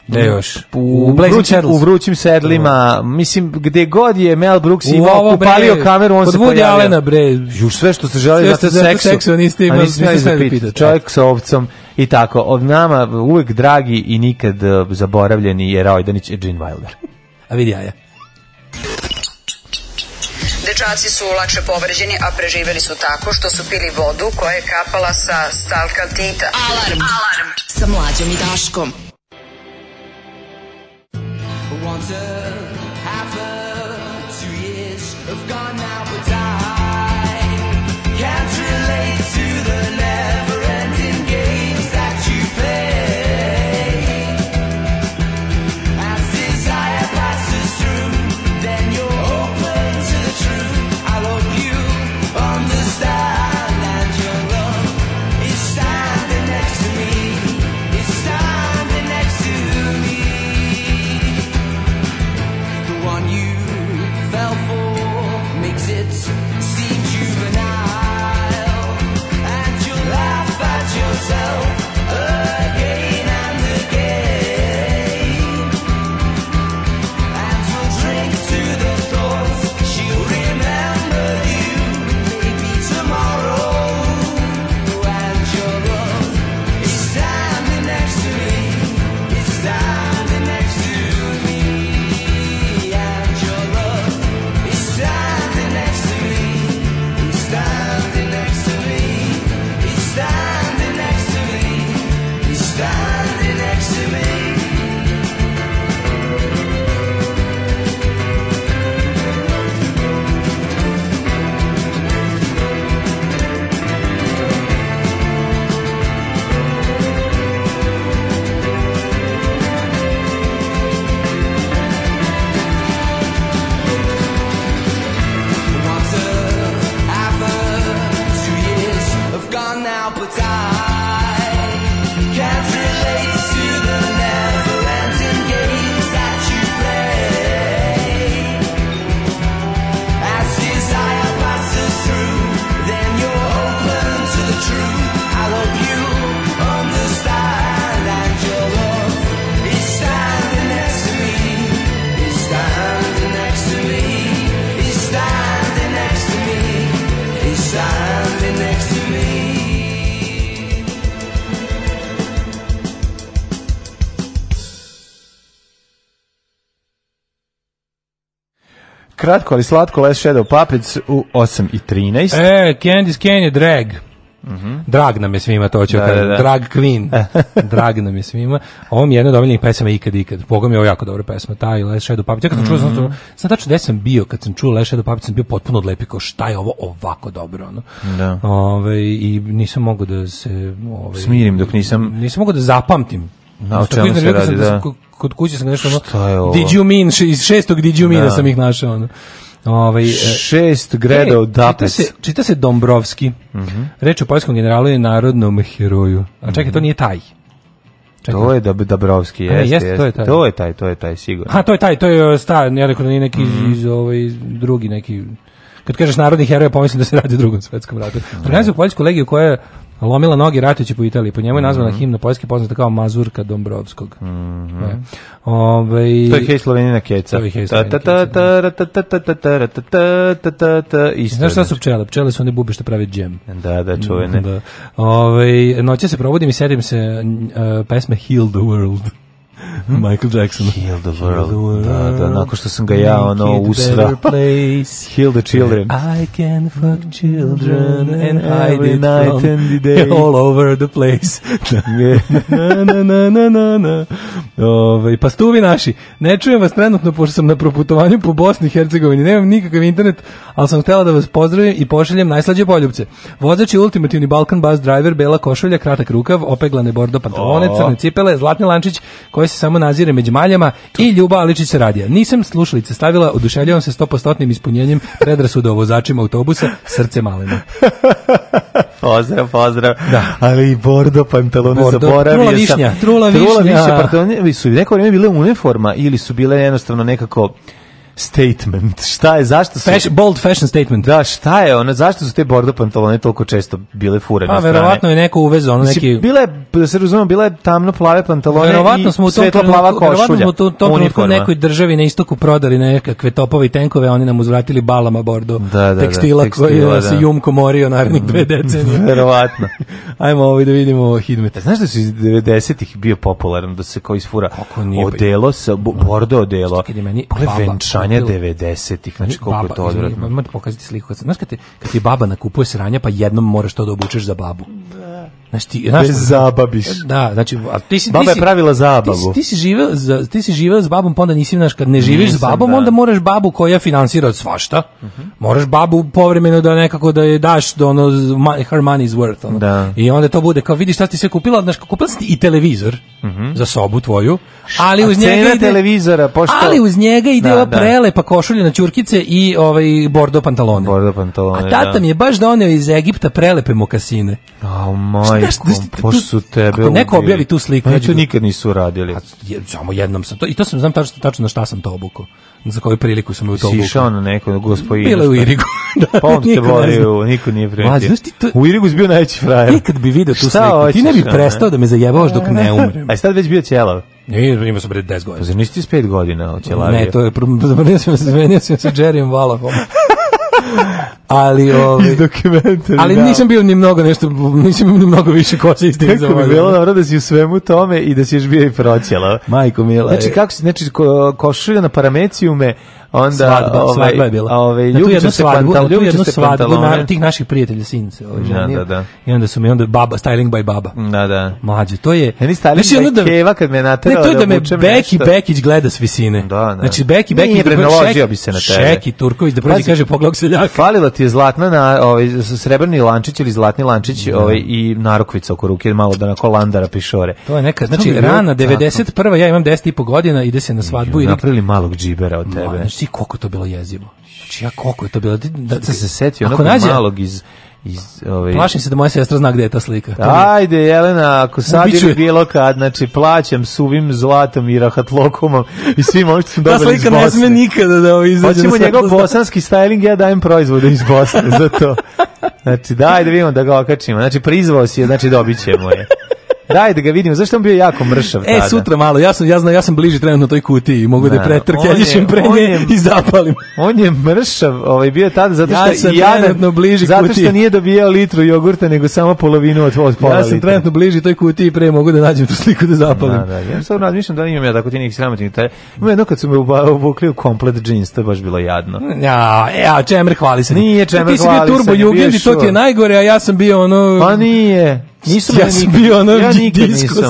[SPEAKER 6] Gde još?
[SPEAKER 5] U, vrućim, u vrućim sedlima, mislim, gde god je Mel Brooks imao, upalio bre, kameru, on se pojavio. Alena,
[SPEAKER 6] bre.
[SPEAKER 5] Juš sve što se želi sve što da seksu. seksu,
[SPEAKER 6] niste imali, niste, niste sve
[SPEAKER 5] pita. Čovjek sa ovcom i tako. Od nama uvek dragi i nikad e, zaboravljeni je Rojdanić i Gene Wilder.
[SPEAKER 6] A vidi ja.
[SPEAKER 7] Dečaci su lakše povređeni, a preživeli su tako što su pili vodu koja je kapala sa stalka tita.
[SPEAKER 8] Alarm! Alarm!
[SPEAKER 7] Sa mlađom i daškom. wanted myself
[SPEAKER 5] Kratko, ali slatko, Les Shadow Puppets u 8 i
[SPEAKER 6] 13. E, Candy's Can je drag. Mm -hmm. Drag nam je svima, to ću da, da, da, da. Drag Queen. E. Drag nam je svima. Ovo mi je jedna od omiljenih pesama ikad ikad. Boga mi je ovo jako dobra pesma, ta i Les Shadow Puppet. Ja kad sam čuo, mm -hmm. sam, tačno gde sam bio, kad sam čuo Les Shadow Puppet, sam bio potpuno odlepi šta je ovo ovako dobro. Ono. Da. Ove, I nisam mogao da se... Ove,
[SPEAKER 5] Smirim dok nisam...
[SPEAKER 6] Nisam mogao da zapamtim
[SPEAKER 5] Na čemu se radi, da? da
[SPEAKER 6] kod kuće sam nešto ono, did you mean, iz šestog did you mean da. sam ih našao,
[SPEAKER 5] ono. Ovaj e, šest greda e, od
[SPEAKER 6] Dapec. Čita
[SPEAKER 5] se,
[SPEAKER 6] čita se Dombrovski. Mhm. Uh Reč o poljskom generalu i narodnom heroju. A čekaj, to nije taj.
[SPEAKER 5] Čekaj. To je Dob Dobrovski, jeste, jeste, jeste. To, je taj. to je taj, to je taj sigurno. A
[SPEAKER 6] to je taj, to je e, star, ja rekao da nije neki iz, mhm. iz ovaj drugi neki kad kažeš narodni heroj, pomislim da se radi o drugom svetskom ratu. Da. Organizuju poljsku legiju koja Lomila noge ratujući po Italiji. Po njemu je nazvana mm -hmm. himna Poljske poznata kao Mazurka Dombrovskog. Mm -hmm.
[SPEAKER 5] E, Ove, ovaj, to je hej Slovenina keca. To je
[SPEAKER 6] hej Slovenina keca. Znaš šta su znači. pčele? Pčele su one bube što prave džem.
[SPEAKER 5] Da, da, čuvene. Da. Ove,
[SPEAKER 6] ovaj, noće se probudim i sedim se uh, pesme Heal the World. Michael Jackson.
[SPEAKER 5] Heal the world. Heal the world. Da, da, nakon što sam ga ja ono usra. Heal the children. I can fuck children
[SPEAKER 6] mm, and hide it night and day. All over the place. na, na, na, na, na, na. Ove, pa stuvi naši. Ne čujem vas trenutno, pošto sam na proputovanju po Bosni i Hercegovini. Nemam nikakav internet, ali sam htela da vas pozdravim i pošaljem najslađe poljubce. Vozač je ultimativni Balkan bus driver, bela košulja, kratak rukav, opeglane bordo pantalone, oh. crne cipele, zlatni lančić, koji koji se samo nazire među maljama i Ljuba Aličić se radija. Nisam slušalice stavila, oduševljavam se 100% ispunjenjem predrasuda o vozačima autobusa, srce maleno.
[SPEAKER 5] pozdrav, pozdrav. Da. Ali i bordo pantalone
[SPEAKER 6] bordo, zaboravio trula višnja, sam.
[SPEAKER 5] Trula višnja, trula višnja. Trula pardon, su neko vreme bile uniforma ili su bile jednostavno nekako statement. Šta je, zašto su...
[SPEAKER 6] Fashion, bold fashion statement.
[SPEAKER 5] Da, šta je ona, zašto su te bordo pantalone toliko često bile furane A, strane?
[SPEAKER 6] verovatno
[SPEAKER 5] je
[SPEAKER 6] neko uvezo, ono neki... Znači,
[SPEAKER 5] bile, da se razumemo, bile tamno plave pantalone verovatno smo i svetlo plava košulja.
[SPEAKER 6] Verovatno smo u tom trenutku nekoj državi na istoku prodali nekakve topove i tenkove, oni nam uzvratili balama bordo da, da, da tekstila, koji da. se Jumko morio narednih dve decenije.
[SPEAKER 5] verovatno.
[SPEAKER 6] Ajmo ovo ovaj da vidimo Hidmeta.
[SPEAKER 5] Znaš da su iz 90-ih bio popularan da se kao isfura pa- odelo sa bordo odelo.
[SPEAKER 6] je
[SPEAKER 5] da meni, Pogledaj, sranja 90-ih, znači koliko
[SPEAKER 6] baba,
[SPEAKER 5] to odvratno.
[SPEAKER 6] Moram da pokazati sliku. Znaš kad, te, ti baba nakupuje sranja, pa jednom moraš to da obučeš za babu. Da.
[SPEAKER 5] Znaš ti, znaš, Bez zababiš.
[SPEAKER 6] Da, znači, a ti si,
[SPEAKER 5] Baba ti si, je pravila zabavu. Ti,
[SPEAKER 6] ti si
[SPEAKER 5] živeo,
[SPEAKER 6] ti si živeo s babom, pa onda nisi, znaš, kad ne živiš Nisam, s babom, da. onda moraš babu koja finansira od svašta. Uh -huh. Moraš babu povremeno da nekako da je daš do da ono, her money is worth. Ono.
[SPEAKER 5] Da.
[SPEAKER 6] I onda to bude, kao vidiš šta ti sve kupila, znaš, kupila si ti i televizor uh -huh. za sobu tvoju, ali uz njega ide,
[SPEAKER 5] televizora,
[SPEAKER 6] pošto... Ali uz njega ide da, ova da. prelepa košulja na ćurkice i ovaj bordo
[SPEAKER 5] pantalone. Bordo
[SPEAKER 6] pantalone, A tata da. mi
[SPEAKER 5] je
[SPEAKER 6] baš doneo iz Egipta prelepe mokasine. Oh,
[SPEAKER 5] moj majkom, pa pošto su tebe ubili.
[SPEAKER 6] neko objavi tu sliku... Pa ja to
[SPEAKER 5] nikad nisu radili.
[SPEAKER 6] samo jednom sam to, i to sam znam tačno, tačno na šta sam to obukao. Za koju priliku sam u to obukao. Si
[SPEAKER 5] išao na neko gospojinu. Bila u
[SPEAKER 6] Irigu.
[SPEAKER 5] da, pa on te volio, niko nije prijatelj.
[SPEAKER 6] To... U Irigu si bio najveći frajer. Nikad bi video tu šta sliku. Ti ne bi prestao da me zajebavaš dok ne umrem.
[SPEAKER 5] A sad već bio ćelav.
[SPEAKER 6] Ne, ima sam pred 10 godina.
[SPEAKER 5] Pa nisi ti s 5 godina od ćelavije?
[SPEAKER 6] Ne, to je, zamenio sam se Jerryjem Valahom ali ovaj dokumentarni Ali da. nisam bio ni mnogo nešto, nisam ni mnogo više kože iz tih
[SPEAKER 5] bi bilo dobro da si u svemu tome i da si još bio i proćela.
[SPEAKER 6] Majko mila.
[SPEAKER 5] Znači e. kako se znači ko, košulja na paramecijume onda svadba,
[SPEAKER 6] ovaj, svadba je bila. Ovaj ljubi jednu svadbu, pantal, ljubi jednu svadbu na tih naših prijatelja since,
[SPEAKER 5] ovaj
[SPEAKER 6] ženi. Da,
[SPEAKER 5] da, da. I onda
[SPEAKER 6] su mi onda baba styling by baba.
[SPEAKER 5] Da, da.
[SPEAKER 6] Mlađe, to je.
[SPEAKER 5] Meni styling znači, by da, keva kad me naterao. Ne, to
[SPEAKER 6] je da, da me Beki Bekić gleda s visine. Da, da. Znači Beki Bekić.
[SPEAKER 5] Nije da- bi se na
[SPEAKER 6] tebe. Šeki Turković da prvi kaže poglog seljak. Falilo
[SPEAKER 5] ti je zlatna na ovaj srebrni lančić ili zlatni lančić, da. ovaj i narukvica oko ruke malo da na kolandara pišore.
[SPEAKER 6] To je neka
[SPEAKER 5] znači rana 91. ja imam 10 i po godina ide se na svadbu i
[SPEAKER 6] napravili malog džibera od tebe. Znači koliko to bilo jezivo. Znači ja koliko je to bilo
[SPEAKER 5] da, da se setio onako malog iz iz
[SPEAKER 6] ovaj Plašim se da moja sestra zna gde je ta slika. To
[SPEAKER 5] Ajde Jelena, ako sad je bilo kad, znači plaćam suvim zlatom i rahatlokom i svim onim što sam dobila iz Bosne. Ta slika ne sme
[SPEAKER 6] nikada da ovaj izađe.
[SPEAKER 5] Hoćemo njegov bosanski styling, ja dajem proizvode iz Bosne za to. Znači daj da vidimo da ga okačimo. Znači prizvao si je, znači dobićemo je. Daj da ga vidimo. Zašto on bio jako mršav e, tada?
[SPEAKER 6] E, sutra malo. Ja sam, ja znam, ja sam bliži trenutno toj kutiji i mogu da, da pretrkeljišem pre nje i zapalim.
[SPEAKER 5] On je mršav ovaj, bio tada zato
[SPEAKER 6] što,
[SPEAKER 5] ja
[SPEAKER 6] sam jadan, bliži
[SPEAKER 5] zato što kutiji. nije dobijao litru jogurta, nego samo polovinu od, od
[SPEAKER 6] pola Ja sam litra. trenutno bliži toj kutiji pre mogu da nađem tu sliku da zapalim. Da, da.
[SPEAKER 5] Ja sam razmišljam da imam ja tako ti nekih sramotnih. Ima jedno kad su me obukli u komplet džins, to je baš bilo jadno.
[SPEAKER 6] Ja, ja, čemer hvali se.
[SPEAKER 5] Nije čemer hvali se. Ti si bio turbo jugend i to ti je najgore, a ja sam bio ono... Pa nije.
[SPEAKER 6] Nisam ja, ja sam bio ono ja disko nisam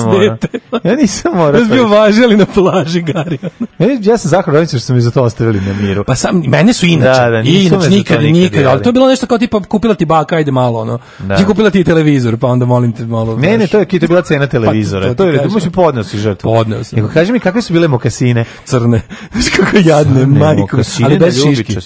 [SPEAKER 5] Ja nisam morao.
[SPEAKER 6] Ja sam bio važeli na plaži Gari. ja,
[SPEAKER 5] ja sam zahvalan što su mi za to ostavili na miru.
[SPEAKER 6] Pa sam, mene su inače.
[SPEAKER 5] Da,
[SPEAKER 6] da, inače, nikad, nikad, ali to je bilo nešto kao tipa kupila ti baka, ajde malo ono. Da. Ti kupila ti televizor, pa onda molim te malo.
[SPEAKER 5] Ne, ne, to je, to je bila cena pa, televizora. Pa, to, to je, možeš podnosi žrtvu.
[SPEAKER 6] Podnosi. Da.
[SPEAKER 5] Nego kaži mi kakve su bile mokasine?
[SPEAKER 6] Crne. Kako jadne, majko.
[SPEAKER 5] Ali bez šiške.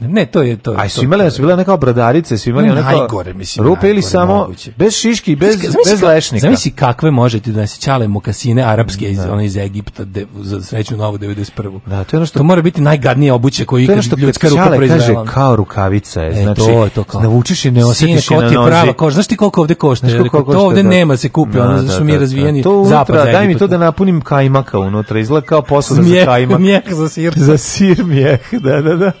[SPEAKER 6] Ne, to je to. Aj,
[SPEAKER 5] su imale, su bile neka obradarice, su imali no, onako najgore, mislim, rupe ili samo
[SPEAKER 6] moguće.
[SPEAKER 5] bez šiški, bez zamisli, bez lešnika.
[SPEAKER 6] Zamisli kakve možete da se ćale mokasine arapske da. iz one iz Egipta de, za sreću novu 91.
[SPEAKER 5] Da, to je ono što
[SPEAKER 6] to mora biti najgadnija obuća koju ikad što
[SPEAKER 5] ljudska ruka proizvela. Kaže kao rukavica je, e, znači. To, to kao. Navučiš i ne osetiš Sine, na nozi. prava
[SPEAKER 6] koža. Znaš ti koliko ovde košta? Znaš koliko to ovde da. nema da se kupi, ono da mi razvijeni zapad.
[SPEAKER 5] Daj mi to da napunim kajmaka unutra, izgleda kao posada
[SPEAKER 6] za
[SPEAKER 5] kajmak.
[SPEAKER 6] Mjeh za
[SPEAKER 5] sir. Za sir mjeh, da, da, da.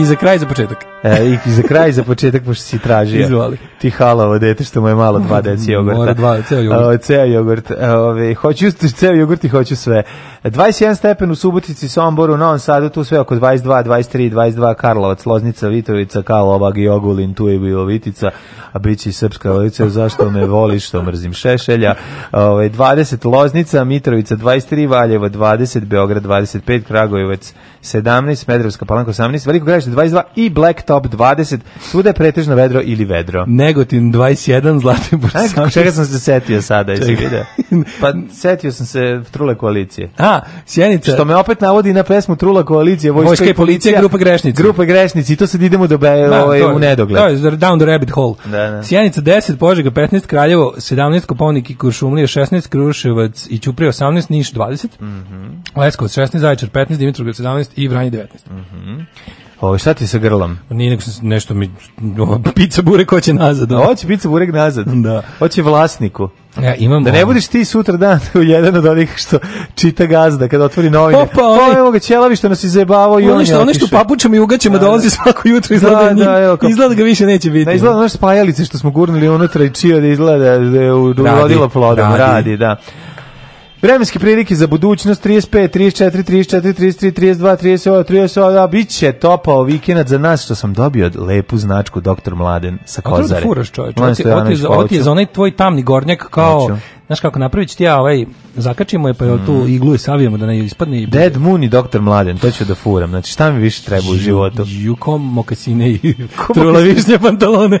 [SPEAKER 6] I za kraj za početak.
[SPEAKER 5] E, i za kraj za početak, pošto si tražio.
[SPEAKER 6] Izvoli.
[SPEAKER 5] Ti halavo dete, što mu je malo dva deci jogurta. Mora
[SPEAKER 6] dva, ceo jogurt. E, o, ovaj,
[SPEAKER 5] ceo jogurt. E, Ove, ovaj, hoću ceo jogurt i hoću sve. 21 e, stepen u Subotici, Somboru, Novom Sadu, tu sve oko 22, 23, 22, Karlovac, Loznica, Vitovica, Kalobag, Jogulin, tu je bilo Vitica, a bit će i Srpska ulica, zašto me voliš, što mrzim Šešelja. Ove, ovaj, 20 Loznica, Mitrovica 23, Valjevo 20, Beograd 25, Kragujevac 17, Smedrevska palanka 18, Veliko gradište Varaždin 22 i Black Top 20. Svuda je pretežno vedro ili vedro.
[SPEAKER 6] Negotin 21, Zlatibor
[SPEAKER 5] 18. Čega sam se setio sada? pa setio sam se Trule koalicije.
[SPEAKER 6] A,
[SPEAKER 5] Sjenica. Što me opet navodi na pesmu Trula koalicije,
[SPEAKER 6] Vojska, Vojska i policija, Grupa grešnici.
[SPEAKER 5] Grupa grešnici i to se idemo do be, da, ovaj, to, u nedogled. To je
[SPEAKER 6] down the rabbit hole. Da, da. Sjenica 10, Požega 15, Kraljevo 17, Koponik i Kuršumlija 16, Kruševac i Ćuprija 18, Niš 20, mm -hmm. Leskovac 16, Zaječar 15, Dimitrovgrad 17 i Vranje 19. Mm -hmm.
[SPEAKER 5] Ovo, ovaj, šta ti sa grlom?
[SPEAKER 6] Nije nego nešto mi... pizza burek hoće nazad.
[SPEAKER 5] Hoće pizza burek nazad.
[SPEAKER 6] Da.
[SPEAKER 5] Hoće vlasniku.
[SPEAKER 6] Ja,
[SPEAKER 5] imam da ne ono. budiš ti sutra dan u jedan od onih što čita gazda kada otvori novine. Opa, pa, onaj, evo ga ćelavi što nas izjebavao i
[SPEAKER 6] on je Ono
[SPEAKER 5] što
[SPEAKER 6] papučama i ugaćama da, da. dolazi svako jutro izgleda, da, da, evo, kao, izgleda ga više neće biti.
[SPEAKER 5] Da,
[SPEAKER 6] izgleda
[SPEAKER 5] ono spajalice što smo gurnili unutra i čio da izgleda da je urodilo plodom. Radi, radi da. Vremenske prilike za budućnost 35, 34, 34, 33, 32, 38, 38, da, bit će topao ovaj vikend za nas što sam dobio lepu značku doktor Mladen sa Kozare. A to
[SPEAKER 6] furaš čovječ, ovo ti je za onaj tvoj tamni gornjak kao, znaš kako napravit ću ti ja ovaj, zakačimo je pa mm. tu iglu i savijemo da ne ispadne.
[SPEAKER 5] I... Dead Moon i doktor Mladen, to ću da furam, znači šta mi više treba u životu?
[SPEAKER 6] Jukom mokasine i trula višnje pantalone.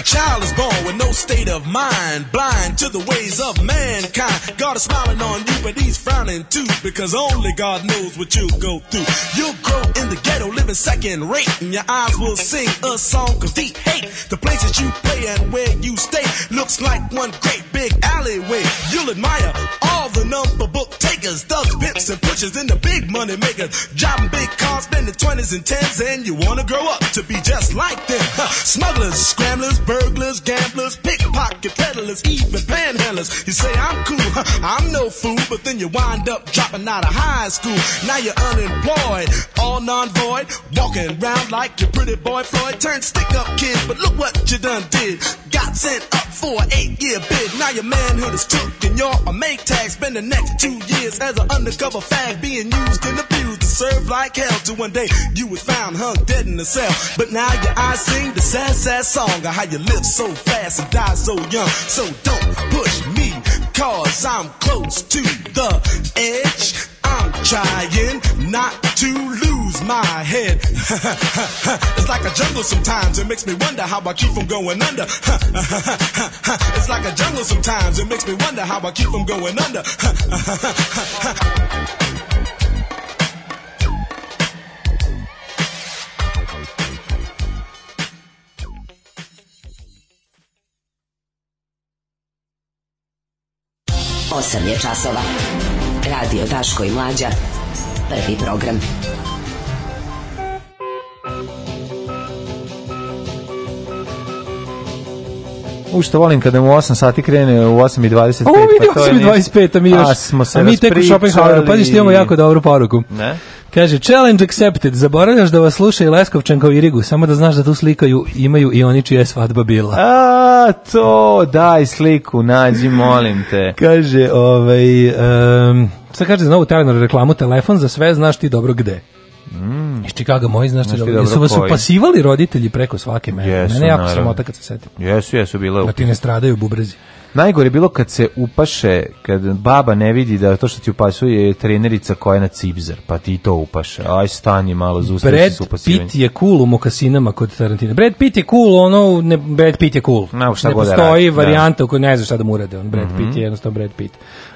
[SPEAKER 5] A child is born with no state of mind, blind to the ways of mankind. God is smiling on you, but he's frowning too, because only God knows what you'll go through. You'll grow in the ghetto, living second rate, and your eyes will sing a song of deep hate. The places you play and where you stay looks like one great big alleyway. You'll admire all the number book takers, thugs, pimps, and pushers, and the big money makers. Driving big cars, spending 20s and 10s, and you wanna grow up to be just like them. Smugglers, scramblers, burglars, gamblers, pickpocket peddlers, even panhandlers. You say, I'm cool, I'm no fool, but then you wind up dropping out of high school. Now you're unemployed, all non void, walking around like your pretty boy Floyd. Turned stick up kid, but look what you done did. Got sent up for an eight year bid. Now now your manhood is stripped and y'all I make tags. Spend the next two years as an undercover fag being used and abused to serve like hell. To one day you was found hung dead in a cell. But now your eyes sing the sad, sad song of how you live so fast and die so young. So don't push me cause I'm close to the edge. I'm trying not to lose my head. it's like a jungle sometimes, it makes me wonder how I keep from going under. it's like a jungle sometimes, it makes me wonder how I keep from going under. 8 je časova. Radio Taško i Mlađa. Prvi program. U što volim kada
[SPEAKER 6] mu
[SPEAKER 5] 8 sati krene u 8:25. O, vidi
[SPEAKER 6] 8:25, pa mi još. A, smo se a mi tek u Schopenhaueru, pa imamo jako dobru poruku. Ne? Kaže, challenge accepted, zaboravljaš da vas sluša i Leskovčan kao Rigu, samo da znaš da tu slikaju imaju i oni čija je svadba bila.
[SPEAKER 5] A, to, daj sliku, nađi, molim te.
[SPEAKER 6] kaže, ovaj, um, sad kaže za novu Telenor reklamu, telefon za sve znaš ti dobro gde. Mm. Iz Čikaga moji, znaš ti dobro, jesu vas upasivali roditelji preko svake mene. Jesu, mene jako naravno. samota kad se setim.
[SPEAKER 5] Jesu, jesu, bila. Da
[SPEAKER 6] ti ne stradaju bubrezi.
[SPEAKER 5] Najgore je bilo kad se upaše, kad baba ne vidi da to što ti upasuje je trenerica koja je na cibzer, pa ti to upaše. Aj, stani malo, zustavi se upasivanje. Brad Pitt je
[SPEAKER 6] cool u mokasinama kod Tarantina. Brad Pitt je cool, ono, ne, Brad Pitt je cool.
[SPEAKER 5] No, šta ne da postoji
[SPEAKER 6] da varijanta u kojoj ne znaš šta da mu urade. On, Brad mm -hmm. Pitt je jednostavno Brad Pitt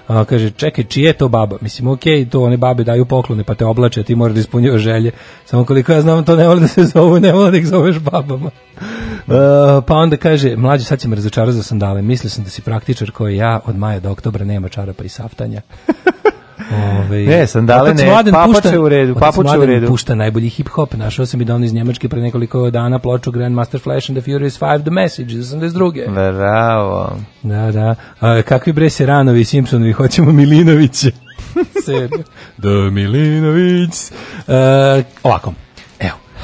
[SPEAKER 6] a, kaže, čekaj, čije je to baba? Mislim, okej, okay, to one babe daju poklone, pa te oblače, ti moraš da ispunjavaš želje. Samo koliko ja znam, to ne vole da se zove, ne vole da ih zoveš babama. Uh, pa onda kaže, mlađe, sad si me razočarao za sandale, mislio sam da si praktičar koji ja od maja do oktobra nema čarapa i saftanja.
[SPEAKER 5] Ove, ovaj, ne, sandale ne, papuče u redu, papuče u redu. pušta
[SPEAKER 6] najbolji hip-hop, našao sam i dono da iz Njemačke pre nekoliko dana ploču Grandmaster Flash and the Furious 5 The Message, druge.
[SPEAKER 5] Bravo.
[SPEAKER 6] Da, da. A, kakvi bre Seranovi, Simpsonovi, hoćemo Milinoviće. Serio. Do Milinović. E, ovako.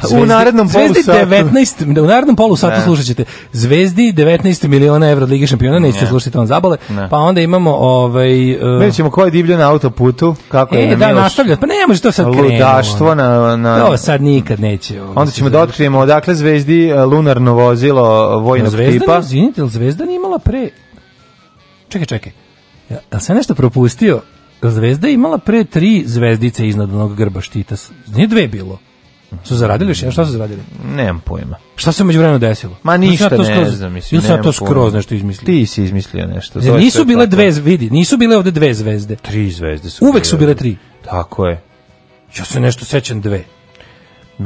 [SPEAKER 6] Zvezdi,
[SPEAKER 5] u narednom polu
[SPEAKER 6] satu. 19, da, u narednom polu satu ne. slušat ćete Zvezdi 19 miliona evra od Lige šampiona, nećete ne. slušati on zabole. Ne. Pa onda imamo ovaj uh,
[SPEAKER 5] Vidjet ćemo ko je divlja na autoputu, kako e, je
[SPEAKER 6] da, nastavlja. Pa ne može to sad krenuti. Ludaštvo
[SPEAKER 5] na, na...
[SPEAKER 6] To sad nikad neće. Ovaj,
[SPEAKER 5] onda ćemo
[SPEAKER 6] da-,
[SPEAKER 5] da otkrijemo odakle Zvezdi e, lunarno vozilo e, vojnog no, tipa.
[SPEAKER 6] Izvinite, Zvezda nije imala pre... Čekaj, čekaj. Ja, da sam nešto propustio? Zvezda je imala pre tri zvezdice iznad onog grba štita. Nije dve bilo. Su zaradili još? Šta su zaradili?
[SPEAKER 5] Nemam pojma.
[SPEAKER 6] Šta se međuvremeno desilo?
[SPEAKER 5] Ma ništa to
[SPEAKER 6] skroz, ne
[SPEAKER 5] znam,
[SPEAKER 6] mislim. Ili sam to skroz nešto
[SPEAKER 5] izmislio? Ti si izmislio nešto.
[SPEAKER 6] Znači, nisu bile dve vidi, nisu bile ovde dve zvezde.
[SPEAKER 5] Tri zvezde su.
[SPEAKER 6] Uvek bile. su bile tri.
[SPEAKER 5] Tako je.
[SPEAKER 6] Ja se nešto sećam dve.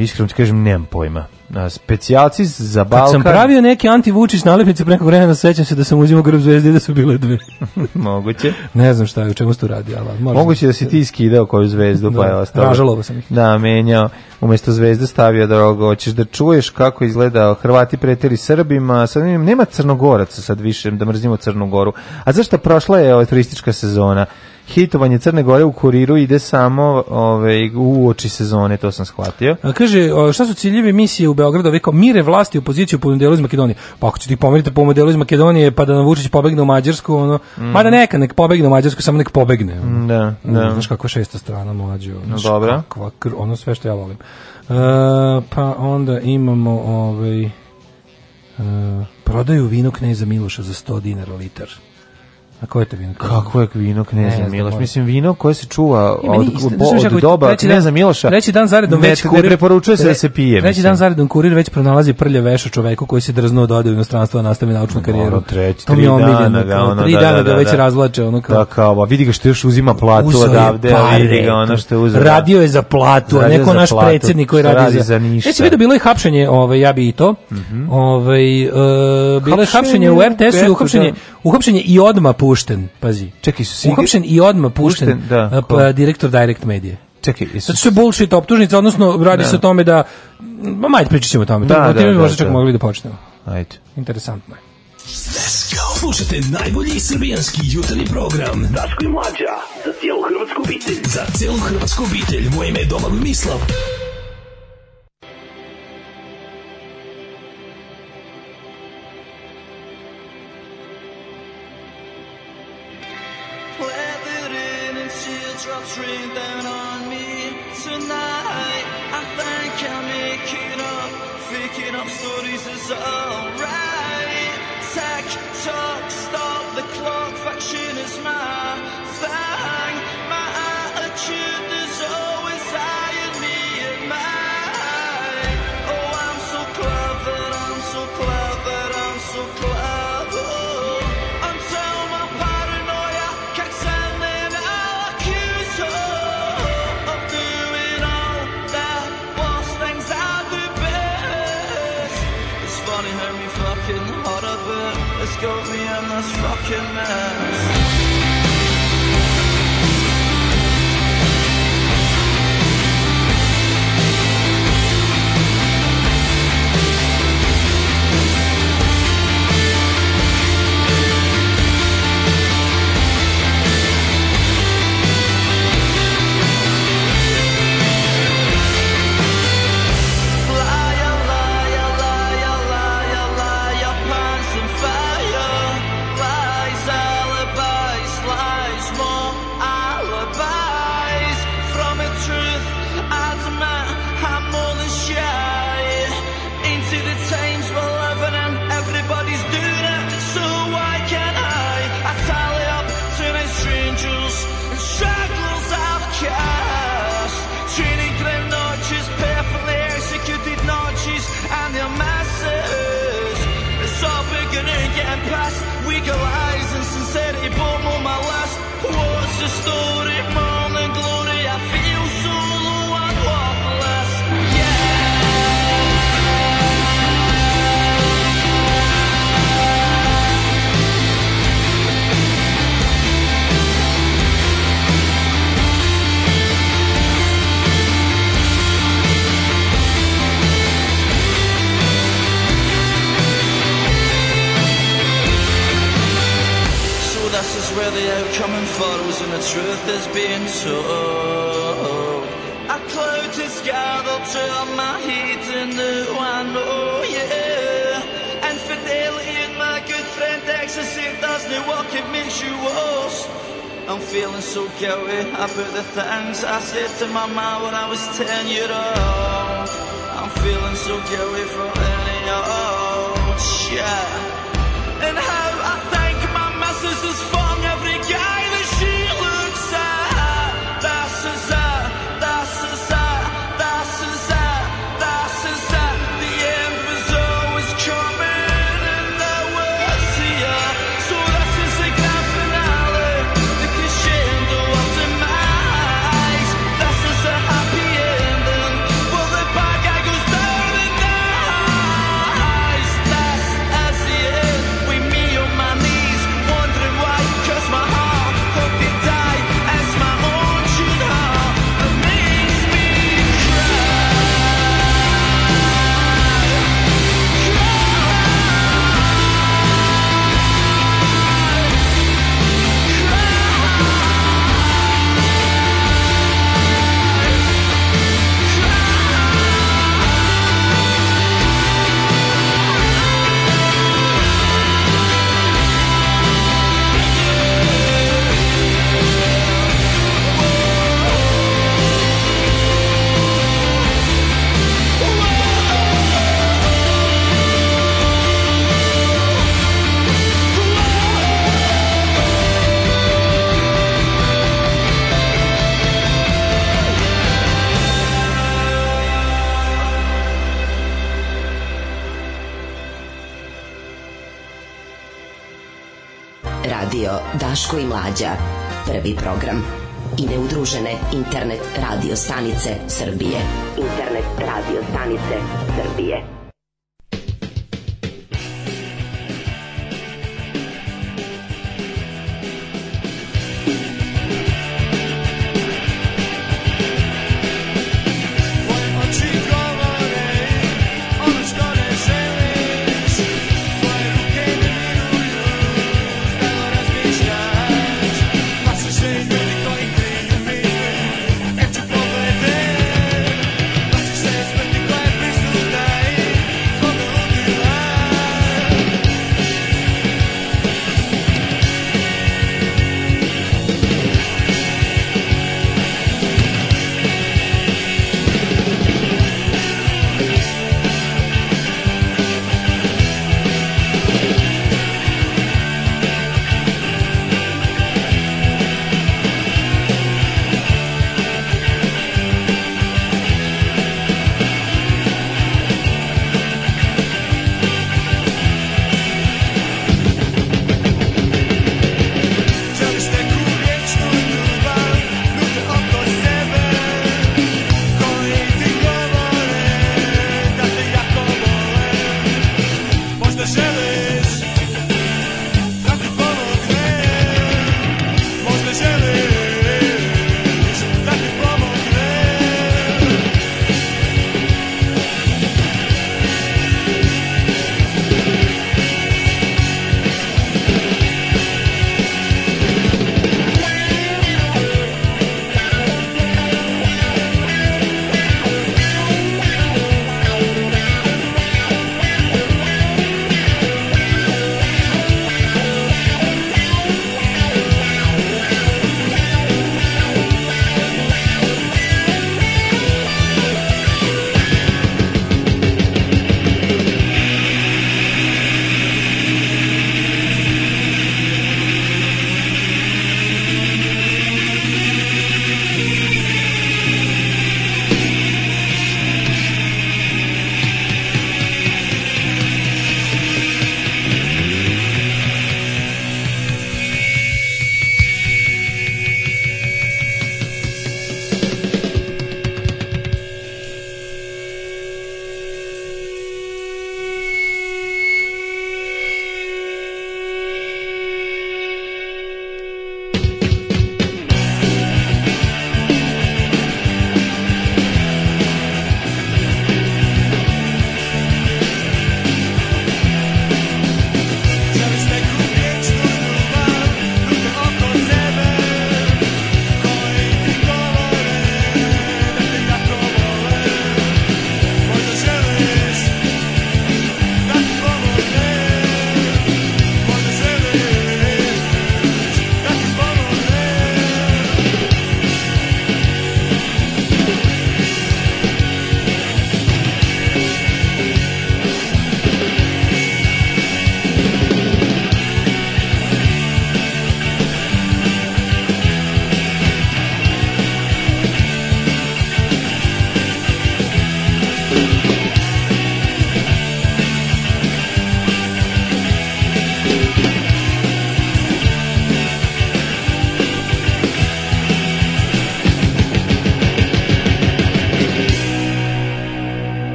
[SPEAKER 5] Iskreno ti kažem, nemam pojma. Specijalci za Balkan... Kad
[SPEAKER 6] sam pravio neke anti-Vučić nalepnice preko vremena, sećam se da sam uzimao grb zvezde da su bile dve.
[SPEAKER 5] Moguće.
[SPEAKER 6] ne znam šta je, u čemu se to radi, ali...
[SPEAKER 5] Moguće da si ti iskidao koju zvezdu, pa da, pa je ostalo.
[SPEAKER 6] Ražalovo sam ih.
[SPEAKER 5] Da, menjao. Umesto zvezde stavio drogo. Hoćeš da čuješ kako izgleda Hrvati preteli Srbima. Sad nema crnogoraca sad više, da mrzimo Crnu Goru. A zašto prošla je ova turistička sezona? hitovanje Crne Gore u kuriru ide samo ovaj, u oči sezone, to sam shvatio. A
[SPEAKER 6] kaže, šta su ciljevi misije u Beogradu? Ove kao mire vlasti opoziciju po modelu iz Makedonije. Pa ako ćete ti pomeriti po modelu iz Makedonije, pa da nam Vučić pobegne u Mađarsku, ono, mm. mada neka, nek pobegne u Mađarsku, samo nek pobegne.
[SPEAKER 5] Ono. Da, da. Mm, znaš
[SPEAKER 6] kako šesta strana mlađe. Ono,
[SPEAKER 5] Dobra.
[SPEAKER 6] Kakva, ono sve što ja volim. Uh, pa onda imamo ovaj, uh, prodaju vino kneza Miloša za 100 dinara litar. A
[SPEAKER 5] koje
[SPEAKER 6] to vino?
[SPEAKER 5] Kako je vino kneza ne, Miloš? Mislim, vino koje se čuva I od, od doba reći kneza Miloša.
[SPEAKER 6] Treći dan zaredom
[SPEAKER 5] već kurir. Ne preporučuje se da se pije.
[SPEAKER 6] Reći dan zaredom kurir već pronalazi prlje veša čoveku koji se drznuo da ode u inostranstvo
[SPEAKER 5] da
[SPEAKER 6] nastavi naučnu karijeru. Ono, treći, to
[SPEAKER 5] mi je omiljeno. Da, ono,
[SPEAKER 6] tri da, dana da, da, da, da već da. razvlače.
[SPEAKER 5] Ono kao, da, kao, a vidi ga što još uzima platu Uzo odavde. Pare, vidi ga ono što
[SPEAKER 6] je
[SPEAKER 5] uzeo.
[SPEAKER 6] Da. Radio je za platu,
[SPEAKER 5] a
[SPEAKER 6] neko naš predsjednik koji radi za ništa. Jesi vidio, bilo je hapšenje, ovaj, ja bi i to. Mhm. Ovaj, e, bilo je hapšenje u RTS-u i uhapšenje i odma pušten, pazi. Čekaj, su uhapšen i
[SPEAKER 5] odma
[SPEAKER 6] pušten, pušten da, pa, direktor Direct Media.
[SPEAKER 5] Čekaj, jesu...
[SPEAKER 6] Zato što je bullshit optužnica, odnosno radi da. se o tome da... Ma, majte, pričat ćemo o tome. Da, da, da, da, čak da. mogli da počnemo.
[SPEAKER 5] Ajde.
[SPEAKER 6] Interesantno je. Let's go! Slušajte najbolji srbijanski jutarnji program Daško i Mlađa, za cijelu hrvatsku obitelj. Za cijelu hrvatsku obitelj, moje ime je Domagoj Mislav. breathing on me tonight. I think I'll make it up. Picking up stories is alright. Tech talk, stop the clock, faction is mine. truth has been told. I close his God, i turn my heat in the one, oh yeah. And fidelity in my good friend ecstasy does the work, it makes you worse. I'm feeling so guilty about the things I said to my mom when I was 10 years old. I'm feeling so guilty for any old shit.
[SPEAKER 9] And how I think my missus is Daško i Mlađa. Prvi program. I neudružene internet radio stanice Srbije. Internet radio stanice Srbije.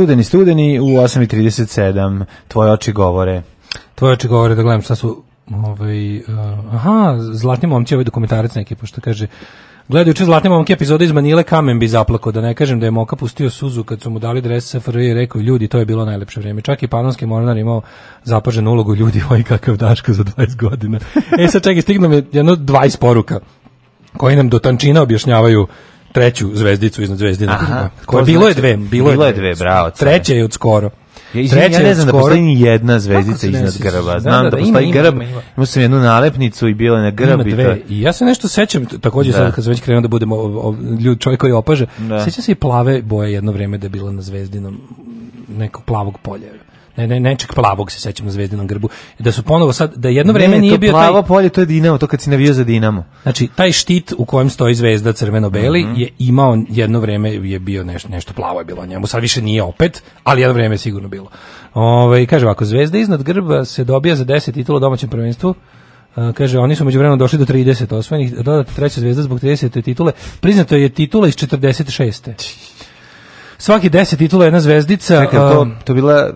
[SPEAKER 5] Studeni, studeni u 8.37, tvoje oči govore.
[SPEAKER 6] Tvoje oči govore, da gledam šta su, ovaj, uh, aha, zlatni momci, ovaj dokumentarac neki, pošto kaže, Gledajući Zlatni momke epizode iz Manile kamen bi zaplako, da ne kažem da je Moka pustio suzu kad su mu dali dres SFRJ i rekao ljudi, to je bilo najlepše vrijeme. Čak i Panonski mornar imao zapaženu ulogu ljudi, oj kakav daško za 20 godina. e sad čekaj, stiglo mi jedno 20 poruka koji nam do tančina objašnjavaju treću zvezdicu iznad zvezdina. Aha, da. koje bilo znači, da je dve, bilo, bilo je dve,
[SPEAKER 5] bravo.
[SPEAKER 6] Treća je od skoro. Ja, izvim, Treća
[SPEAKER 5] ja ne znam da skoro... da postoji ni jedna zvezdica iznad grba. Znam da, da, da postoji ima, grb. Ima, ima. Imao sam jednu nalepnicu i bila na grb. Ima
[SPEAKER 6] dve.
[SPEAKER 5] I
[SPEAKER 6] ja se nešto sećam, takođe da. sad kad sam već krenuo da budemo ljud, čovjek koji opaže, da. sećam se i plave boje jedno vreme da je bila na zvezdinom nekog plavog polja ne, ne, nečeg plavog se sećam na zvezdinom grbu, da su ponovo sad, da jedno vreme ne, nije bio
[SPEAKER 5] plavo taj... plavo polje, to je Dinamo, to kad si navio za Dinamo.
[SPEAKER 6] Znači, taj štit u kojem stoji zvezda crveno-beli mm -hmm. je imao, jedno vreme je bio nešto, nešto plavo je bilo njemu, sad više nije opet, ali jedno vreme je sigurno bilo. Ove, ovaj, kaže ovako, zvezda iznad grba se dobija za 10 titula u domaćem prvenstvu, Uh, kaže, oni su međuvremeno došli do 30 osvojenih, dodata treća zvezda zbog 30. titule, priznato je titula iz 46 svaki 10 titula jedna zvezdica.
[SPEAKER 5] Čekaj, to, um, to bila,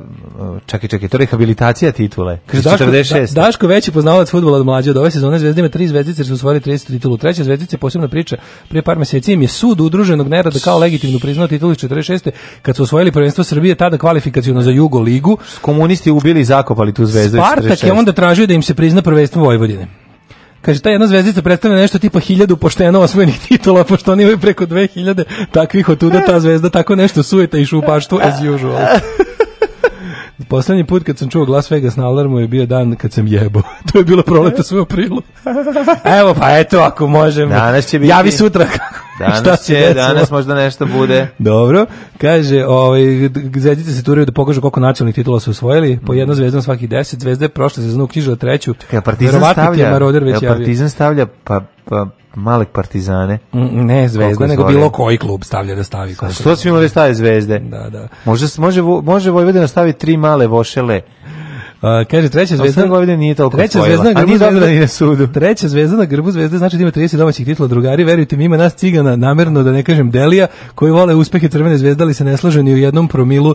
[SPEAKER 5] čekaj, čekaj, to je rehabilitacija titule. Kaže, 46.
[SPEAKER 6] Da, Daško veći poznavalac fudbala od mlađe od ove sezone zvezde ima tri zvezdice jer su osvojili 30 titula. Treća zvezdica je posebna priča. Prije par meseci im je sud udruženog nerada kao legitimno priznao titulu iz 46. kad su osvojili prvenstvo Srbije, tada kvalifikaciono za Jugo ligu.
[SPEAKER 5] Komunisti ubili i zakopali tu zvezdu.
[SPEAKER 6] Spartak 46. je onda tražio da im se prizna prvenstvo Vojvodine. Kaže, ta jedna zvezdica predstavlja nešto tipa 1000 pošteno osvojenih titula, pošto oni imaju preko 2000 hiljade takvih otuda ta zvezda, tako nešto sujeta i šupaštvo as usual. Poslednji put kad sam čuo glas Vegas na alarmu je bio dan kad sam jebo. to je bilo proleta sve aprilu. Evo, pa eto, ako možemo. Danas će biti... Javi sutra
[SPEAKER 5] Danas će, danas možda nešto bude.
[SPEAKER 6] Dobro. Kaže, ovaj, zvezdice se turaju da pokažu koliko nacionalnih titula su osvojili. Po mm. jedna zvezda svakih deset. Zvezda je prošla znu knjižila treću.
[SPEAKER 5] Čekaj, Partizan stavlja, Maroder već Partizan stavlja pa pa, male partizane.
[SPEAKER 6] Mm, ne zvezda, nego bilo koji klub stavlja da stavi.
[SPEAKER 5] Što svi moraju da staviti zvezde?
[SPEAKER 6] Da, da.
[SPEAKER 5] Može, može, može Vojvodina staviti tri male vošele
[SPEAKER 6] Uh, kaže treća zvezda godine nije toliko treća zvezda na grbu zvezda da ni na sudu. Treća zvezda na grbu zvezda znači da ima 30 domaćih titula drugari, verujte mi ima nas cigana namerno da ne kažem Delija koji vole uspehe Crvene zvezde ali se ne slaže ni u jednom promilu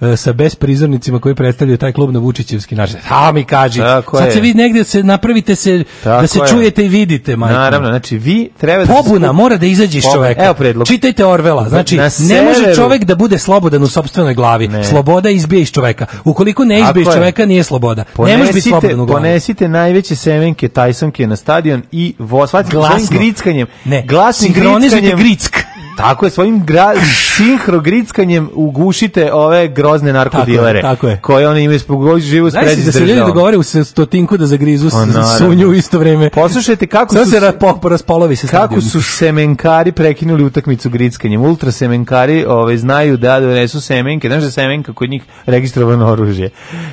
[SPEAKER 6] uh, sa besprizornicima koji predstavljaju taj klub na Vučićevski način. Ha mi kaži. sad se vi negde se napravite se da Tako da se je. čujete
[SPEAKER 5] i
[SPEAKER 6] vidite, majko.
[SPEAKER 5] Naravno, znači vi treba
[SPEAKER 6] da pobuna mora da izađe iz čoveka. Evo predlog. Čitajte Orvela, znači na ne može čovek da bude slobodan u sopstvenoj glavi. Ne. Sloboda izbije iz čoveka. Ukoliko ne izbije iz čoveka nije sloboda. Ponesite, ne može biti slobodno
[SPEAKER 5] Ponesite najveće semenke Tysonke na stadion i vo,
[SPEAKER 6] shvatite svojim
[SPEAKER 5] grickanjem. Ne, glasnim grickanjem. grick. Tako je, svojim gra, sinhrogrickanjem ugušite ove grozne narkodilere.
[SPEAKER 6] Tako je,
[SPEAKER 5] Koje oni imaju spogoj živu spredi
[SPEAKER 6] s da
[SPEAKER 5] se ljudi
[SPEAKER 6] dogovore u stotinku da zagrizu sunju u isto vreme.
[SPEAKER 5] Poslušajte kako Sada su...
[SPEAKER 6] se raspolovi se Kako stadion.
[SPEAKER 5] su semenkari prekinuli utakmicu grickanjem. Ultra semenkari ove, ovaj, znaju da donesu semenke. Znaš da semenka kod njih registrovano oružje.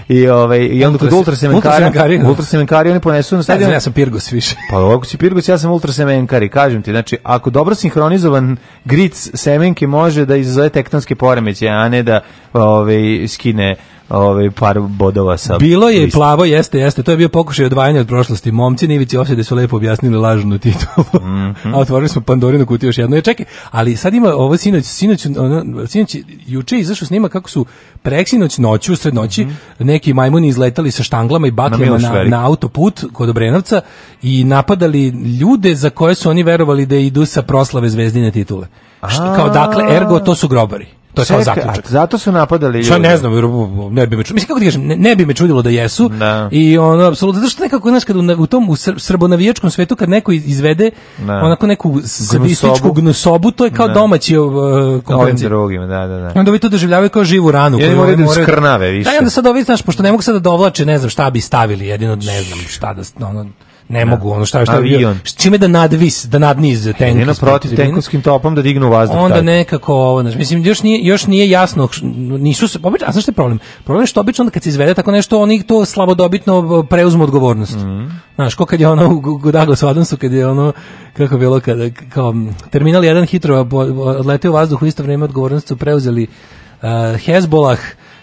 [SPEAKER 5] I, ove, ovaj, i onda ultra kod ultra semenkari,
[SPEAKER 6] da. ultra
[SPEAKER 5] semenkari, oni ponesu na stadion.
[SPEAKER 6] Ja
[SPEAKER 5] sam Pirgos
[SPEAKER 6] više.
[SPEAKER 5] Pa ako si Pirgos, ja sam ultra semenkari. Kažem ti, znači, ako dobro sinhronizovan gric semenke može da izazove tektonske poremeće, a ne da ovaj skine ovaj par bodova sa
[SPEAKER 6] Bilo je i plavo, jeste, jeste. To je bio pokušaj odvajanja od prošlosti. Momci Nivici ofsede su lepo objasnili lažnu titulu. Mm -hmm. A otvorili smo Pandorinu kutiju još jedno. Ja e, čekaj, ali sad ima ovo sinoć, sinoć, ono, sinoć juče izašao snima kako su preksinoć noću, sred noći mm -hmm. neki majmuni izletali sa štanglama i bakljama na, na, na autoput kod Obrenovca i napadali ljude za koje su oni verovali da idu sa proslave zvezdine titule. Što, kao dakle ergo to su grobari. To
[SPEAKER 5] je
[SPEAKER 6] Čeka, kao zaključak.
[SPEAKER 5] zato su napadali ljudi.
[SPEAKER 6] Ja ne znam, ne bi me čudilo. Mislim kako ti da kažem, ne, ne, bi me čudilo da jesu. Ne. Da. I ono apsolutno zato što nekako znaš kad u, u tom u srbonavijačkom svetu kad neko izvede ne. Da. onako neku sadističku gnusobu, to je kao domaći uh,
[SPEAKER 5] konkurencija. drugim, da, da, da.
[SPEAKER 6] Onda vi to doživljavaju kao živu ranu.
[SPEAKER 5] Ja
[SPEAKER 6] moraju da skrnave više. Da, onda sad ovi, znaš, pošto ne mogu sad da dovlače, ne znam šta bi stavili, jedino ne znam šta da, ono, ne mogu, da. ono šta, je šta Avion. čime da nadvis, da nadniz tenk. Jedino
[SPEAKER 5] protiv tenkovskim topom da dignu vazduh.
[SPEAKER 6] Onda taj. nekako, ovo, znači mislim, još nije, još nije jasno, nisu se, obično, a znaš što je problem? Problem je što obično kad se izvede tako nešto, oni to slabodobitno preuzmu odgovornost. Mm -hmm. Znaš, ko kad je ono u Godagos Adamsu, kad je ono, kako bilo, kada, kao, terminal jedan hitrova odletio vazduh u isto vrijeme odgovornost su preuzeli uh, Hezbolah,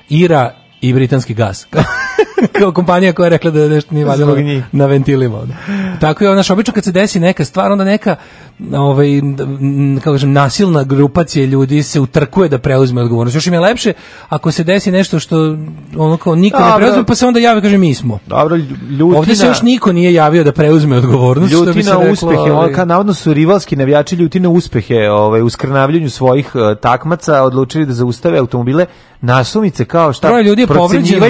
[SPEAKER 6] Ira i britanski gas kao kompanija koja je rekla da nešto nije valjalo na ventilima. Tako je, znaš, obično kad se desi neka stvar, onda neka ovaj, kako kažem, nasilna grupacija ljudi se utrkuje da preuzme odgovornost. Još im je lepše ako se desi nešto što ono kao niko Dobro. ne preuzme, pa se onda javi, kaže, mi smo.
[SPEAKER 5] Dobro, ljutina...
[SPEAKER 6] Ovdje se još niko nije javio da preuzme odgovornost.
[SPEAKER 5] Ljutina što bi se reklo, uspehe, ovaj... Ka, navodno su rivalski navijači ljutina uspehe ovaj, u skrnavljanju svojih uh, takmaca odlučili da zaustave automobile nasumice kao šta, ljudi je povređeno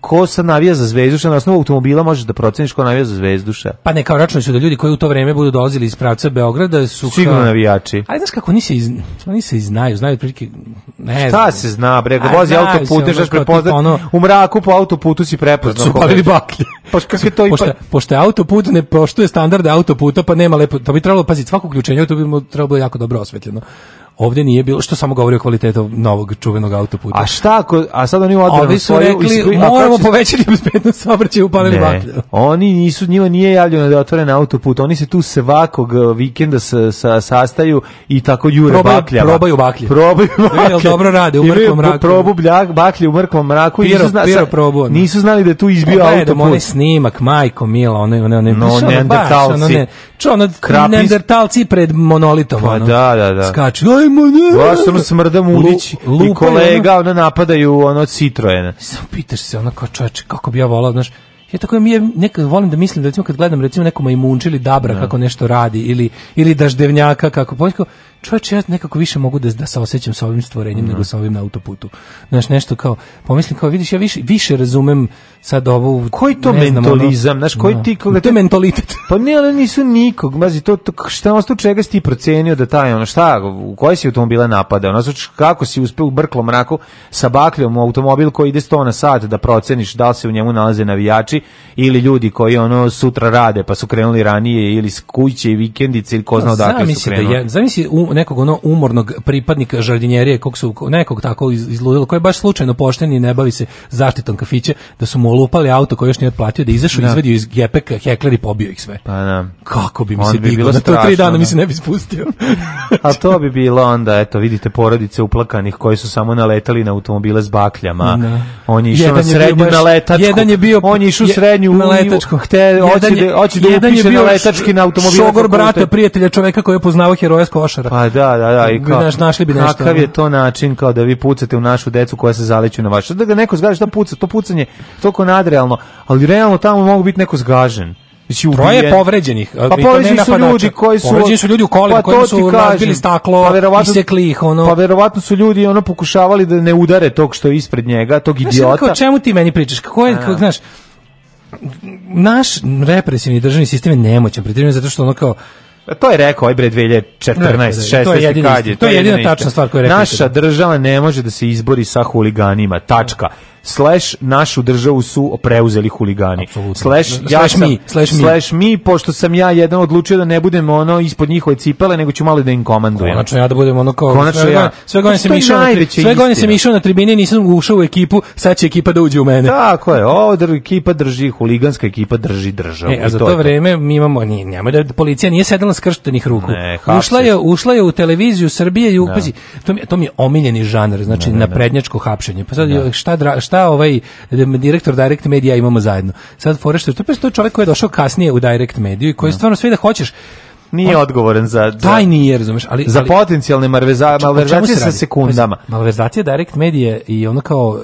[SPEAKER 5] ko sa navija za Zvezduša, na osnovu automobila možeš da proceniš ko navija za Zvezduša.
[SPEAKER 6] Pa ne, kao računaju su da ljudi koji u to vreme budu dolazili iz pravca Beograda su...
[SPEAKER 5] Sigurno navijači.
[SPEAKER 6] Ali znaš kako, oni se, iz, oni se znaju, znaju prilike...
[SPEAKER 5] Ne Šta znam. se zna, bre, Aj, vozi autopute, znaš prepoznat, ono, u mraku po autoputu si prepoznao.
[SPEAKER 6] Su palili baklje.
[SPEAKER 5] Pa kako je to i pošto, pošto je autoput ne poštuje standarde autoputa, pa nema lepo, to bi trebalo paziti svako uključenje, to bi trebalo jako dobro osvetljeno ovde nije bilo, što samo govori o kvalitetu novog čuvenog autoputa. A šta ako, a sad oni odbrali
[SPEAKER 6] su rekli, moramo će... povećati bezbednost saobraćaja u Palili
[SPEAKER 5] Oni nisu, njima nije javljeno da je otvoren autoput, oni se tu svakog uh, vikenda sa, sa sastaju i tako jure probaju, bakljama.
[SPEAKER 6] Probaju baklje.
[SPEAKER 5] Probaju
[SPEAKER 6] baklje. dobro rade u mrklom mraku.
[SPEAKER 5] Probu bljak, baklje u mrklom mraku.
[SPEAKER 6] i nisu, zna, piro probu,
[SPEAKER 5] nisu znali da je tu e, izbio autoput. Gledam
[SPEAKER 6] snimak, majko mila, one, one, one,
[SPEAKER 5] no, neandertalci. Ono, ono,
[SPEAKER 6] ono, ono, ono, pred monolitom.
[SPEAKER 5] Pa, ono, da, da, da.
[SPEAKER 6] Skaču, ajmo, ne. Vašom smrda Mudić
[SPEAKER 5] Lu, i kolega, ono napadaju ono Citroena.
[SPEAKER 6] Samo pitaš se, ona kao čoveče, kako bi ja volao, znaš, Ja tako mi je nekad volim da mislim da recimo kad gledam recimo neku majmunče ili dabra da. kako nešto radi ili ili daždevnjaka kako poljsko pa čovječe, ja nekako više mogu da, da se osjećam sa ovim stvorenjem mm nego sa ovim na autoputu. Znaš, nešto kao, pomislim kao, vidiš, ja više, više razumem sad ovu...
[SPEAKER 5] Koji to ne mentalizam, znam, ono, znaš, koji no, da. ti...
[SPEAKER 6] Koga, to je da mentalitet.
[SPEAKER 5] Pa ne, ali nisu nikog, mazi, to, to šta ono čega si ti procenio da taj, ono, šta, u koji si automobila napada, ono, znači, kako si uspeo u brklom mraku sa bakljom automobil koji ide 100 na sat da proceniš da li se u njemu nalaze navijači igrači ili ljudi koji ono sutra rade pa su krenuli ranije ili s kuće i vikendice ili ko zna odakle su
[SPEAKER 6] da krenuli. Da je, zamisli u, nekog ono umornog pripadnika žardinjerije kog su nekog tako iz, izludilo koji je baš slučajno pošten i ne bavi se zaštitom kafića da su mu olupali auto koji još nije otplatio da izašao da. izvadio iz gepeka hekler i pobio ih sve.
[SPEAKER 5] Pa da.
[SPEAKER 6] Kako bi mi se bi bilo na to tri dana da. mi se ne bi
[SPEAKER 5] spustio. A to bi bilo onda eto vidite porodice uplakanih koji su samo naletali na automobile s bakljama. Da. On je
[SPEAKER 6] išao na srednju baš, Jedan je bio on je išao
[SPEAKER 5] srednju
[SPEAKER 6] na letačko.
[SPEAKER 5] Hte, hoće da, hoće da upiše na letački na automobil. Šogor
[SPEAKER 6] brata, prijatelja čoveka koji je poznavao heroja s košara.
[SPEAKER 5] Pa da, da, da.
[SPEAKER 6] I kao, naš, našli bi
[SPEAKER 5] nešto. Kakav je to način kao da vi pucate u našu decu koja se zaleću na vaše. Da ga neko zgaži, da puca, to pucanje toko nadrealno. Ali realno tamo mogu biti neko zgažen. Mislim, znači, Troje
[SPEAKER 6] povređenih.
[SPEAKER 5] Pa povređeni su ljudi koji su...
[SPEAKER 6] Povređeni su ljudi u kolima, pa koji su razbili staklo, pa isekli
[SPEAKER 5] ih, ono... Pa verovatno su ljudi ono pokušavali da ne udare tog što je ispred njega, tog idiota. Znaš, kao,
[SPEAKER 6] čemu ti meni pričaš? Kako je, kako, znaš, naš represivni državni sistem je nemoćan, pretjerano zato što ono kao
[SPEAKER 5] pa to je rekao ovaj bre 2014, ne,
[SPEAKER 6] kad je, to je jedina tačna stvar koju je rekao. Naša
[SPEAKER 5] država ne može da se izbori sa huliganima. Tačka slash našu državu su preuzeli huligani. Absolutno. Slash, ja slash, mi, slash, mi. slash mi, pošto sam ja jedan odlučio da ne budem ono ispod njihove cipele, nego ću malo da im komandujem.
[SPEAKER 6] Konačno ja da budem ono kao... Konačno sve ja. Sve godine na, sve godine sam išao na tribine, nisam ušao u ekipu, sad će ekipa da uđe u mene.
[SPEAKER 5] Tako je, ovo dr ekipa drži, huliganska ekipa drži državu.
[SPEAKER 6] E, a za to, to vreme mi imamo, nije, nema da policija nije sedela skrštenih ruku.
[SPEAKER 5] Ne,
[SPEAKER 6] ušla, je, ušla je u televiziju Srbije i da. upazi, to, mi, to mi je omiljeni žanar, znači naprednjačko hapšenje. Pa sad, da. šta, dra, šta šta ovaj da direktor Direct Media imamo zajedno. Sad fore što to je to čovjek koji je došao kasnije u Direct Mediju i koji da. stvarno sve da hoćeš
[SPEAKER 5] nije on, odgovoran za, za taj
[SPEAKER 6] nije, razumeš, ali,
[SPEAKER 5] za ali, potencijalne malverzacije sa sekundama.
[SPEAKER 6] Malverzacija Direct Media i ono kao uh,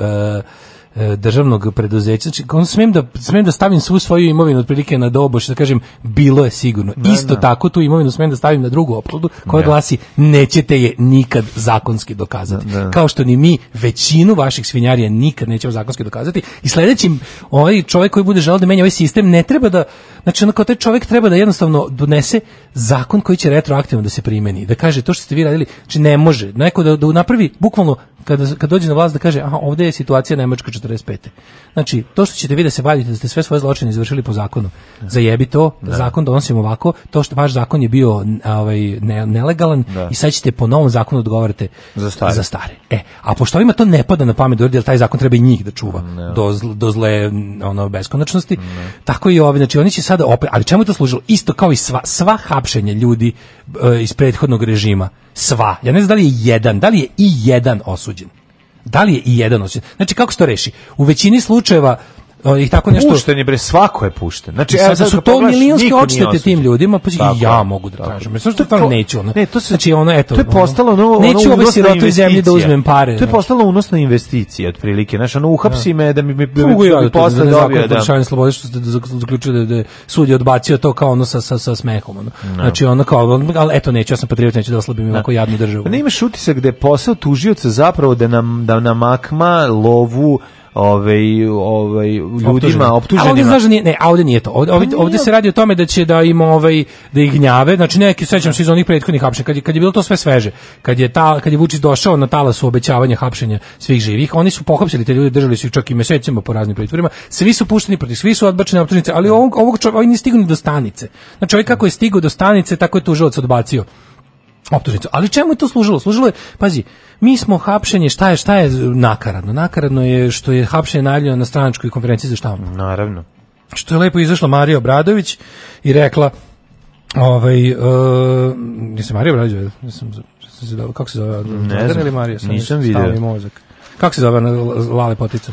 [SPEAKER 6] E, državnog preduzeća. Znači, on smem da, smem da stavim svu svoju imovinu otprilike na doboš, da kažem, bilo je sigurno. Da, Isto da. tako tu imovinu smem da stavim na drugu opkladu koja da. glasi nećete je nikad zakonski dokazati. Da, da. Kao što ni mi većinu vaših svinjarija nikad nećemo zakonski dokazati. I sledeći ovaj čovjek koji bude želeo da menja ovaj sistem ne treba da, znači onako taj čovjek treba da jednostavno donese zakon koji će retroaktivno da se primeni. Da kaže to što ste vi radili, znači ne može. Neko da, da napravi bukvalno kada, kad dođe na vlast da kaže aha, ovdje je situacija Nemačka 45. Znači, to što ćete vi da se valjite da ste sve svoje zločine izvršili po zakonu, da. zajebi to, da. zakon donosimo ovako, to što vaš zakon je bio ovaj, ne, nelegalan da. i sad ćete po novom zakonu da odgovarati za stare. Za stare. E, a pošto ima to ne pada na pamet, da jer taj zakon treba i njih da čuva ne. do, zle, do zle ono, beskonačnosti, ne. tako i ovi, znači oni će sada opet, ali čemu je to služilo? Isto kao i
[SPEAKER 5] sva,
[SPEAKER 6] sva hapšenja ljudi e, iz prethodnog režima, sva, ja ne znam da li je jedan, da li je i jedan osuđen. Da li je i jedan osuđen? Znači, kako se to reši? U većini slučajeva i tako nešto što je bre svako je pušten znači sad, sad su to milionske odštete tim ljudima pa i ja mogu da tražim znači što to neću ono ne to se znači ona eto to je postalo ono, ono neću ovaj sirotu zemlje da uzmem pare to
[SPEAKER 5] je znači. postalo unosna investicija otprilike znači ono uhapsi da. me da mi mi
[SPEAKER 6] da posle dobije da šanje slobode što ste zaključili da, da sud je odbacio to kao ono sa sa sa smehom ono znači ona kao al eto neću ja sam patriot neću da oslabim ovako jadnu državu pa
[SPEAKER 5] ne imaš utisak da je posao tužioca zapravo da nam da namakma lovu ovaj ovaj ljudima
[SPEAKER 6] optuženima. A ovdje znaš, da nije, ne, a ovdje nije to. Ovde, pa ovde, ovdje, se radi o tome da će da im ovaj da ih gnjave, znači neki sećam se iz onih prethodnih hapšenja kad je, kad je bilo to sve sveže. Kad je ta kad je Vučić došao na talasu obećavanja hapšenja svih živih, oni su pohapsili te ljude, držali su ih čak i mesecima po raznim pritvorima. Svi su pušteni protiv svi su odbačeni optužnice, ali ovog ovog čovjek ovaj nije stigao do stanice. Znači ovaj kako je stigao do stanice, tako je tužilac odbacio optužnicu. Ali čemu je to služilo? Služilo je, pazi, mi smo hapšenje, šta je, šta je nakaradno? Nakaradno je što je hapšenje najavljeno na stranačkoj konferenciji za štampu.
[SPEAKER 5] Naravno.
[SPEAKER 6] Što je lepo izašla Marija Obradović i rekla, ovaj, uh, e,
[SPEAKER 5] nisam
[SPEAKER 6] Marija Obradović, nisam, kako se zove?
[SPEAKER 5] Ne znam, Marija, nisam vidio. mozak
[SPEAKER 6] kako se zove Lale Potica?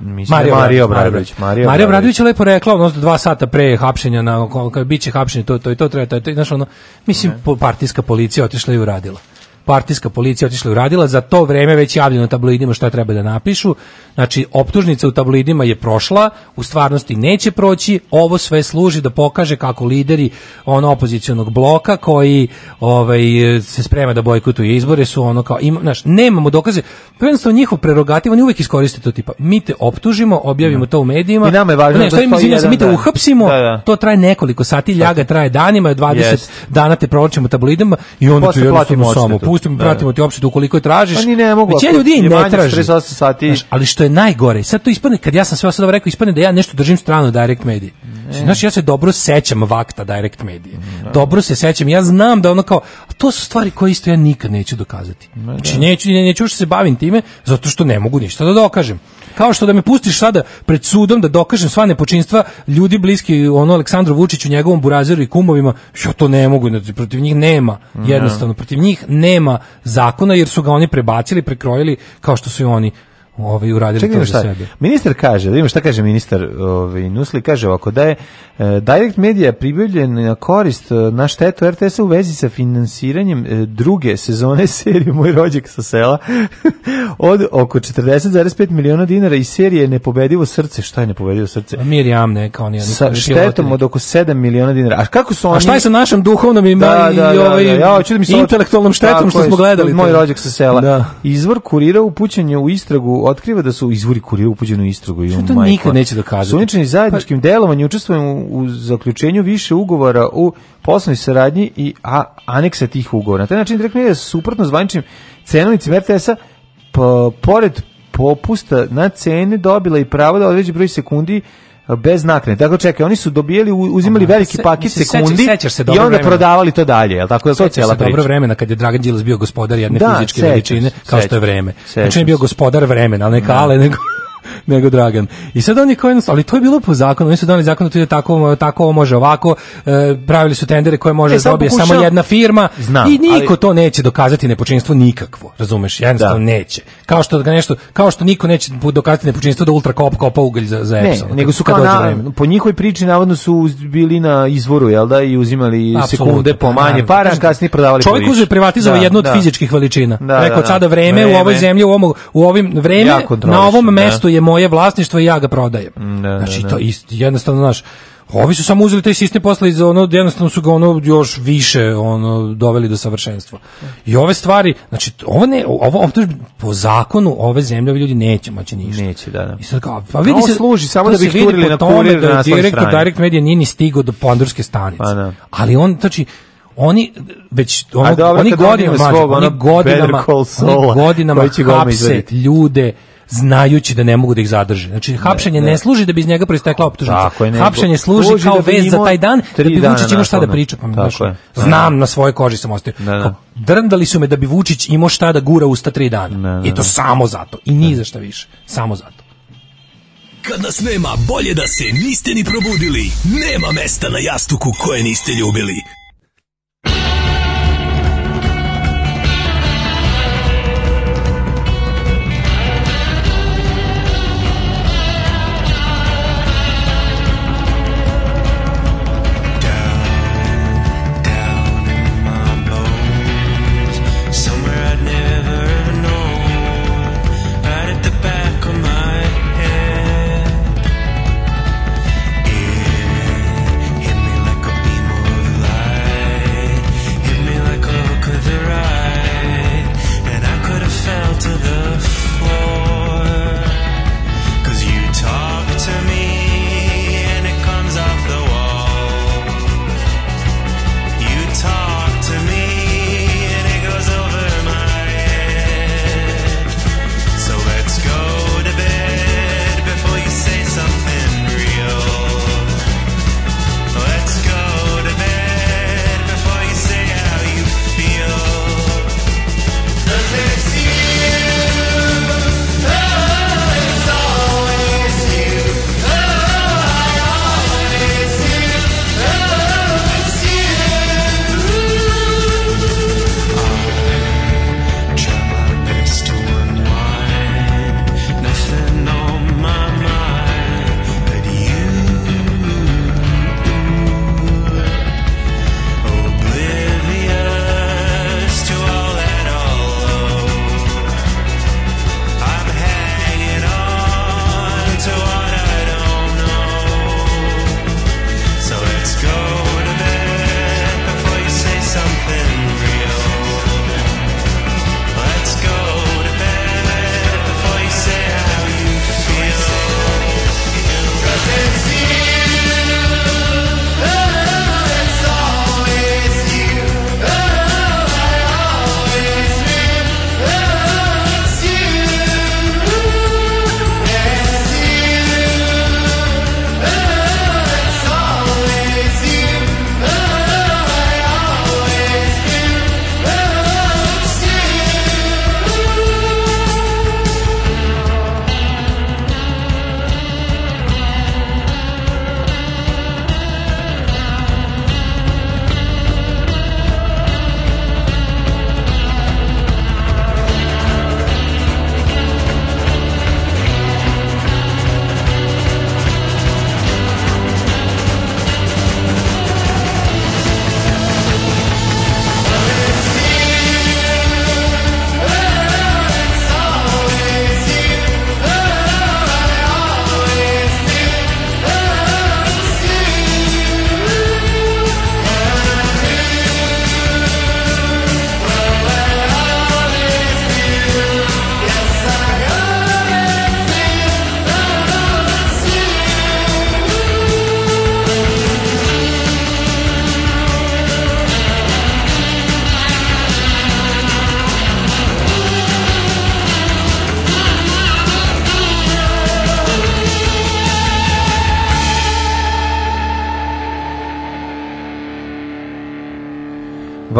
[SPEAKER 5] Mislim, Mario, da Mario Obradović.
[SPEAKER 6] Mario, Mario Obradović je lepo rekla, ono, dva sata pre hapšenja, na, kao, biće hapšenje, to, to i to, treba, to, to, znaš, ono, mislim, partijska policija otišla i uradila partijska policija otišla i uradila, za to vreme već javljeno tabloidima šta treba da napišu, znači optužnica u tabloidima je prošla, u stvarnosti neće proći, ovo sve služi da pokaže kako lideri ono opozicionog bloka koji ovaj, se sprema da bojkotuje izbore su ono kao, ima, znaš, nemamo dokaze, prvenstveno njihov prerogativ, oni uvek iskoriste to tipa, mi te optužimo, objavimo da. to u medijima,
[SPEAKER 5] I nama je
[SPEAKER 6] važno ne, što im, izvinja, mi te da. uhapsimo, da, da. to traje nekoliko sati, ljaga traje danima, 20 yes. dana te provočimo tabloidima i
[SPEAKER 5] onda tu jednostavno
[SPEAKER 6] samo pustimo, da, pratimo ti opštu ukoliko je tražiš.
[SPEAKER 5] Pa ne mogu.
[SPEAKER 6] Većina ljudi ne
[SPEAKER 5] traži. sati. Znaš,
[SPEAKER 6] ali što je najgore, sad to ispadne, kad ja sam sve ovo sad rekao, ispadne da ja nešto držim strano Direct Mediji. E. Znaš, ja se dobro sećam vakta Direct Medije. Da. Dobro se sećam, ja znam da ono kao, to su stvari koje isto ja nikad neću dokazati. Znači, da. neću, neću, neću se bavim time, zato što ne mogu ništa da dokažem kao što da me pustiš sada pred sudom da dokažem sva nepočinstva ljudi bliski ono Aleksandru Vučiću, njegovom burazeru i kumovima, što to ne mogu, protiv njih nema, jednostavno, protiv njih nema zakona jer su ga oni prebacili, prekrojili kao što su i oni ovaj uradili Čekaj, to za sebe.
[SPEAKER 5] Ministar kaže, da vidimo šta kaže ministar ovaj, Nusli, kaže ovako da je e, Direct Media pribavljen na korist e, na štetu RTS u vezi sa finansiranjem e, druge sezone serije Moj rođak sa sela od oko 40,5 miliona dinara i serije Nepobedivo srce. Šta je Nepobedivo srce? Pa
[SPEAKER 6] Mirjam neka, oni...
[SPEAKER 5] Sa štetom od oko 7 miliona dinara. A kako su oni... A šta je sa našom duhovnom
[SPEAKER 6] i, da, da, i da, da, ovaj, da,
[SPEAKER 5] ja, da mi sa
[SPEAKER 6] intelektualnom štetom što smo gledali?
[SPEAKER 5] Moj rođak sa sela. Izvor kurira upućen u istragu otkriva da su izvori kurira upuđeni u istragu i
[SPEAKER 6] to nikad neće dokazati. Da
[SPEAKER 5] Suničani pa- zajedničkim delovanjem učestvuju u zaključenju više ugovora u poslovnoj saradnji i a, aneksa tih ugovora. Na taj način direktno je suprotno zvaničnim cenovnicima RTS-a pored popusta na cene dobila i pravo da određi broj sekundi bez naknade. Tako čekaj, oni su dobijali uzimali Aha, veliki se, paket se, sekundi se i
[SPEAKER 6] onda
[SPEAKER 5] prodavali to dalje, jel tako Je to cela
[SPEAKER 6] priča. Dobro vremena kad je Dragan Đilas bio gospodar jedne
[SPEAKER 5] da,
[SPEAKER 6] fizičke sećaš, veličine kao što je vreme. Znači je bio gospodar vremena, ali ne da. kale, nego nego Dragan. I sad oni je kao ali to je bilo po zakonu, oni su doneli zakon da to ide tako, tako može ovako, e, pravili su tendere koje može e, da dobije samo jedna firma Znam, i niko ali... to neće dokazati nepočinstvo nikakvo, razumeš, jednostavno da. neće. Kao što ga nešto, kao što niko neće dokazati nepočinstvo da ultra kop kopa ugalj za, za Epson.
[SPEAKER 5] Ne, nego su kao na, po njihovoj priči navodno su bili na izvoru, jel da, i uzimali Absolutno, sekunde po manje para, kasnije prodavali Čovjek uzeo privatizovao da, jednu od da. fizičkih veličina. Da, Rekao, da, sada vreme, da. vreme, u ovoj zemlji, u, ovom, u ovim vreme, na ovom mestu je moje vlasništvo i ja ga prodajem. Ne, mm, da, znači, ne, da, to da. isto, jednostavno, naš, Ovi su samo uzeli taj sistem posle iz ono jednostavno su ga ono još više ono doveli do savršenstva. I ove stvari, znači ovo ne ovo, ovo po zakonu ove zemlje ovi ljudi
[SPEAKER 6] neće
[SPEAKER 5] moći ništa.
[SPEAKER 6] Neće, da, da.
[SPEAKER 5] I sad kao, pa vidi ovo se služi samo da bi turili na tome da na
[SPEAKER 6] direktor Direct Media nije ni stigao do pandurske stanice. Pa, da. Ali on znači oni već ono, dobro, oni godinama, svog,
[SPEAKER 5] ono,
[SPEAKER 6] oni godinama, oni godinama hapse ljude znajući da ne mogu da ih zadrže. Znači hapšenje ne, ne. ne služi da bi iz njega proistekla optužnica. Hapšenje služi, da kao da vez za taj dan da bi Vučić imao šta da priča. Pa znam, na svojoj koži sam ostao. Da, da. Drndali su me da bi Vučić imao šta da gura usta tri dana. I to samo zato. I ni za šta više. Samo zato. Kad nas nema, bolje da se niste ni probudili. Nema mesta na jastuku koje niste ljubili.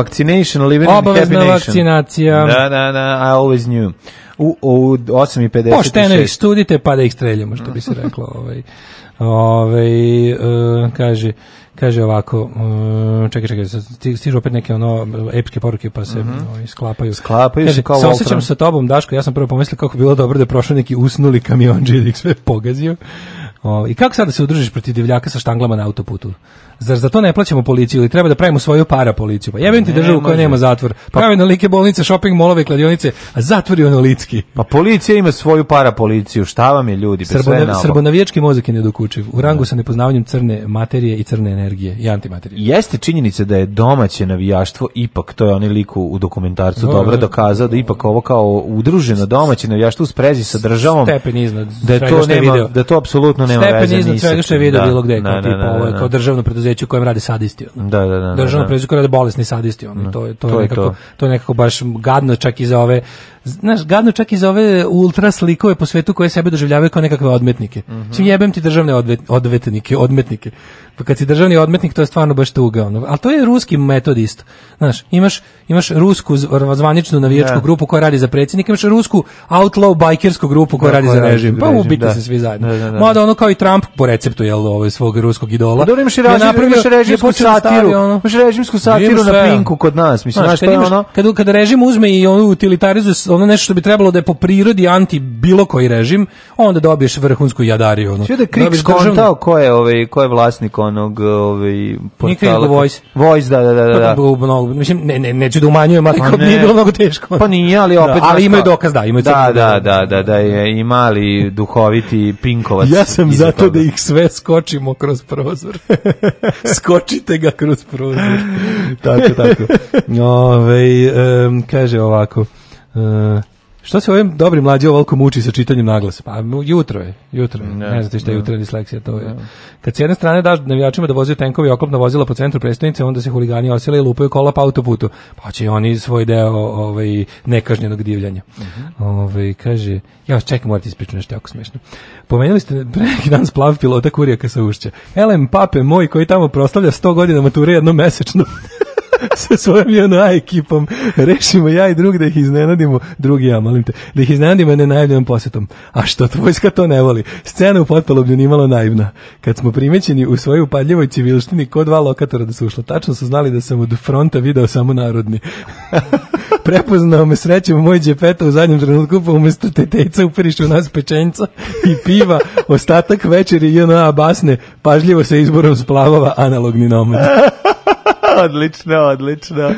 [SPEAKER 10] vaccination, living Obavezna in happy vakcinacija. Da, da, da, I always knew. U, u 8.56. Pošteno ih studite pa da ih streljamo, što bi se reklo. Ovaj. Ovaj, uh, kaže, kaže ovako, eh, čekaj, čekaj, stižu opet neke ono epske poruke pa se mm -hmm. ovaj, sklapaju. Sklapaju kaže, se kao Voltron. Saosećam sa tobom, Daško, ja sam prvo pomislio kako bilo dobro da je prošao neki usnuli kamion, da sve pogazio. O, I kako sada da se udržiš protiv divljaka sa štanglama na autoputu? Zar za to ne plaćamo policiju ili treba da pravimo svoju para policiju? Pa jebem ti državu koja nema zatvor. Pa pravi na like bolnice, shopping molove, kladionice, a zatvor je onolitski. Pa policija ima svoju para policiju, šta vam je ljudi? Srbonav, srbonavijački mozak je nedokučiv. U rangu ne. sa nepoznavanjem crne materije i crne energije i antimaterije. Jeste činjenica da je domaće navijaštvo ipak, to je onaj lik u dokumentarcu no, dobro da. dokazao da ipak ovo kao udruženo domaće navijaštvo u sprezi sa državom. Stepen iznad. Da je to, nema, da to apsolutno nema stepen veze iznad svega što je video da, bilo gde, kao da, da tipa, da, ovo je da, kao da. državno preduzeće u kojem rade sadisti. Ono. Da, da, da. Državno preduzeće koje rade bolesni sadisti, ono. to, je, to, to, je nekako, to. to je nekako baš gadno čak i za ove znaš, gadno čak i za ove ultra slikove po svetu koje sebe doživljavaju kao nekakve odmetnike. Mm -hmm. Svim jebem ti državne odvet, odvetnike, odmetnike. Pa kad si državni odmetnik, to je stvarno baš tuga. Ono. Ali to je ruski metod isto. Znaš, imaš, imaš rusku zvaničnu navijačku yeah. Da. grupu koja radi za predsjednika, imaš rusku outlaw bajkersku grupu koja da, radi koja za pa režim. Pa ubite da. se svi zajedno. Da, da, da, da, Mada ono kao i Trump po receptu jel, ovo, ovaj, svog ruskog idola. Pa dobro, imaš, raži, imaš režimsku satiru. Imaš režimsku satiru na Pinku kod nas. Mislim, znaš, znaš, kad, imaš, ono... kad, kad režim uzme i ono utilitarizuje ono nešto što bi trebalo da je po prirodi anti bilo koji režim, onda dobiješ vrhunsku jadariju. Ono. Sve da Krik skontao ko je, ovaj, ko je vlasnik onog ovaj, portala. Voice. Voice, da, da, da. da. da. Pa, bu, no, mislim, ne, ne, neću da umanjujem, ali pa nije bilo mnogo teško. Pa nije, ali da, opet... Da, ali imaju dokaz, da, imaju da, da, da, da, da, da, je imali duhoviti pinkovac.
[SPEAKER 11] Ja sam zato toga. da ih sve skočimo kroz prozor. Skočite ga kroz prozor. tako, tako. Ove, um, kaže ovako. Uh, Šta se ovim dobri mlađi ovako muči sa čitanjem naglasa? Pa jutro je, jutro je. Ne, ne znate šta je jutra disleksija, to je. Kad s jedne strane daš navijačima da voze tenkovi i oklopna vozila po centru prestonice, onda se huligani osele i lupaju kola pa autoputu. Pa će oni svoj deo ovaj, nekažnjenog divljanja. Uh mhm. -huh. ovaj, kaže, ja čekam, morate ispričati nešto jako smešno. Pomenuli ste pre neki dan splav pilota Kurijaka sa Ušća. Elem, pape moj koji tamo proslavlja 100 godina mature jednom mesečno. sa svojom jedna ekipom rešimo ja i drug da ih iznenadimo, drugi ja, molim te, da ih iznenadimo ne najavljenom posetom. A što tvojska to ne voli. Scena u potpalubnju nimalo naivna. Kad smo primećeni u svojoj upadljivoj civilštini ko dva lokatora da su ušla, tačno su znali da sam od fronta video samo narodni. Prepoznao me srećem moj džepeta u zadnjem trenutku, pa umesto tetejca upiriš nas pečenca i piva, ostatak večeri JNA basne, pažljivo sa izborom splavova analogni nomad.
[SPEAKER 10] odlično, odlično.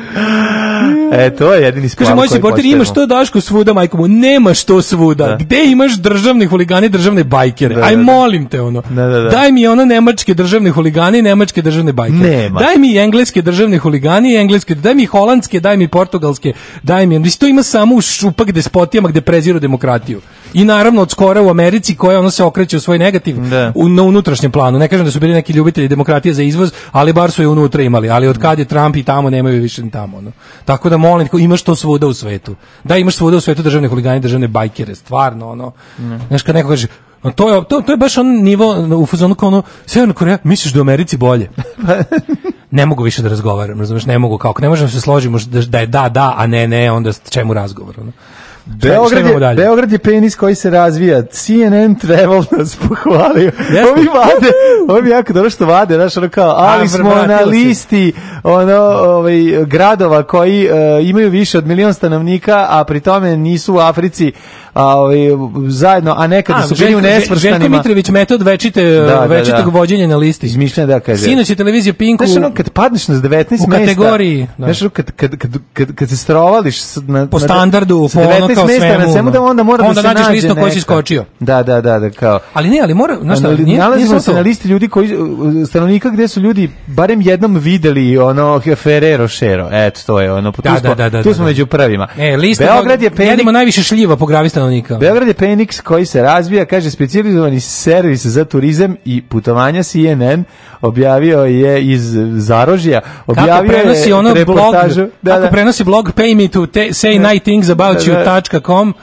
[SPEAKER 10] E, to je jedini splan Kaže,
[SPEAKER 11] moj porter, imaš to Daško svuda, majko mu, nemaš to svuda. Da. Gde imaš državne huligane, državne bajkere? Da, da Aj, da. molim te, ono. Da, da, da. Daj mi ono nemačke državne huligane i nemačke državne bajkere. Nema. Daj mi engleske državne huligane i engleske, daj mi holandske, daj mi portugalske, daj mi, mislim, to ima samo u šupak despotijama gde preziru demokratiju i naravno od skora u Americi koja ono se okreće u svoj negativ da. u, na unutrašnjem planu. Ne kažem da su bili neki ljubitelji demokratije za izvoz, ali bar su je unutra imali, ali od kad je Trump i tamo nemaju više ni tamo. Ono. Tako da molim, imaš to svuda u svetu. Da, imaš svuda u svetu državne huligani, državne bajkere, stvarno, ono. Ne. Znaš, kad neko kaže, A to je, to, to je baš on nivo u fazonu kao ono, Severna Koreja, misliš da u Americi bolje? Pa. ne mogu više da razgovaram, razumeš, ne mogu, kako, ne možemo da se složiti da, je da, da, a ne, ne, onda čemu razgovor, ono. Beograd
[SPEAKER 10] je, Beograd je penis koji se razvija. CNN Travel nas pohvalio. Jeste? Ovi vade, ovi jako dobro što vade, znaš, ono kao, ali smo na listi ono, ovaj, gradova koji uh, imaju više od milion stanovnika, a pri tome nisu u Africi a, zajedno, a nekada a, su bili u nesvrstanima.
[SPEAKER 11] Mitrović metod večite, da, da e, večitog da, da. vođenja na listi.
[SPEAKER 10] Izmišlja da kaže.
[SPEAKER 11] Sinoć je televizija Pinku.
[SPEAKER 10] Znaš ono kad padneš na 19 mesta. U kategoriji. Da. kad, kad, kad, kad, kad se strovališ
[SPEAKER 11] na, po standardu, po
[SPEAKER 10] ono kao mesta, svemu. Na svemu da. da onda mora da onda da se nađe listu ko si
[SPEAKER 11] skočio.
[SPEAKER 10] Da, da, da, da, kao.
[SPEAKER 11] Ali ne, ali mora, znaš šta, nije, nije, Nalazimo se
[SPEAKER 10] na listi ljudi koji, stanovnika gde su ljudi barem jednom videli ono Ferrero Rocher. Eto, to je ono. Tu da, smo, da, da, tu smo među prvima. E,
[SPEAKER 11] lista, Beograd
[SPEAKER 10] je
[SPEAKER 11] penik. najviše šljiva po gravi stanovnika.
[SPEAKER 10] Beograd je Phoenix koji se razvija, kaže specijalizovani servis za turizam i putovanja CNN objavio je iz Zarožja, objavio kako
[SPEAKER 11] prenosi je ono Blog, da, da. Kako prenosi blog pay me to say night things about da, da you.com,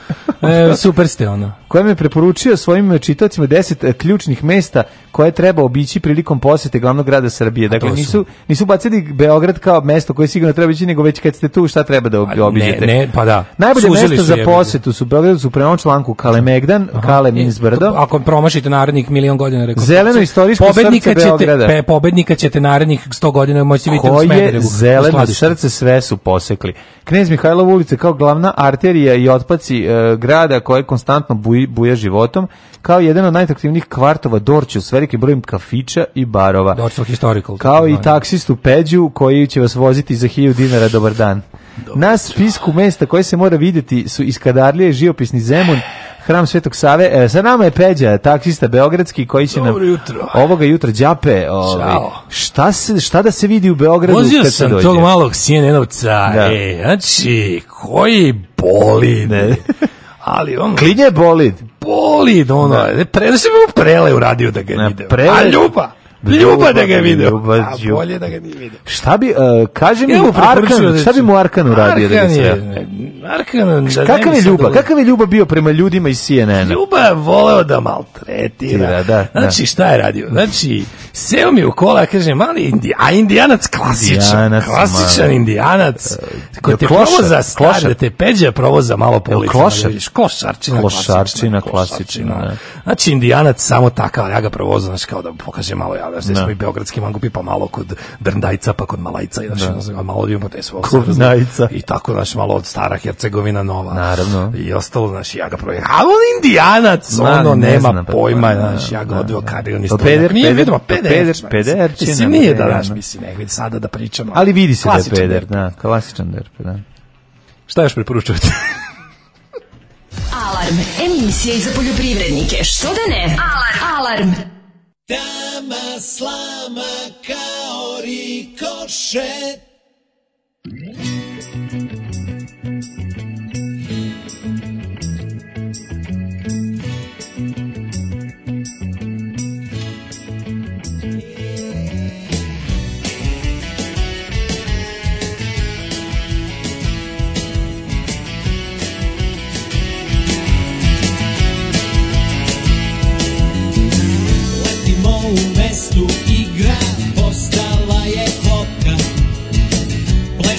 [SPEAKER 11] da. e, super ste ono
[SPEAKER 10] kojem je preporučio svojim čitacima 10 e, ključnih mesta koje treba obići prilikom posete glavnog grada Srbije. Dakle, nisu, nisu bacili Beograd kao mesto koje sigurno treba ići, nego već kad ste tu šta treba da obiđete. Ne,
[SPEAKER 11] ne, pa da.
[SPEAKER 10] Najbolje Suzili mesto za posetu su Beograd su prema članku Kalemegdan, Aha. Kalem e,
[SPEAKER 11] Ako promašite narednih milion godina rekao.
[SPEAKER 10] Zeleno istorijsko pobednika srce ćete, Pe,
[SPEAKER 11] pobednika ćete narednih 100 godina moći vidjeti u Smederevu. Koje
[SPEAKER 10] zeleno srce sve su posekli. Knez Mihajlov ulica kao glavna arterija i otpaci uh, grada koje konstantno buji buja životom, kao jedan od najatraktivnijih kvartova Dorću s velikim brojem kafića i barova.
[SPEAKER 11] Dorću historical.
[SPEAKER 10] Kao i da. taksistu Peđu koji će vas voziti za 1000 dinara dobar dan. Dobar. Na spisku mesta koje se mora vidjeti su Iskadarlije, Živopisni Zemun, Hram Svetog Save. E, sa nama je Peđa, taksista beogradski koji će Dobro nam jutro. ovoga jutra đape, ovaj šta se šta da se vidi u Beogradu Vozio
[SPEAKER 11] kad se dođe.
[SPEAKER 10] Vozio
[SPEAKER 11] sam tog malog sjenenovca. Da. E, znači koji boli. Ne ali on
[SPEAKER 10] klinje bolid
[SPEAKER 11] bolid ono da. pre da se mu prele uradio da ga ne, vide prele... a ljuba da, Ljuba da ga vide. A bolje da ga nije vidio.
[SPEAKER 10] Šta bi, uh, kaži mi, ja Arkan, da šta bi mu Arkan uradio da ga
[SPEAKER 11] Arkan, da
[SPEAKER 10] Kakav je Ljuba? Kakav je Ljuba bio prema ljudima iz CNN-a?
[SPEAKER 11] Ljuba je voleo da maltretira. Da, da, znači, da. šta je radio? Znači, Seo mi u kola, kaže, mali indi, a indijanac klasičan, indijanac, klasičan mali. indijanac, e, ko te klošar, provoza stari, klošar. da te peđe provoza malo po ulici. Klošar. Košarčina, košarčina, klasična. klasična ne. Da. Znači, indijanac samo takav, ja ga provozam, znači, kao da pokaže malo, ja, znači, smo i beogradski mangupi, pa malo kod Drndajca, pa kod Malajca, znači, da. znači malo ljubimo te svog Kurnajca. I tako, znači, malo od stara Hercegovina nova. Naravno. I ostalo, znači, ja ga provozam. Ali on indijanac, ono, ne nema pa pojma, znači, ja ga odveo karion. Peder, peder, peder, peder, pa
[SPEAKER 10] pederčina.
[SPEAKER 11] Svi nije da, daš, da. mislim, negdje sada da pričamo.
[SPEAKER 10] Ali vidi se da je peder, da, klasičan derp, da.
[SPEAKER 11] Šta još preporučujete? Alarm, emisija za poljoprivrednike, što da ne? Alarm! Alarm! Tama slama kao rikošet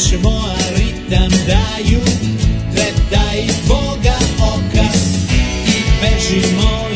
[SPEAKER 12] Znaš moja ritam daju, gledaj Boga oka i bežimo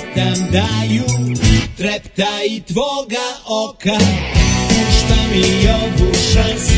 [SPEAKER 12] čitam daju Trepta i tvoga oka Šta mi ovu šansu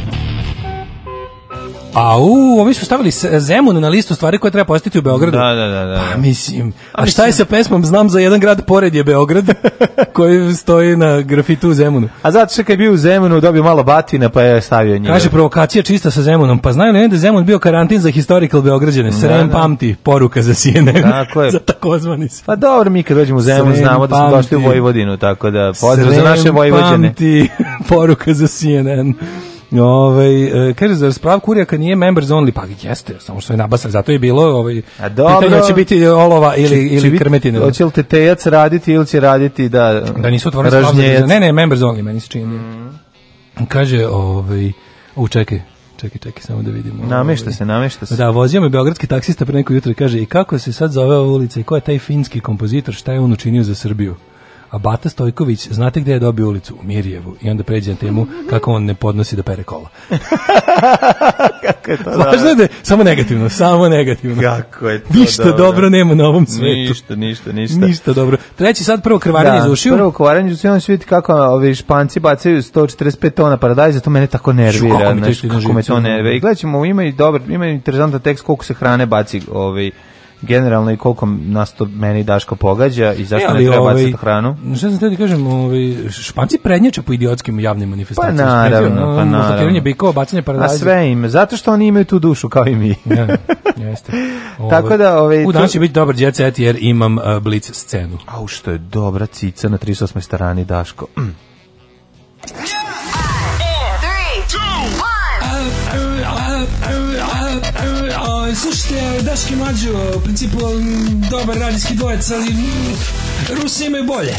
[SPEAKER 11] A u, ovi su stavili Zemun na listu stvari koje treba posjetiti u Beogradu.
[SPEAKER 10] Da, da, da, da, da.
[SPEAKER 11] Pa mislim, a, a šta je sa pesmom Znam za jedan grad pored je Beograd koji stoji na grafitu u Zemunu.
[SPEAKER 10] A zato što kad je bio u Zemunu dobio malo batina pa je stavio njega.
[SPEAKER 11] Kaže provokacija čista sa Zemunom. Pa znaju li da Zemun bio karantin za historical Beograđane? Da, Srem da, da. pamti, poruka za CNN. Tako je. za takozvani se.
[SPEAKER 10] Pa dobro, mi kad dođemo u Zemun Srem znamo da smo došli u Vojvodinu, tako da
[SPEAKER 11] pozdrav za naše Vojvođane. Pamti, poruka za CNN. Ovaj e, kaže za sprav Kurijaka nije members only, pa jeste, samo što je nabasan, zato je bilo ovaj A dobro, pitanje će biti olova ili či, ili krmetine.
[SPEAKER 10] Hoće li tetejac raditi ili će raditi da
[SPEAKER 11] da nisu otvoreni sprav. Ne, ne, members only, meni se čini. Mm. Kaže ovaj u čekaj, čekaj, čekaj, samo da vidimo.
[SPEAKER 10] Namešta ovaj. se, namešta se.
[SPEAKER 11] Da, vozio me beogradski taksista pre neko jutro i kaže i kako se sad zove ova ulica i ko je taj finski kompozitor, šta je on učinio za Srbiju? a Bata Stojković, znate gde je dobio ulicu? U Mirjevu. I onda pređe na temu kako on ne podnosi da pere kola.
[SPEAKER 10] kako je to
[SPEAKER 11] Važno da je, samo negativno, samo negativno.
[SPEAKER 10] Kako je to
[SPEAKER 11] Ništa dobro, dobro nema na ovom svetu.
[SPEAKER 10] Ništa, ništa, ništa.
[SPEAKER 11] Ništa dobro. Treći sad prvo krvarenje da, iz ušiju.
[SPEAKER 10] prvo krvarenje iz ušiju, on će vidjeti kako ovi španci bacaju 145 tona paradajza, to mene tako nervira. Kako, mi da kako me to nervira. I gledat ćemo, ima i dobar, ima i interesantan tekst koliko se hrane baci ovi ovaj, generalno i koliko nas to meni Daško pogađa i zašto e, ali, ne treba ovaj, hranu.
[SPEAKER 11] Šta sam da kažem, ovaj, španci prednjače po idiotskim javnim manifestacijama. Pa
[SPEAKER 10] naravno,
[SPEAKER 11] no, pa naravno. bikova, bacanje paradajza.
[SPEAKER 10] A sve im, zato što oni imaju tu dušu kao i mi. ja, da, jeste. Ove, Tako da, ovaj,
[SPEAKER 11] u danas će biti dobar jet set jer imam uh, eh, blic scenu.
[SPEAKER 10] A što je dobra cica na 38. strani Daško. Mm.
[SPEAKER 11] ste Daški Mađo, u principu dobar radijski dvojec, ali Rusi imaju bolje.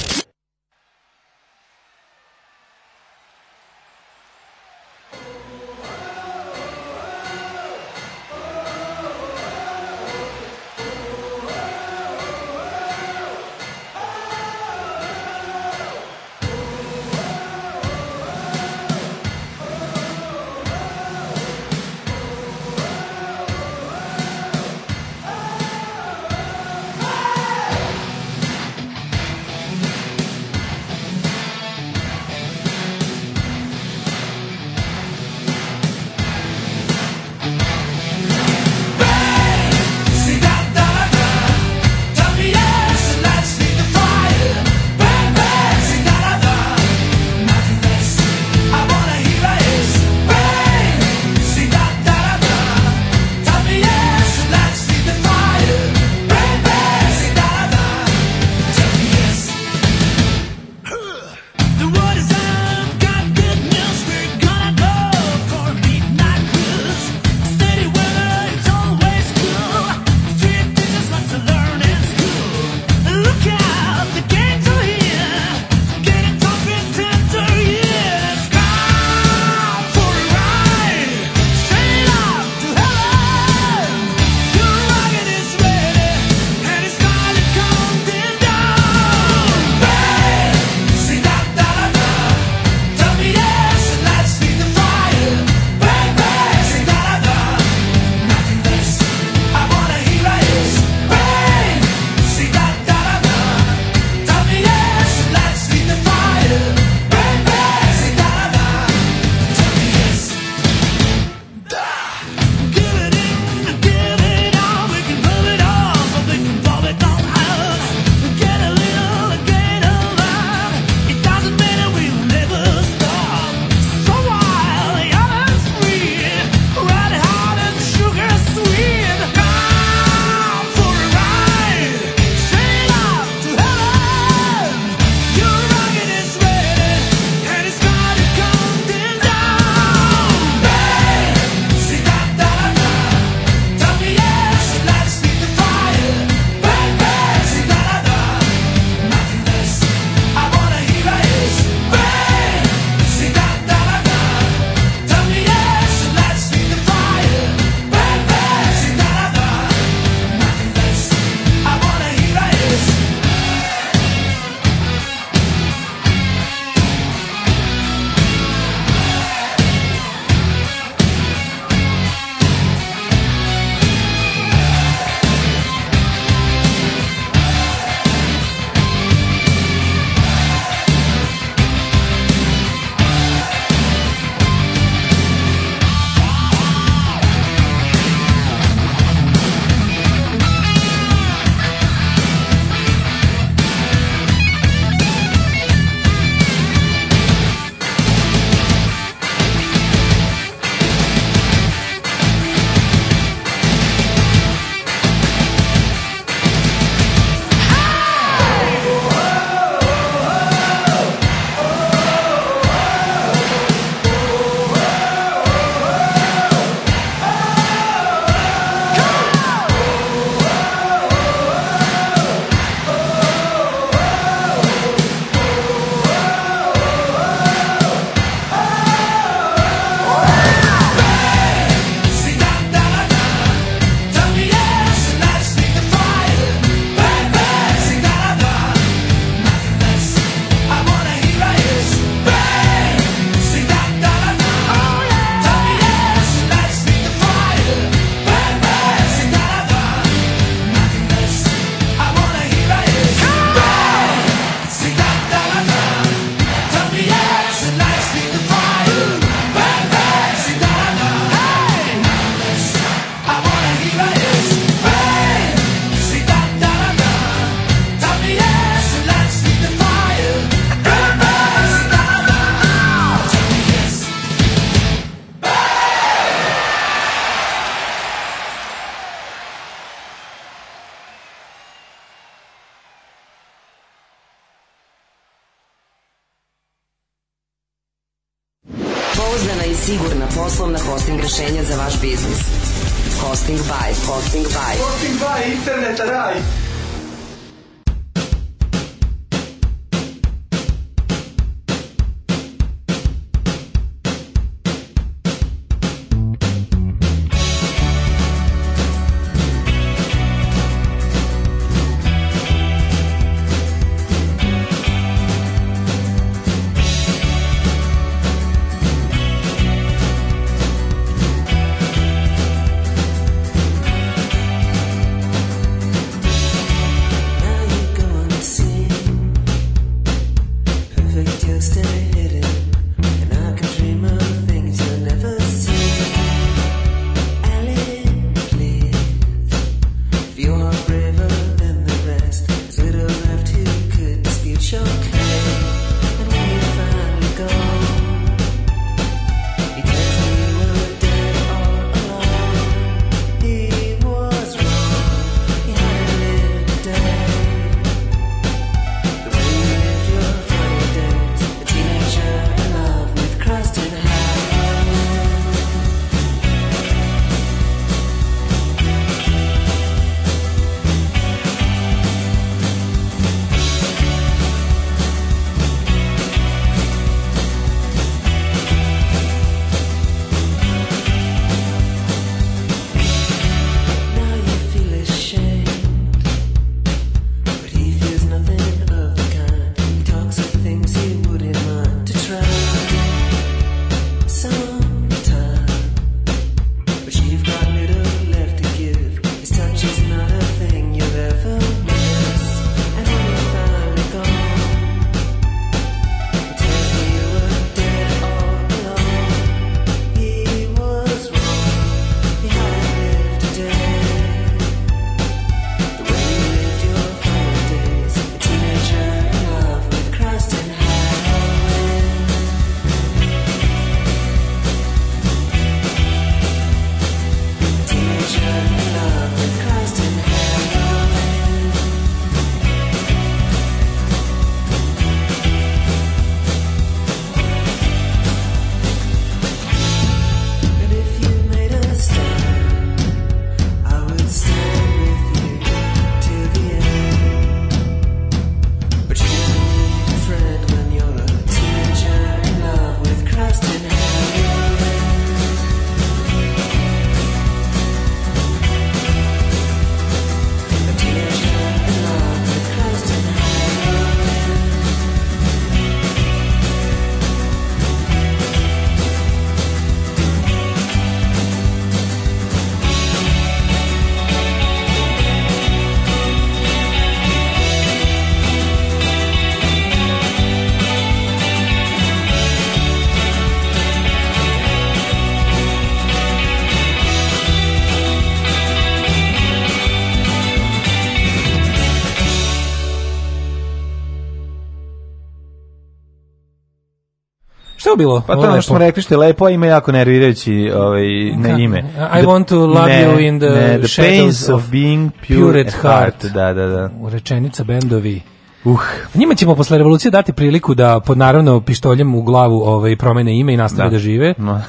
[SPEAKER 11] to bilo?
[SPEAKER 10] Pa to ono smo rekli
[SPEAKER 11] što je
[SPEAKER 10] lepo, a ima jako nervirajući ovaj, na ime.
[SPEAKER 11] I want to love ne, you in the, ne, the shadows of, of being pure, at heart. heart.
[SPEAKER 10] Da, da, da.
[SPEAKER 11] Rečenica bendovi. Uh. Njima ćemo posle revolucije dati priliku da pod naravno pištoljem u glavu ovaj, promene ime i nastave da, da žive. No.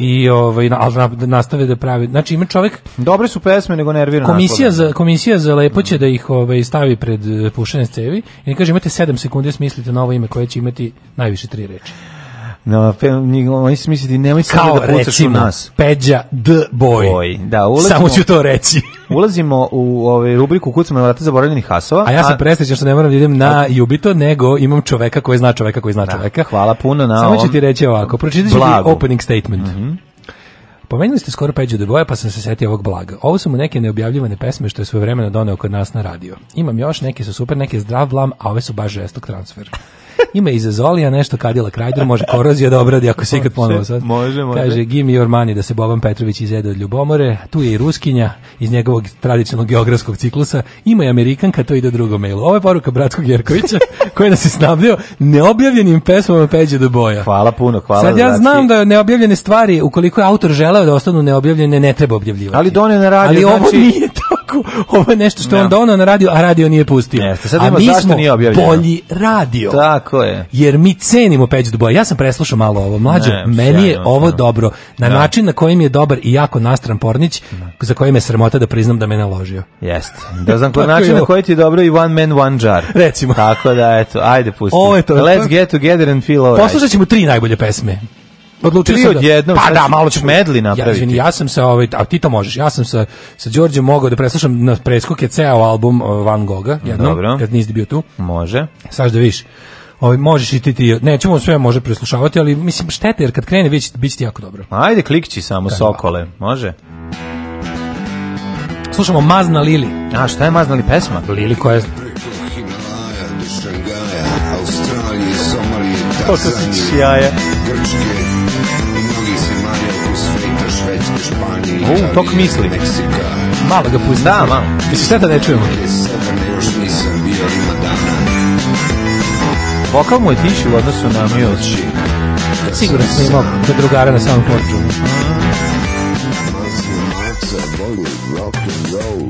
[SPEAKER 11] i ovaj na, nastave da pravi. Znači ima čovjek
[SPEAKER 10] Dobre su pesme, nego nervira
[SPEAKER 11] Komisija za komisija za lepo će da ih ovaj stavi pred eh, pušene cevi i da kaže imate 7 sekundi smislite novo ime koje će imati najviše tri reči.
[SPEAKER 10] No, pe, oni su mislili, nemoj samo da pucaš u nas.
[SPEAKER 11] Peđa D boy. boy. Da, ulazimo, samo ću to reći.
[SPEAKER 10] ulazimo u ovaj rubriku Kucamo na vrata zaboravljenih hasova.
[SPEAKER 11] A ja sam presrećan što ne moram da idem na a... Jubito, nego imam čoveka koji zna čoveka koji zna da, čoveka.
[SPEAKER 10] Hvala puno na
[SPEAKER 11] Samo ću ti reći ovako, pročitaj ti opening statement. Mm -hmm. Pomenuli ste skoro Peđu Deboja, pa sam se setio ovog blaga. Ovo su mu neke neobjavljivane pesme što je svoje vremena doneo kod nas na radio. Imam još, neke su super, neke zdrav blam, a ove su baš žestok transfer. Ima i za nešto kadila krajder, može korozija da obradi ako se ikad ponovo sad.
[SPEAKER 10] Može, može.
[SPEAKER 11] Kaže, give me your money da se Boban Petrović izjede od ljubomore. Tu je i Ruskinja iz njegovog tradicionalnog geografskog ciklusa. Ima i Amerikanka, to ide drugo mailu. Ovo je poruka Bratskog Jerkovića koji nas je snabdio neobjavljenim pesmama Peđe do boja.
[SPEAKER 10] Hvala puno, hvala. Sad
[SPEAKER 11] ja znam da neobjavljene stvari, ukoliko
[SPEAKER 10] je
[SPEAKER 11] autor želeo da ostanu neobjavljene, ne treba objavljivati. Ali
[SPEAKER 10] done na radio,
[SPEAKER 11] ali znači, nije rekao, ovo je nešto što no. on dono na radio, a radio nije pustio. Jeste, sad a mi smo nije objavljeno. bolji radio.
[SPEAKER 10] Tako je.
[SPEAKER 11] Jer mi cenimo Peđu Duboja. Ja sam preslušao malo ovo mlađe. Ne, meni je sjajno, ovo ne. Da. dobro. Na da. način na koji mi je dobar i jako nastran Pornić, ne. za kojim je sramota da priznam da me naložio.
[SPEAKER 10] Jeste. Da znam koji način na koji ti je dobro i One Man, One Jar.
[SPEAKER 11] Recimo.
[SPEAKER 10] Tako da, eto, ajde pusti. Ovo je to. Let's get together and feel alright.
[SPEAKER 11] Poslušat ćemo tri najbolje pesme
[SPEAKER 10] odlučio sam da,
[SPEAKER 11] pa da, malo ću
[SPEAKER 10] medli napraviti. Ja,
[SPEAKER 11] izvini, ja sam sa, ovaj, a ti to možeš, ja sam sa, sa Đorđem mogao da preslušam na preskoke ceo album Van Goga, jedno, kad nisi bio tu.
[SPEAKER 10] Može.
[SPEAKER 11] Saš da viš. Ovaj možeš i ti ti nećemo sve može preslušavati, ali mislim šteta jer kad krene već biće jako dobro.
[SPEAKER 10] Ajde klikći samo Krenu, sokole, može.
[SPEAKER 11] Slušamo Mazna Lili. A šta je Mazna Lili pesma?
[SPEAKER 10] Lili koja je Australije, Somalije,
[SPEAKER 11] Tanzanije, Grčke, Španije, U, tok mislim. Meksika. Malo ga pusti. Da, malo. Mislim, sve da ne čujemo. Severna još
[SPEAKER 10] Vokal mu je tiši u odnosu na Milči.
[SPEAKER 11] Siguran sam imao da drugara na samom poču. Rock and
[SPEAKER 10] roll,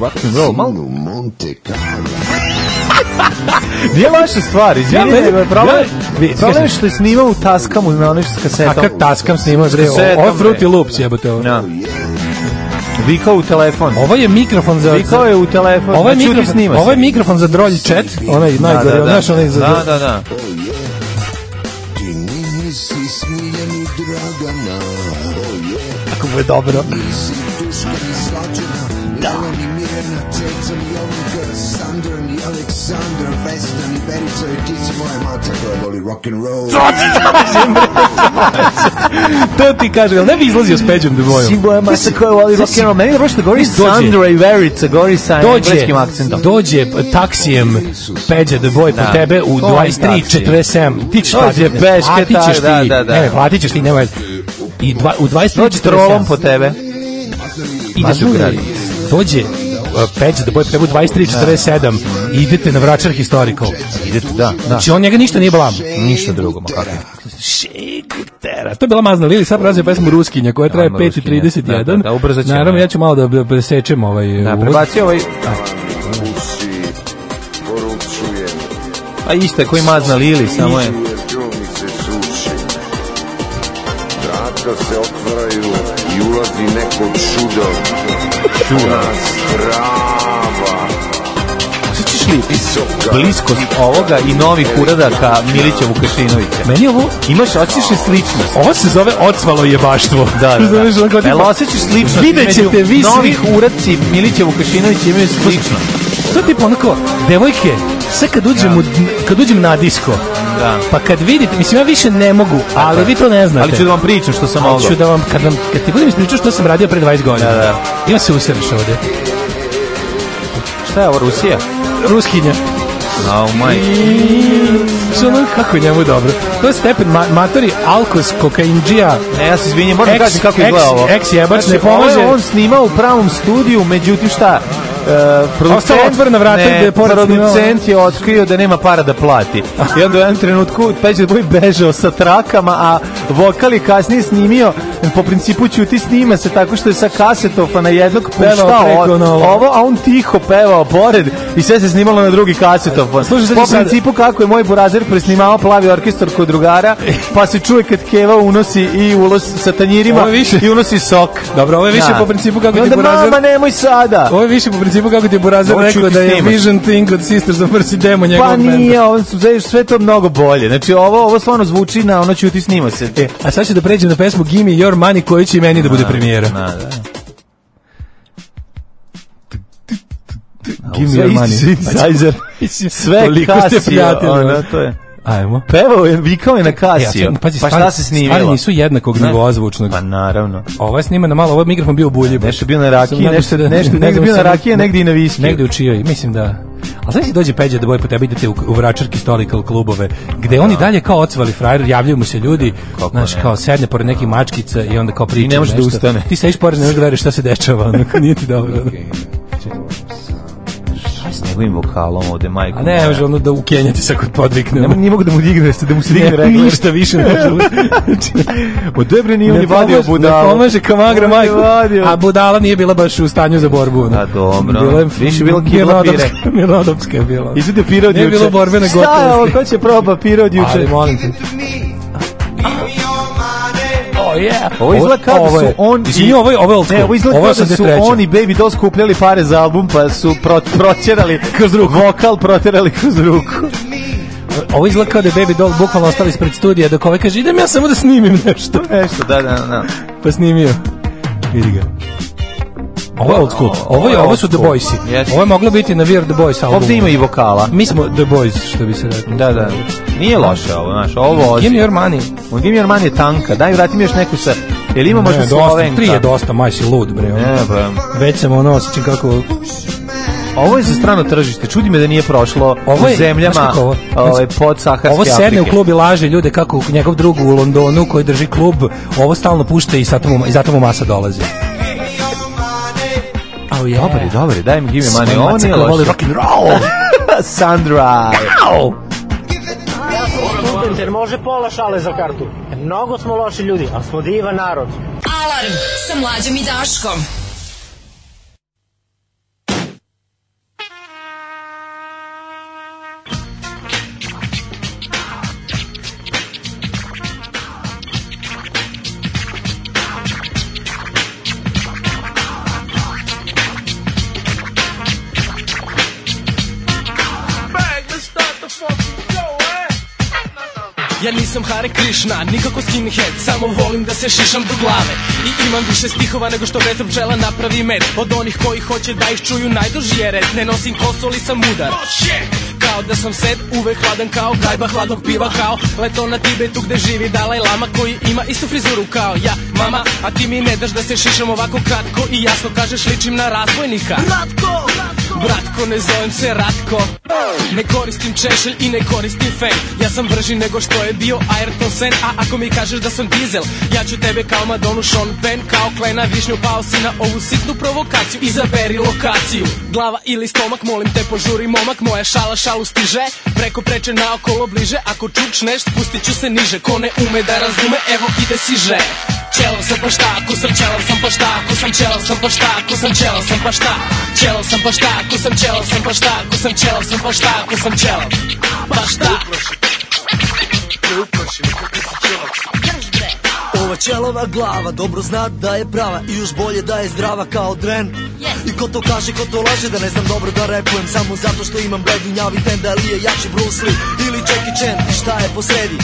[SPEAKER 10] rock and roll, malo Monte Carlo. Nije loša stvar, izvini. Ja, me, problem,
[SPEAKER 11] ja, problem što je snimao u taskamu na onoj s kasetom. A kad
[SPEAKER 10] taskam snimao, bre,
[SPEAKER 11] ovo Fruity Loops jebote
[SPEAKER 10] ovo. Ja. Da. Vikao u telefon.
[SPEAKER 11] Ovo je mikrofon za
[SPEAKER 10] Vikao je u telefon. Ovo
[SPEAKER 11] je znači, mikrofon, snima ovo je mikrofon za drolj chat, onaj najgore, da, da, da, znaš, onaj za.
[SPEAKER 10] Da, da, da.
[SPEAKER 11] Kako mu je dobro. Da. Sandra Weston, penso i ti si moja maca koja voli
[SPEAKER 10] roll.
[SPEAKER 11] To ti kažem, To ti kažem, ne bi izlazio s peđom dvojom.
[SPEAKER 10] Si moja maca koja voli rock'n'roll. Meni je dobro što govori Sandra i Verica, govori sa engleskim akcentom.
[SPEAKER 11] Dođe taksijem peđa dvoj po da. tebe u 23.47. Ti ćeš platiti, platit ćeš ti. Da, da, ne, platit ćeš ti, nemoj. I dva, u 23.47. Dođe trolom
[SPEAKER 10] po tebe.
[SPEAKER 11] Ideš u grad. Dođe peć da bude trebu 2347 i idete na Vračar historical.
[SPEAKER 10] Idete, da,
[SPEAKER 11] da. Znači on njega ništa nije blam.
[SPEAKER 10] Ništa drugo,
[SPEAKER 11] ma kako. Šekutera. To je bila mazna Lili, sad razvija pesmu Ruskinja koja traje 5.31. Da, da, da, ubrzo ćemo. Naravno, da. ja ću malo da presečem ovaj...
[SPEAKER 10] Da, prebaci ovaj... A iste koji mazna Lili, samo je... Vrata se otvaraju i ulazi
[SPEAKER 11] neko čudo čuja. Osjećaš li bliskost ovoga i novih uradaka Milića Vukašinovića? Meni ovo... Imaš, osjećaš li sličnost?
[SPEAKER 10] Ovo se zove ocvalo jebaštvo.
[SPEAKER 11] Da, da, da. Znaš, onako, tipa, Jel osjećaš
[SPEAKER 10] sličnost?
[SPEAKER 11] Vidjet ćete vi svi. Novih
[SPEAKER 10] uradci Milića Vukašinovića imaju sličnost.
[SPEAKER 11] To je tipa ono devojke, sve kad uđem, u, da. kad uđem na disko, da. pa kad vidite, mislim ja više ne mogu, ali Tako. Da. vi to ne znate.
[SPEAKER 10] Ali ću da vam pričam što sam mogao. Ali ću
[SPEAKER 11] da vam, kad, vam, kad ti budem ispričao što sam radio pre 20 godina.
[SPEAKER 10] Da,
[SPEAKER 11] da. Ima se usreš ovde.
[SPEAKER 10] Šta je ovo, Rusija?
[SPEAKER 11] Ruskinja.
[SPEAKER 10] Oh my.
[SPEAKER 11] Što ono, kako je njemu dobro. To je stepen ma matori alkos kokainđija.
[SPEAKER 10] Ne, ja se izvinjam, moram da kažem kako
[SPEAKER 11] je gleda ovo. Ex
[SPEAKER 10] jebač znači, ne pomaže. On snima u pravom studiju, međutim šta?
[SPEAKER 11] Uh,
[SPEAKER 10] producent, na otvorena vrata ne, je pored producent je otkrio da nema para da plati. I onda u jednom trenutku Peđa da Boj bežao sa trakama, a vokal je kasnije snimio, po principu ćuti snima se tako što je sa kasetofa na jednog puštao ovo, a on tiho pevao pored i sve se snimalo na drugi kasetofon. Slušaj, po principu kako je moj burazer presnimao plavi orkestar kod drugara, pa se čuje kad Keva unosi i ulos sa tanjirima i unosi sok.
[SPEAKER 11] Dobro, ovo je više da. po principu kako ti
[SPEAKER 10] burazer... Mama, nemoj sada!
[SPEAKER 11] Ovo je više po principu principu kako ti je Burazer
[SPEAKER 10] rekao da je Vision Thing od Sisters of Mercy demo njegovog Pa
[SPEAKER 11] nije, ovo, sve to mnogo bolje. Znači, ovo, ovo stvarno zvuči na ono ću ti snima se. E, a sad ću da pređem na pesmu Gimme Your Money koji će i meni da bude premijera. Na, da. da.
[SPEAKER 10] Give your money. Pa
[SPEAKER 11] sve kasio, ono, to je.
[SPEAKER 10] Ajmo. Pevao je, vikao je na Casio. Ja, pazi, pa šta se snimilo?
[SPEAKER 11] Stvari nisu jednakog nivoa zvučnog. Pa
[SPEAKER 10] naravno.
[SPEAKER 11] Ovo je na malo, ovaj mikrofon bio bulji.
[SPEAKER 10] Nešto bio na rakije, nešto, da, nešto, negde bio na rakije, negde i na viski.
[SPEAKER 11] Negde u čijoj, mislim da... A sad da si dođe peđa da boje po tebi, idete u, u vračarki historical klubove, gde oni da. dalje kao ocvali frajer, javljaju mu se ljudi, Kako znaš, ne. kao sedne pored nekih mačkica i onda kao priča I ne
[SPEAKER 10] može da ustane.
[SPEAKER 11] Ti sediš pored, ne možeš da veriš šta se dešava, ono, nije ti dobro. okay
[SPEAKER 10] s njegovim vokalom ovde, majko. A
[SPEAKER 11] ne, može ono da ukenjati sa kod podvikne. Ne,
[SPEAKER 10] ne mogu da mu digne, da mu se digne rekla.
[SPEAKER 11] Ništa više ne može. Pa od dobre nije ni
[SPEAKER 10] vadio budala. Ne pomaže kamagra, majko.
[SPEAKER 11] A budala nije bila baš u stanju za borbu.
[SPEAKER 10] Da, dobro.
[SPEAKER 11] Bila je, više bila kirla pire. Mirodopska
[SPEAKER 10] je
[SPEAKER 11] bila.
[SPEAKER 10] Izvede pire od juče. Nije bilo
[SPEAKER 11] borbene gotovosti. Šta je ovo,
[SPEAKER 10] ko će proba pire od juče? Ali molim te
[SPEAKER 11] yeah. Ovo izgleda kao da su on i...
[SPEAKER 10] Ovo je, ovo je old school. Ne, ovo izgleda kao da su on i Baby Doll skupljali pare za album, pa su pro, proćerali kroz ruku. Vokal proterali kroz ruku.
[SPEAKER 11] Ovo izgleda kao da je Baby Doll bukvalno ostali ispred studija, dok ove ovaj kaže, idem ja samo da snimim nešto.
[SPEAKER 10] Nešto, da, da, da.
[SPEAKER 11] Pa snimio. Vidi ga. Ovo je old school. Ovo, je, ovo su The Boysi. Yes. Ovo je moglo biti na Weird The Boys albumu. Ovde
[SPEAKER 10] ima i vokala.
[SPEAKER 11] Mi smo The Boys, što bi se rekli.
[SPEAKER 10] Da, da. Nije loše ovo, znaš. Ovo ozi.
[SPEAKER 11] Give me your money.
[SPEAKER 10] give me your money je tanka. Daj, vrati mi još neku sa... Jel ima ne, možda dosta, Slovenka?
[SPEAKER 11] Tri je dosta, maj si lud, bre. Ne,
[SPEAKER 10] ba.
[SPEAKER 11] Pa. Već sam ono osjećam kako
[SPEAKER 10] ovo je za strano tržište. Čudi me da nije prošlo ovo je, u zemljama ovo?
[SPEAKER 11] Ove, ovaj,
[SPEAKER 10] pod Saharske
[SPEAKER 11] Ovo
[SPEAKER 10] sedne Afrike.
[SPEAKER 11] u klub i laže ljude kako njegov drug u Londonu koji drži klub, ovo stalno pušta i, mu, i zato mu masa dolazi.
[SPEAKER 10] Oh, yeah. Dobar je, dobar je, daj mi give me money. On je loš.
[SPEAKER 11] Rock and roll.
[SPEAKER 10] Sandra. Kao!
[SPEAKER 13] Jer može pola šale za kartu. Mnogo smo loši ljudi, ali smo divan narod. Alarm sa mlađom i Daškom.
[SPEAKER 14] nisam Hare Krishna, nikako skinhead Samo volim da se šišam do glave I imam više stihova nego što vetru pčela napravi med Od onih koji hoće da ih čuju najduži je red Ne nosim kosoli sam udar, oh, kao da sam sed, uvek hladan kao gajba hladnog piva kao Leto na Tibetu gde živi Dalaj Lama koji ima istu frizuru kao ja Mama, a ti mi ne daš da se šišam ovako kratko i jasno kažeš ličim na razbojnika Ratko! Ratko! Bratko, ne zovem se Ratko Ne koristim češelj i ne koristim feng Ja sam brži nego što je bio Ayrton Sen A ako mi kažeš da sam dizel Ja ću tebe kao Madonu Sean Penn Kao klena višnju pao si na ovu sitnu provokaciju Izaberi lokaciju Glava ili stomak, molim te požuri momak Moja šala šalu stiže Preko preče naokolo bliže Ako čučneš, spustit ću se niže Ko ne ume da razume, evo ide siže Čelo sam pa šta, ko sam čelo sam pa šta, ko sam čelo sam pa šta, ko sam čelo sam pa šta. Čelo sam pa šta, ko sam čelo sam pa šta, ko sam čelo sam pa šta, ko sam čelo. Pa šta? Ne uplaši, ne uplaši, kako si čelo. Drž bre. Čelova glava dobro zna da je prava I još bolje da je zdrava kao dren yes. I ko to kaže, ko to laže da ne znam dobro da repujem Samo zato što imam bledunjavi ten Da li je jači Bruce Lee ili Jackie Chan I šta je posredi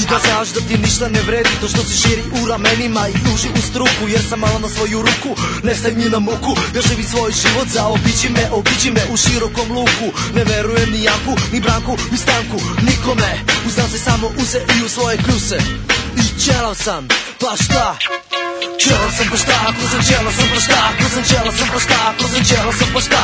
[SPEAKER 14] I da znaš da ti ništa ne vredi To što se širi u ramenima i uži u struku Jer sam malo na svoju ruku, ne staj mi na muku Ja da živi svoj život, zaobići me, obići me u širokom luku Ne verujem ni Janku, ni Branku, ni Stanku, nikome Uznam se samo u se i u svoje kljuse I čelav sam, pa šta? Čelo sam pa šta, ako sam čelo sam pa šta, ako sam čelo sam pa šta, ako sam čelo sam pa šta,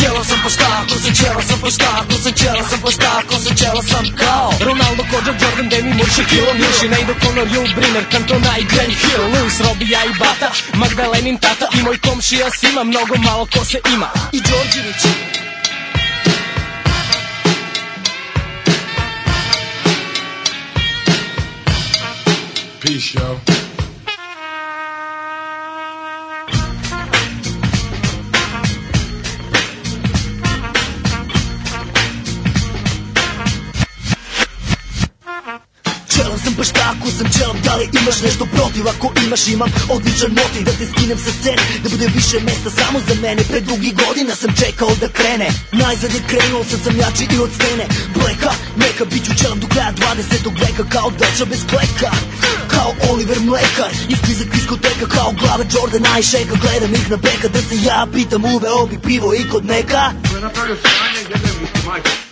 [SPEAKER 14] čelo sam pa šta, ako sam čelo sam pa šta, ako sam čelo sam pa šta, ako sam čelo sam kao Ronaldo, Kođa, Jordan, Demi, Murši, Kilo, Mirši, Nejdo, Conor, Joe, Briner, Cantona i Grant Hill, Lewis, Robija i Bata, Magdalenin tata i moj komšija Sima, mnogo malo ko se ima i Đorđević Peace, you imaš tako sam čelom Da li imaš nešto protiv ako imaš imam odličan motiv Da te skinem sa scene Da bude više mesta samo za mene Pre drugi godina sam čekao da krene Najzad je krenuo sad sam jači i od stene Bleka, neka bit ću čelom do kraja 20. veka Kao dača bez kleka Kao Oliver Mlekar I klizak diskoteka kao glave Jordana i Šeka Gledam ih na beka da se ja pitam uveo bi pivo i kod neka Ko
[SPEAKER 15] je napravio sranje, jedan mi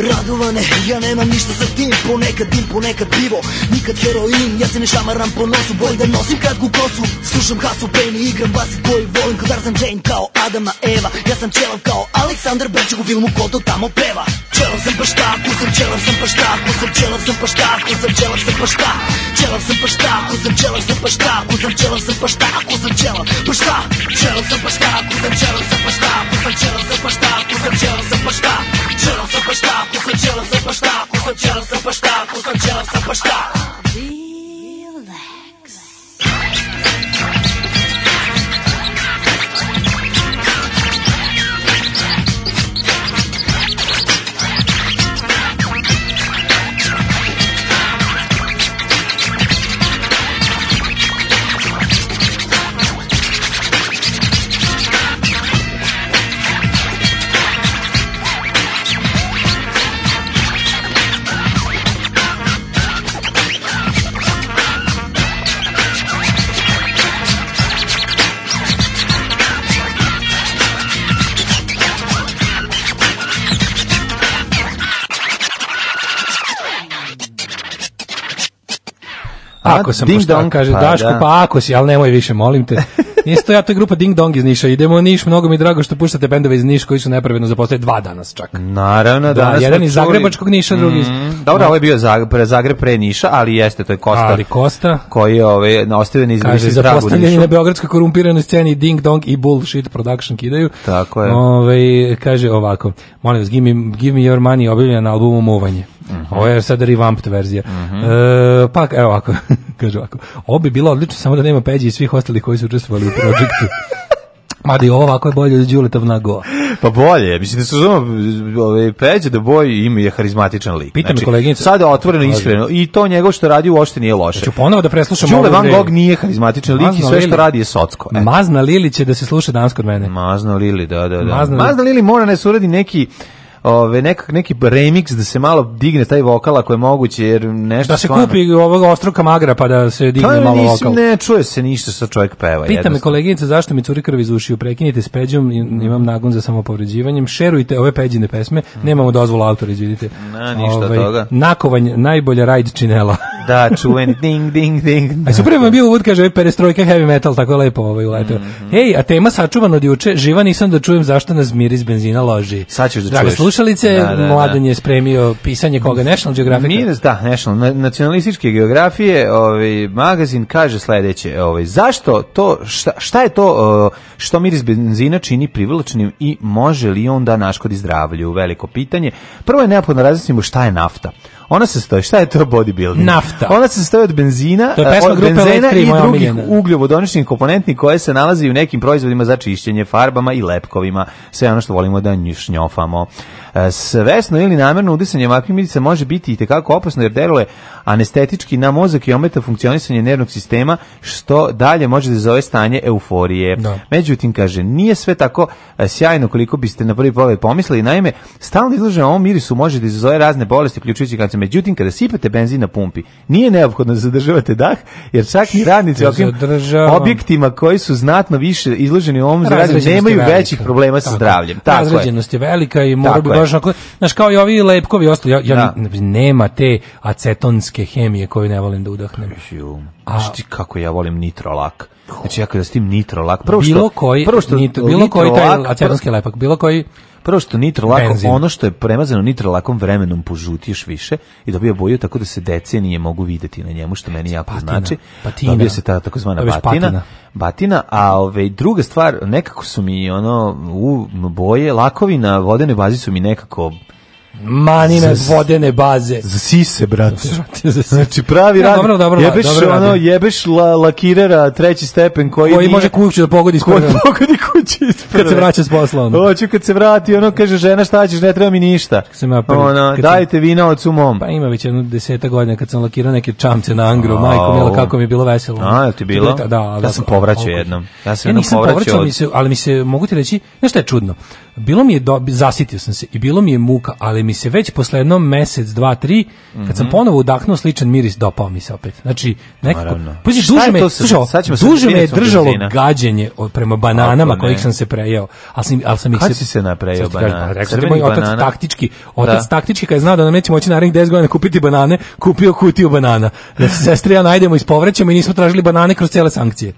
[SPEAKER 14] Радоване, ја нема нищо за тим понека дим, понека пиво, Никът хероин я се не шамарам по носу, бој да носим кат го косо. Слушам Хасо Пейн и играм баси кой волим Кадар съм Джейн као Адама Ева Ја съм челав као Александр Бенчегов Вил му кото тамо пева Челав сам баща, ако съм челав сам баща Ако съм челав сам баща, ако сам челав сам баща Челав съм баща, ако сам челав сам баща Ако съм челав сам баща, ако сам челав баща Челав съм баща, ако сам челав сам баща Ако сам челав сам баща, ако сам челав сам баща Челав сам баща, Кусачела, запашта, кусачела, запашта, кусачела, запашта.
[SPEAKER 11] ako da, sam Ding Dong kaže, pa, Daško, da. pa ako si, ali nemoj više, molim te. isto ja, to je grupa Ding Dong iz Niša. Idemo u Niš, mnogo mi drago što puštate bendove iz Niša koji su nepravedno zapostavili dva danas čak.
[SPEAKER 10] Naravno, da.
[SPEAKER 11] Jedan iz Zagrebačkog Niša, drugi iz... Mm,
[SPEAKER 10] dobro, da. ovo je bio Zagreb, Zagreb pre Niša, ali jeste, to je Kosta.
[SPEAKER 11] Ali Kosta.
[SPEAKER 10] Koji je ovaj, ostavio na izvrši
[SPEAKER 11] za Nišu. na beogradskoj korumpiranoj sceni Ding Dong i Bullshit Production kidaju.
[SPEAKER 10] Tako je.
[SPEAKER 11] ovaj kaže ovako, molim vas, give me, give me your money objavljena na albumu Movanje. -hmm. Ovo je sada revamped verzija. Mm -hmm. e, pa, evo ovako, kaže ovako. Ovo bi bilo odlično, samo da nema Peđi i svih ostalih koji su učestvovali u projektu. Mada i
[SPEAKER 10] ovo
[SPEAKER 11] ovako je bolje od Đuletov na go.
[SPEAKER 10] Pa bolje, mislim da se zove ovaj, Peđa da boji ime je harizmatičan lik.
[SPEAKER 11] Pitam znači, me koleginica.
[SPEAKER 10] Sada otvoreno iskreno i to njegov što radi uopšte nije loše.
[SPEAKER 11] Ću znači, ponovo da preslušam
[SPEAKER 10] Đule Van Gogh nije harizmatičan lik i sve što radi je socko.
[SPEAKER 11] Eto. Mazna Lili će da se sluša danas kod mene.
[SPEAKER 10] Mazna Lili, da, da, da. Mazna, Mazna Lili mora ne da suradi neki ove, nekak, neki remix da se malo digne taj vokal ako je moguće jer nešto
[SPEAKER 11] da se stvarno... kupi ovog ostruka magra pa da se digne to pa, malo vokal
[SPEAKER 10] ne čuje se ništa sa čovjek peva
[SPEAKER 11] pita me koleginica zašto mi curi krv iz ušiju prekinite s peđom imam nagon za samopovređivanjem šerujte ove peđine pesme mm. nemamo dozvolu autora izvidite
[SPEAKER 10] na ništa ove, ovaj, toga
[SPEAKER 11] nakovanj najbolja rajd činela
[SPEAKER 10] da čuveni ding ding ding
[SPEAKER 11] a super je bio uvod kaže perestrojka heavy metal tako lepo ovaj uleteo mm -hmm. hej a tema sačuvan od juče živa nisam da čujem zašto nas mir iz benzina loži sad ćeš da Draga, čuješ slušalice, da, da, da, Mladen je spremio pisanje koga National Geographic. Miras,
[SPEAKER 10] da, National nacionalističke geografije, ovaj magazin kaže sledeće, ovaj zašto to šta, šta je to što miris benzina čini privlačnim i može li on da naškodi zdravlju? Veliko pitanje. Prvo je neophodno razjasnimo šta je nafta. Ona se sastoji, šta je to bodybuilding?
[SPEAKER 11] Nafta.
[SPEAKER 10] Ona se sastoji od benzina, eh, od grupe benzena i drugih ugljovodoničnih komponenti koje se nalaze u nekim proizvodima za čišćenje, farbama i lepkovima. Sve ono što volimo da njušnjofamo. E, svesno ili namerno udisanje ovakvih milica može biti i tekako opasno jer deluje anestetički na mozak i ometa funkcionisanje nervnog sistema što dalje može da zove stanje euforije. Da. Međutim, kaže, nije sve tako e, sjajno koliko biste na prvi pogled pomislili. Naime, stalno izložen ovom mirisu može da izazove razne bolesti, uključujući kancer. Međutim, kada sipate benzin na pumpi, nije neophodno da zadržavate dah, jer čak i radnici ovakvim objektima koji su znatno više izloženi ovom zarazu nemaju većih problema sa zdravljem. Tako Razređenost
[SPEAKER 11] je velika i mora bi rožno, znaš, kao i ovi lepkovi ostali, ja, ja da. nema te acetonske hemije koju ne volim da udahnem.
[SPEAKER 10] A šti kako ja volim nitro lak. Znači ja kada s tim nitrolak,
[SPEAKER 11] prvo što bilo koji prvo što nit, bilo koji taj acetonski lepak, bilo koji
[SPEAKER 10] Prvo što nitro nitrolak, ono što je premazano nitro lakom vremenom požutiš više i dobija boju tako da se decenije mogu videti na njemu, što meni znači, jako patina, znači. Patina. Dobija se ta takozvana batina, patina. Batina, a ove, ovaj, druga stvar, nekako su mi ono, u boje, lakovi na vodene bazi su mi nekako
[SPEAKER 11] Mani me vodene baze.
[SPEAKER 10] Za sise, brate. Znači, pravi rad. Dobro, dobro, jebeš, dobro, ono, jebeš la, lakirera treći stepen koji, koji
[SPEAKER 11] nije, može kuću da pogodi ispred.
[SPEAKER 10] Koji
[SPEAKER 11] pogodi
[SPEAKER 10] kuću ispred.
[SPEAKER 11] Kad se vraća s posla. Ono.
[SPEAKER 10] Hoću kad se vrati, ono kaže, žena šta ćeš, ne treba mi ništa. Kad sam ja prvi, ono, kad dajte sam, vina od sumom.
[SPEAKER 11] Pa ima već jedno deseta godina kad sam lakirao neke čamce na Angru. Oh. Majko, mila, kako mi je bilo veselo.
[SPEAKER 10] A,
[SPEAKER 11] je
[SPEAKER 10] ti bilo? Da, da, ja sam povraćao da, da, jednom.
[SPEAKER 11] Ja
[SPEAKER 10] sam ja jednom
[SPEAKER 11] povraćao. Od... Mi se, ali mi se, mogu ti reći, nešto je čudno bilo mi je do, zasitio sam se i bilo mi je muka, ali mi se već posle jednom mesec, dva, tri, kad mm -hmm. sam mhm. ponovo udahnuo sličan miris, dopao mi se opet. Znači, nekako,
[SPEAKER 10] poziš, duže
[SPEAKER 11] me, slušao, duže me je držalo brzina. gađenje prema bananama Ako, kojih sam se prejao. Ali
[SPEAKER 10] sam, ali sam ih se... si se naprejao banana? Rekao
[SPEAKER 11] je moj otac taktički, otac da. taktički kad je znao da nam neće moći narednih 10 godina kupiti banane, kupio kutiju banana. Da se sestri ja najdemo, ispovrećemo i nismo tražili banane kroz cele sankcije.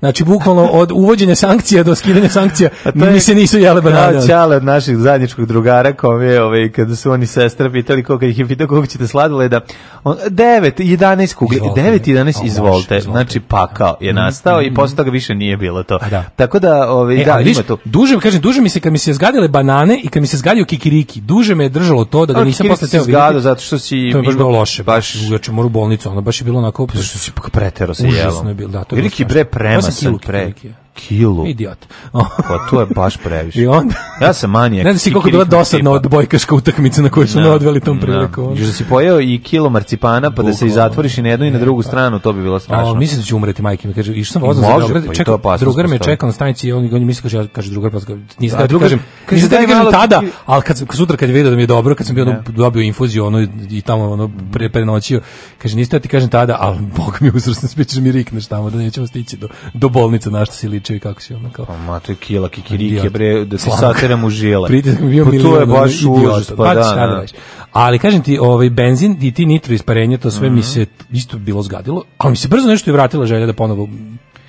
[SPEAKER 11] Znači, bukvalno od uvođenja sankcija do skidanja sankcija mi se nisu jele banane.
[SPEAKER 10] Kao čale od naših zajedničkog drugara kom je, ovaj, kada su oni sestra pitali koga ih je pitao koga ćete sladoleda. On, 9, 11 kugli. 9, 11, izvolite. Znači, pakao je mm-hmm. nastao mm, i mm-hmm. posle toga više nije bilo to. Da. Tako da, ovaj, e, da, ima to.
[SPEAKER 11] Duže, kažem, duže mi se kad mi se zgadile banane i kad mi se zgadio kikiriki, duže me je držalo to da ga nisam posle teo
[SPEAKER 10] vidjeti. zato što
[SPEAKER 11] si... To je baš bilo loše. Baš... Ugače, moru bolnicu, ono baš je bilo onako...
[SPEAKER 10] baš, što si pretero sa jelom. Užasno je bilo, da. To je bre, prema pa
[SPEAKER 11] aquilo é que, pre...
[SPEAKER 10] kilu.
[SPEAKER 11] Idiot.
[SPEAKER 10] pa to je baš previše. I onda, ja sam manijak.
[SPEAKER 11] Ne znam si koliko je bila dosadna odbojkaška utakmica na koju su me da. odveli tom da. priliku.
[SPEAKER 10] Još da si pojeo i kilo marcipana pa da se i zatvoriš i na jednu i na drugu pa- stranu, to bi bilo strašno. mislim da
[SPEAKER 11] ću umreti majke mi kaže, išao sam
[SPEAKER 10] vozom za Beograd, pa čekao, drugar
[SPEAKER 11] me čekao na stanici i on, on misli kaže, ja kaže drugar,
[SPEAKER 10] pa
[SPEAKER 11] nisam da, drugar, kažem, nisam da kažem tada, ali kad, sutra kad je vidio da mi je dobro, kad sam bio da. dobio infuziju ono, i tamo ono, pre, prenoćio, kaže, niste da ti kažem tada, ali bog mi uzrastan, spićeš mi rikneš tamo, da nećemo stići do, do bolnice na što si kućevi kako si ono kao. Pa
[SPEAKER 10] ma to je kila kikirike bre da se sateram u žile.
[SPEAKER 11] Pritisak
[SPEAKER 10] mi
[SPEAKER 11] bio
[SPEAKER 10] pa milion. To je baš užas pa, pa da, da. da.
[SPEAKER 11] Ali kažem ti, ovaj benzin i ti nitro isparenje, to sve mm -hmm. mi mhm. se isto bilo zgadilo, ali mi se brzo nešto je vratila želja da ponovo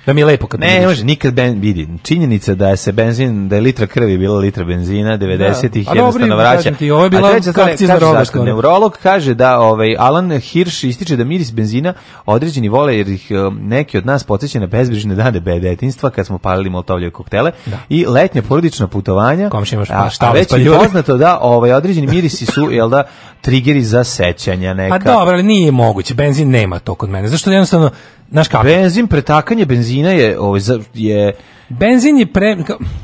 [SPEAKER 11] Da mi je lepo kad
[SPEAKER 10] Ne, ne može nikad ben vidi. Činjenica da je se benzin, da je litra krvi bila litra benzina 90-ih da. jednostavno vraća. Ti, ovo je bila kakcija Neurolog kaže da ovaj Alan Hirsch ističe da miris benzina određeni vole jer ih um, neki od nas podsjeća na bezbrižne dane detinjstva kad smo palili moltovlje koktele da. i letnje porodična putovanja. Komšija pa šta, šta već pa je poznato da ovaj određeni mirisi su jel da triggeri za sećanja pa neka.
[SPEAKER 11] A dobro, ali nije moguće. Benzin nema to kod mene. Zašto jednostavno
[SPEAKER 10] Znaš kako? Benzin, pretakanje benzina je, ovaj, je
[SPEAKER 11] Benzin je pre...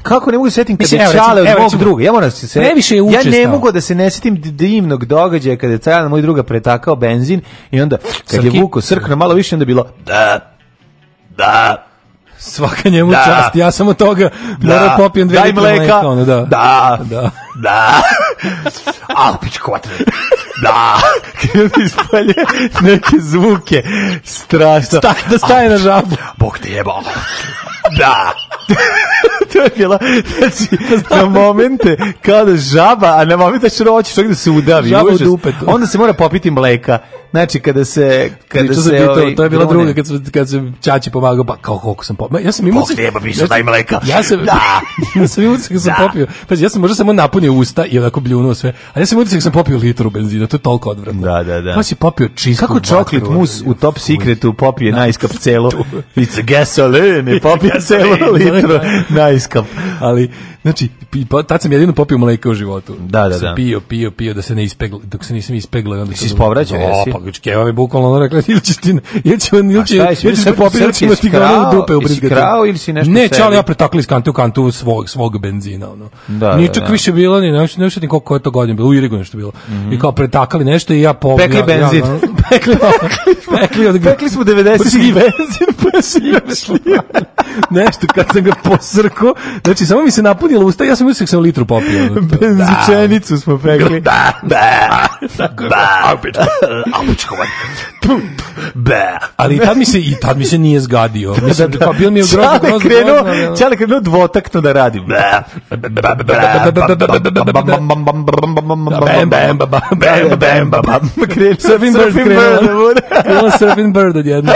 [SPEAKER 10] Kako ne mogu se setim kada je Čale od mog druga? Ja moram se... Previše je učestao. Ja ne mogu da se ne setim divnog događaja kada je Čale moj druga pretakao benzin i onda kad je vuko srkno malo više onda bilo da, da,
[SPEAKER 11] Svaka njemu da. čast, ja sam od toga da. morao da popijem dve litre mleka. ono,
[SPEAKER 10] da. da. da da, a, pičko vatre, da,
[SPEAKER 11] kada ispalje neke zvuke, strašno, Sta,
[SPEAKER 10] da staje na žabu, bog te jebao,
[SPEAKER 11] da, to je bila, znači, na momente kada žaba, a na momente što hoćeš da se udavi.
[SPEAKER 10] Žaba
[SPEAKER 11] u dupetu.
[SPEAKER 10] Onda se mora popiti mleka. Znači, kada se...
[SPEAKER 11] Kada
[SPEAKER 10] se pitao,
[SPEAKER 11] ovaj, to je bila druga, kad, se,
[SPEAKER 10] kad
[SPEAKER 11] se Čači pomagao, pa kao koliko sam popio. Ja sam
[SPEAKER 10] imao... Bog teba pišao,
[SPEAKER 11] daj
[SPEAKER 10] mleka.
[SPEAKER 11] Ja sam, da. ja sam imao kad sam da. popio. Pa ja sam možda samo napunio usta i onako bljunuo sve. A ja sam imao kad sam popio litru benzina, to je toliko odvratno.
[SPEAKER 10] Da, da, da.
[SPEAKER 11] Pa si popio
[SPEAKER 10] čistu Kako čoklit mus u Top Secretu popije da. najskap celo. It's gasoline, popio celo litru. Da, da, da. Nice. iskap, ali, znači, no pa, tad sam jedino popio mleka u životu.
[SPEAKER 11] Da, da, da. Sam
[SPEAKER 10] pio, pio, pio da se ne ispegla, dok se nisam ispegla i onda se ispovraćao da, jesi.
[SPEAKER 11] Pa znači, keva mi bukvalno ona rekla ili ćeš ti ili ćeš ili ćeš ili se da popio ili znači ćeš da ti ga
[SPEAKER 10] u dupe ubrizgati. Krao ili si nešto
[SPEAKER 11] Ne, čali ja pretakli iz kante u kantu svog svog benzina ono. Da, Ni čak više bilo ni nešto, nešto ni koliko je to godina bilo, u Irigu nešto bilo. I kao pretakali nešto i ja po Pekli benzin.
[SPEAKER 10] Pekli. Pekli,
[SPEAKER 11] pekli
[SPEAKER 10] smo 90 pa
[SPEAKER 11] i benzin pa se Nešto kad sam ga posrko, znači samo mi se napunilo usta, ja sam sam mislio da sam litru popio. Da.
[SPEAKER 10] Benzičenicu smo pekli. Da,
[SPEAKER 11] da, da, da, Ali tad mi se, i tad mi se nije zgadio. Da, mislim, da, da, pa bio mi je grozno, grozno.
[SPEAKER 10] Krenuo, čale krenuo dvotakto da radi.
[SPEAKER 11] Surfing bird krenuo. Krenuo surfing bird odjedno.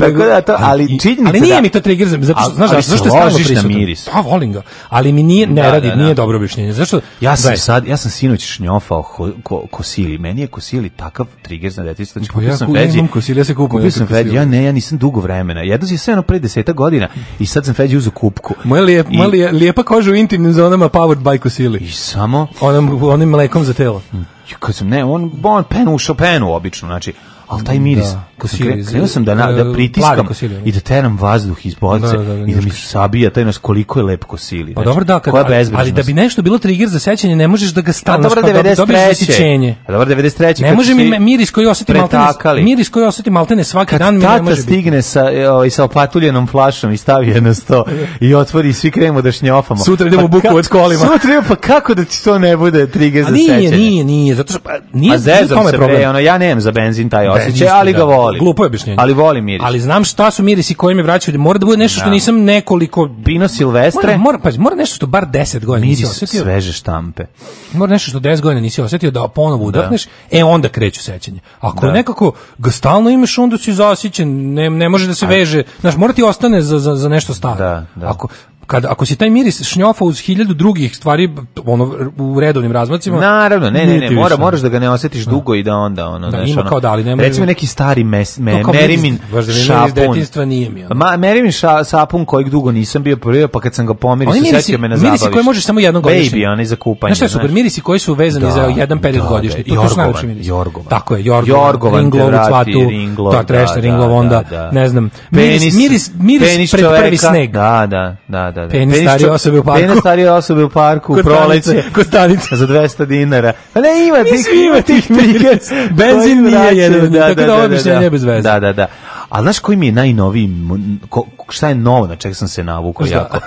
[SPEAKER 11] Tako da to, ali činjenica. Ali nije mi to trigger, zato što, znaš, zašto je stalno prisutan. miris. Pa volim ga, ali mi nije, ne da, radi, da, da. nije dobro objašnjenje. Zašto?
[SPEAKER 10] Ja sam sad, ja sam sinoć šnjofao ko, ko, kosili. Meni je kosili takav trigger za detista.
[SPEAKER 11] Znači, pa kupio ja, sam feđi. Imam kosili, ja se kupio.
[SPEAKER 10] Kupio sam feđi, ja ne, ja nisam dugo vremena. Jedno si sve jedno pre deseta godina i sad sam feđi uzu kupku.
[SPEAKER 11] Moja, lijep, I, moja lije, lijepa koža u intimnim zonama powered by kosili.
[SPEAKER 10] I samo?
[SPEAKER 11] Onim, onim mlekom za telo.
[SPEAKER 10] Kad sam, ne, on, on penu ušao penu obično, znači, ali taj miris, da, ko kre, sam da, na, da e, pritiskam da. i da teram vazduh iz boce da, da, da, i da mi se sabija taj nas koliko je lepo kosili. Pa
[SPEAKER 11] znači, dobro da, kad, ali, ali da bi nešto bilo trigger za sećanje, ne možeš da ga stalno dobro 93.
[SPEAKER 10] Pa
[SPEAKER 11] A dobro
[SPEAKER 10] 93.
[SPEAKER 11] Ne može mi miris koji osetim maltene, miris koji osetim maltene svaki dan mi ne može
[SPEAKER 10] stigne sa, ovaj, sa opatuljenom flašom i stavi je na sto i otvori svi krenemo da šnjofamo.
[SPEAKER 11] Sutra idemo pa od kolima.
[SPEAKER 10] Sutra pa kako da ti to ne bude trigger za sećanje?
[SPEAKER 11] Nije, nije, nije, zato što pa nije, nije, nije, nije,
[SPEAKER 10] nije, nije, nije, nije, za benzin taj nije, da, osjećaj, ali ga volim.
[SPEAKER 11] Glupo je objašnjenje.
[SPEAKER 10] Ali volim miris.
[SPEAKER 11] Ali znam šta su mirisi koji mi vraćaju. Mora da bude nešto što da. nisam nekoliko...
[SPEAKER 10] Pino Silvestre.
[SPEAKER 11] Mora, mora, mora nešto što bar 10 godina
[SPEAKER 10] nisi osetio. sveže štampe.
[SPEAKER 11] Mora nešto što 10 godina nisi osetio da ponovo da. udahneš, e onda kreću sećanje. Ako da. nekako ga stalno imaš, onda si zasićen, ne, ne može da se veže. Znaš, mora ti ostane za, za, za nešto staro. Da, da. Ako, kad ako se taj miris šnjofa uz hiljadu drugih stvari ono u redovnim razmacima
[SPEAKER 10] naravno ne ne ne mora moraš da ga ne osetiš da. dugo i da onda ono da,
[SPEAKER 11] znaš, ono, da ali ne
[SPEAKER 10] recimo neki stari mes me, no, merimin
[SPEAKER 11] šapun nije mi
[SPEAKER 10] ono. ma merimin ša, sapun kojeg dugo nisam bio prvi pa kad sam ga pomirio se setio me na zabaviš mirisi koji
[SPEAKER 11] možeš samo jednom godišnje
[SPEAKER 10] baby oni za kupanje
[SPEAKER 11] znaš super mirisi koji su vezani da, za jedan da, period da, godišnje da, to su najlepši mirisi jorgovan tako je jorgovan jorgovan ringlovu cvatu ta trešna ringlov onda ne znam miris miris miris prvi sneg da da da
[SPEAKER 10] da Da, da.
[SPEAKER 11] Penis starije osobe
[SPEAKER 10] u parku. Penis starije osobe u parku, proleće.
[SPEAKER 11] Kostanice.
[SPEAKER 10] Za 200 dinara. Pa ne,
[SPEAKER 11] ima tih,
[SPEAKER 10] ima tih
[SPEAKER 11] triket.
[SPEAKER 10] Benzin
[SPEAKER 11] nije jedan, da, tako da, da, da ovo mišljenje je bez veze.
[SPEAKER 10] Da, da, da. A znaš koji mi je najnoviji, ko, šta je novo, na čeg sam se navukao jako?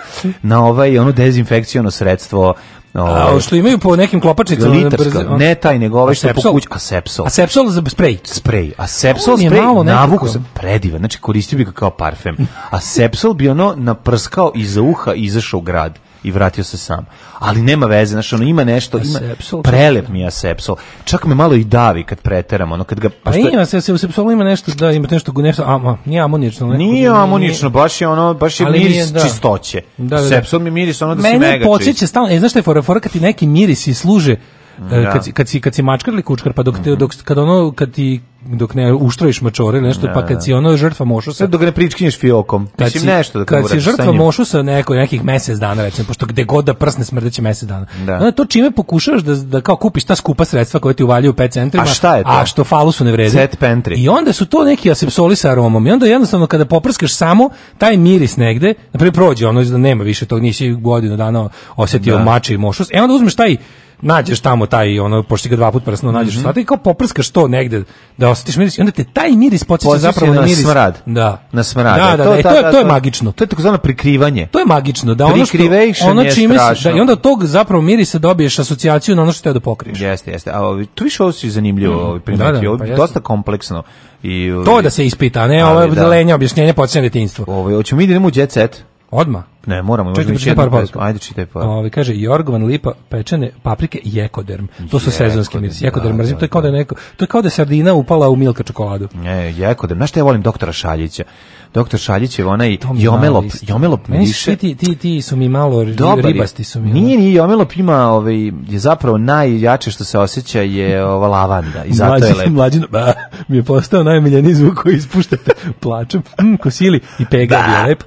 [SPEAKER 10] Na ovaj, ono dezinfekcijono sredstvo Ovaj,
[SPEAKER 11] što imaju po nekim klopačicama
[SPEAKER 10] litarska, ne taj nego ovaj što po kući asepsol.
[SPEAKER 11] Asepsol za sprej.
[SPEAKER 10] Sprej. Asepsol sprej. Malo navuku sam predivan. Znači koristio bi ga kao parfem. Asepsol bi ono naprskao iza uha i izašao u grad i vratio se sam. Ali nema veze, znači ono ima nešto, ima sepsol, prelep mi je sepsol. Čak me malo
[SPEAKER 11] i
[SPEAKER 10] davi kad preteram, ono kad ga
[SPEAKER 11] pa što... ima se se sepsol ima nešto da ima nešto nešto ama, nije amonično, ne.
[SPEAKER 10] Nije amonično, baš je ono, baš je miris da. čistoće. Da, da, da. Sepsol mi miris ono da Meni si mega.
[SPEAKER 11] Meni podseća stalno, e znaš šta je fora, fora kad ti neki mirisi služe Mm. E, da. Kad, si, kad, si, kad si mačkar ili kučkar, pa dok, te, mhm. dok, kad ono, kad ti dok ne uštrojiš mačore nešto, pa da, pa kad si ono žrtva mošusa...
[SPEAKER 10] E, dok ne pričkinješ fiokom, kad mislim si, nešto da
[SPEAKER 11] Kad si žrtva mošusa neko, nekih mesec dana, recimo, pošto gde god da prsne smrdeće mesec dana. Da. Onda to čime pokušavaš da, da kao kupiš ta skupa sredstva koje ti uvaljuju u pet centrima, a, šta je
[SPEAKER 10] to? a
[SPEAKER 11] što falusu ne vredi.
[SPEAKER 10] Set
[SPEAKER 11] pentry. I onda su to neki asepsoli sa aromom. I onda jednostavno kada poprskaš samo taj miris negde, na prođe ono da nema više tog, nisi godinu dana osetio da. mače i mošus. E onda uzmeš taj nađeš tamo taj ono pošto ga dva puta prsno nađeš mm -hmm. i kao poprskaš to negde da osetiš miris onda te taj miris podseća
[SPEAKER 10] zapravo na, na miris. smrad.
[SPEAKER 11] Da.
[SPEAKER 10] Na smrad. Da, e,
[SPEAKER 11] da, to, da, da, to, je, to je magično.
[SPEAKER 10] To je takozvano prikrivanje.
[SPEAKER 11] To je magično, da ono što
[SPEAKER 10] ono čime
[SPEAKER 11] se da i onda tog zapravo mirisa dobiješ asocijaciju na ono što te da pokriješ.
[SPEAKER 10] Jeste, jeste. A tu više ovo si zanimljivo, mm. ovaj primetio, da, da, pa dosta kompleksno. I,
[SPEAKER 11] to da se ispita, ne,
[SPEAKER 10] ovo je
[SPEAKER 11] da. objašnjenje počinje detinjstvo. Ovo, hoćemo mi da idemo u jet set. Odma.
[SPEAKER 10] Ne, moramo
[SPEAKER 11] imati još jednu pesmu.
[SPEAKER 10] Ajde čitaj par.
[SPEAKER 11] Ovi ovaj, kaže Jorgovan lipa pečene paprike i jekoderm. To su sezonski mirisi. Da, jekoderm mrzim, to je da, kao da, da. neko, to je kao da sardina upala u milka čokoladu.
[SPEAKER 10] Ne, jekoderm. Znaš šta ja volim doktora Šaljića? Doktor Šaljić je onaj jomelop, jomelop miriše.
[SPEAKER 11] Ti, ti, ti su mi malo Dobar, ribasti su mi.
[SPEAKER 10] Nije, nije, jomelop ima, ovaj, je zapravo najjače što se osjeća je ova lavanda
[SPEAKER 11] i zato mlađin, je lepo. Mlađin, ba, mi je postao najmiljeniji zvuk koji ispuštate plačem, mm, kosili i pega je lep.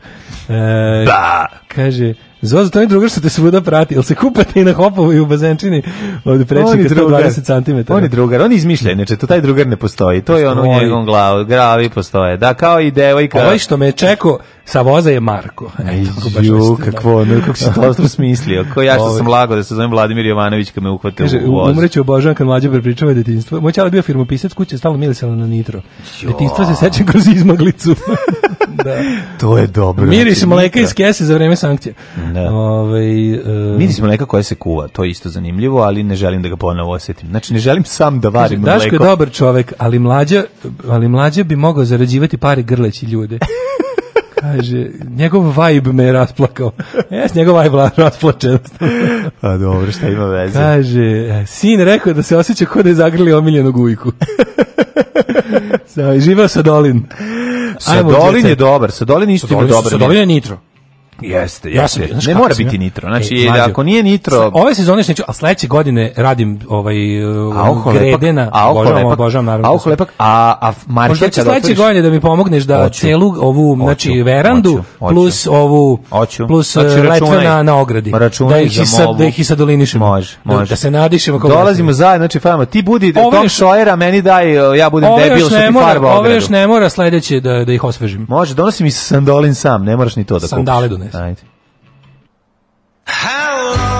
[SPEAKER 10] 呃。
[SPEAKER 11] Kaže, Zozo, to je drugar što te svuda prati, jel se kupate i na hopovu i u bazenčini od prečnika 120 cm?
[SPEAKER 10] On je drugar, on izmišlja, neče, to taj drugar ne postoji, to je on u
[SPEAKER 11] njegovom
[SPEAKER 10] glavu, gravi postoje, da, kao i devojka.
[SPEAKER 11] Ovo ovaj što me čeko sa voza je Marko.
[SPEAKER 10] Eto, Ju, kakvo, da. ne, kako si to smislio, ko ja što ovaj. sam lago da se zovem Vladimir Jovanović kad me uhvate Kaže, u voz.
[SPEAKER 11] Umreću obožavam kad mlađe prepričava detinstvo. Moj čala bio firmopisac, kuće stalno mirisala na nitro. Jo. Detinstvo se sećam kroz izmaglicu.
[SPEAKER 10] da. To je dobro.
[SPEAKER 11] Miris znači, mleka iz kese za vreme sankcija.
[SPEAKER 10] Da. Ove,
[SPEAKER 11] ovaj, uh,
[SPEAKER 10] Miris mleka koje se kuva, to je isto zanimljivo, ali ne želim da ga ponovo osetim. Znači, ne želim sam da varim Daško mleko. Daško
[SPEAKER 11] je dobar čovek, ali mlađa, ali mlađa bi mogao zarađivati pare grleći ljude. Kaže, njegov vibe me je rasplakao. Jes, njegov vibe rasplačen. A pa
[SPEAKER 10] dobro, šta ima veze?
[SPEAKER 11] Kaže, e, sin rekao da se osjeća kod da je zagrli omiljenog ujku. Živao Sadolin.
[SPEAKER 10] Sadolin je dobar, Sadolin isto Sadolin, ima
[SPEAKER 11] dobar. Sadolin je nitro.
[SPEAKER 10] Jeste, jeste. Ja sam, ne mora biti nitro. E, znači, e, mlađo, ako nije nitro...
[SPEAKER 11] Ove sezone još neću, a sledeće godine radim ovaj, auho grede na... Auho obožavam, lepak, obožavam, naravno.
[SPEAKER 10] Auho da lepak, a, a
[SPEAKER 11] marker... Možda će sledeće godine da mi pomogneš da oću, celu ovu, oću, znači, verandu, oću, oću, plus ovu, oću. plus znači, e, računaj, na, na ogradi. Računaj da, da ih i sad, Da ih i sad isadolinišemo.
[SPEAKER 10] Može, može.
[SPEAKER 11] Da, da se nadišemo.
[SPEAKER 10] Dolazimo zajedno, znači, fajamo, ti budi Tom Šojera, meni daj, e, ja budem debil što ti farba ogradu. Ove još
[SPEAKER 11] ne mora sledeće da, da ih osvežim.
[SPEAKER 10] Može, donosim i sandolin sam, ne moraš ni to
[SPEAKER 11] da kupiš. Sandale Ajde. How long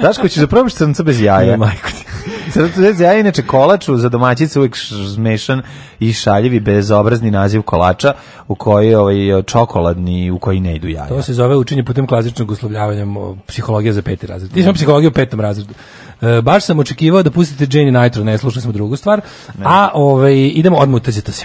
[SPEAKER 10] Daško će da probaš crnca bez jaja. Majko Crnca bez jaja, inače kolaču za domaćice uvijek zmešan i šaljivi bezobrazni naziv kolača u koji je ovaj, čokoladni u koji ne idu jaja.
[SPEAKER 11] To se zove učenje putem klasičnog uslovljavanja psihologija za peti razred. Ti smo psihologiju u petom razredu. E, baš sam očekivao da pustite Jenny Nitro, ne slušali smo drugu stvar. Ne. A ovaj, idemo odmah, se.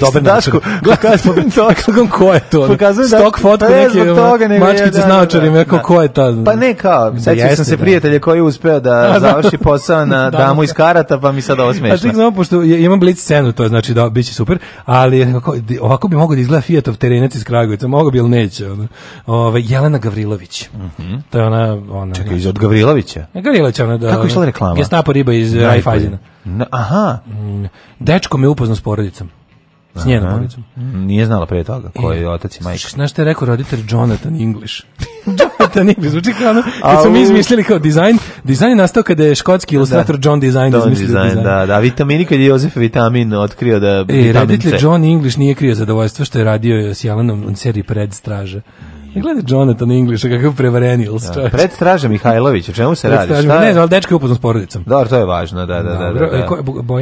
[SPEAKER 10] dobar način. Daško,
[SPEAKER 11] pokazujem da- da- ko je to. Pokazujem da stok fotku neki mačkice s da, naočarima, ja kao ko je ta.
[SPEAKER 10] Pa ne kao, sećam sam se prijatelja koji je uspeo da završi posao na damu iz karata, pa mi sad ovo smešno.
[SPEAKER 11] A ti znam, pošto imam blic scenu, to znači da biće super, ali ovako bi mogao da izgleda Fiatov terenac iz Kragujevca, mogao bi ili neće. Ove, Jelena Gavrilović. Mhm. To je ona...
[SPEAKER 10] ona Čekaj, iz od Gavrilovića?
[SPEAKER 11] Gavrilovića, ona da...
[SPEAKER 10] Kako je išla reklama?
[SPEAKER 11] Gestapo riba iz Raiffeisena.
[SPEAKER 10] Aha. Mm, dečko me
[SPEAKER 11] upoznao s porodicom. S njenom policom.
[SPEAKER 10] Mm. Nije znala pre toga koji e, je otac i
[SPEAKER 11] majka. Znaš što je rekao roditelj Jonathan English? Jonathan English, zvuči kao ono, kad smo mi izmislili kao dizajn, dizajn je nastao kada je škotski da. ilustrator John Design John
[SPEAKER 10] izmislio dizajn. Da, da, vitamini kad je Josef Vitamin otkrio da
[SPEAKER 11] e,
[SPEAKER 10] vitamin
[SPEAKER 11] C. Roditelj John English nije krio zadovoljstvo što je radio s Jelenom u seriji Pred straže. Ja gledaj Jonathan English, kakav prevarenijals ja, da,
[SPEAKER 10] čovječ. Predstraža Mihajlović, o čemu se radi?
[SPEAKER 11] Šta ne, ali dečko je upoznan s porodicom.
[SPEAKER 10] Dobro, to je važno, da, da, da. da, e,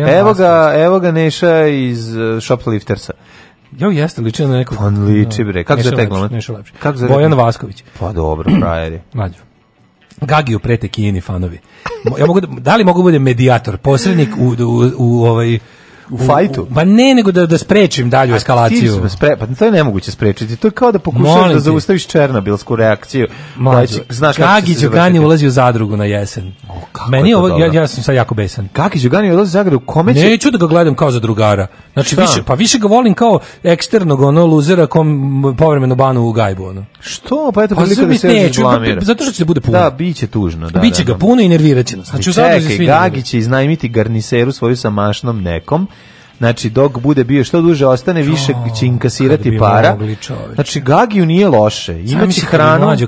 [SPEAKER 10] da. Evo, ga, evo ga Neša iz e, Shopliftersa.
[SPEAKER 11] Jo, jeste, liči na nekog.
[SPEAKER 10] On pa liči, bre. Kako za teglom? glumac? Nešto
[SPEAKER 11] Kako za Bojan Vasković.
[SPEAKER 10] Pa dobro, frajer je.
[SPEAKER 11] Gagi Gagiju prete fanovi. Ja mogu da, da li mogu da budem medijator, posrednik u, u, u, u ovaj
[SPEAKER 10] U fajtu?
[SPEAKER 11] Pa ne, nego da, da sprečim dalju eskalaciju.
[SPEAKER 10] Spre, pa to je nemoguće sprečiti. To je kao da pokušaš da zaustaviš černobilsku reakciju.
[SPEAKER 11] Mlađo, da znači, znaš Kagi Đogani ulazi u zadrugu na jesen. O, Meni
[SPEAKER 10] je
[SPEAKER 11] ovo, ja, ja sam sad jako besan.
[SPEAKER 10] Kagi Đogani ulazi u zadrugu? Kome će... Neću
[SPEAKER 11] da ga gledam kao za drugara. Znači, više, pa više ga volim kao eksternog ono luzera kom povremeno banu u gajbu. Ono.
[SPEAKER 10] Što? Pa eto pa
[SPEAKER 11] prilika da se
[SPEAKER 10] neću,
[SPEAKER 11] Zato što će da bude puno.
[SPEAKER 10] Da, biće tužno. Da,
[SPEAKER 11] biće da, ga da. puno i
[SPEAKER 10] nerviraće nas. Znači, znači Čekaj, Gagi će iznajmiti garniseru svoju sa mašnom nekom Znači, dok bude bio što duže ostane, više će inkasirati para. Mogli, znači, Gagiju nije loše. Imaće hranu, mlađo,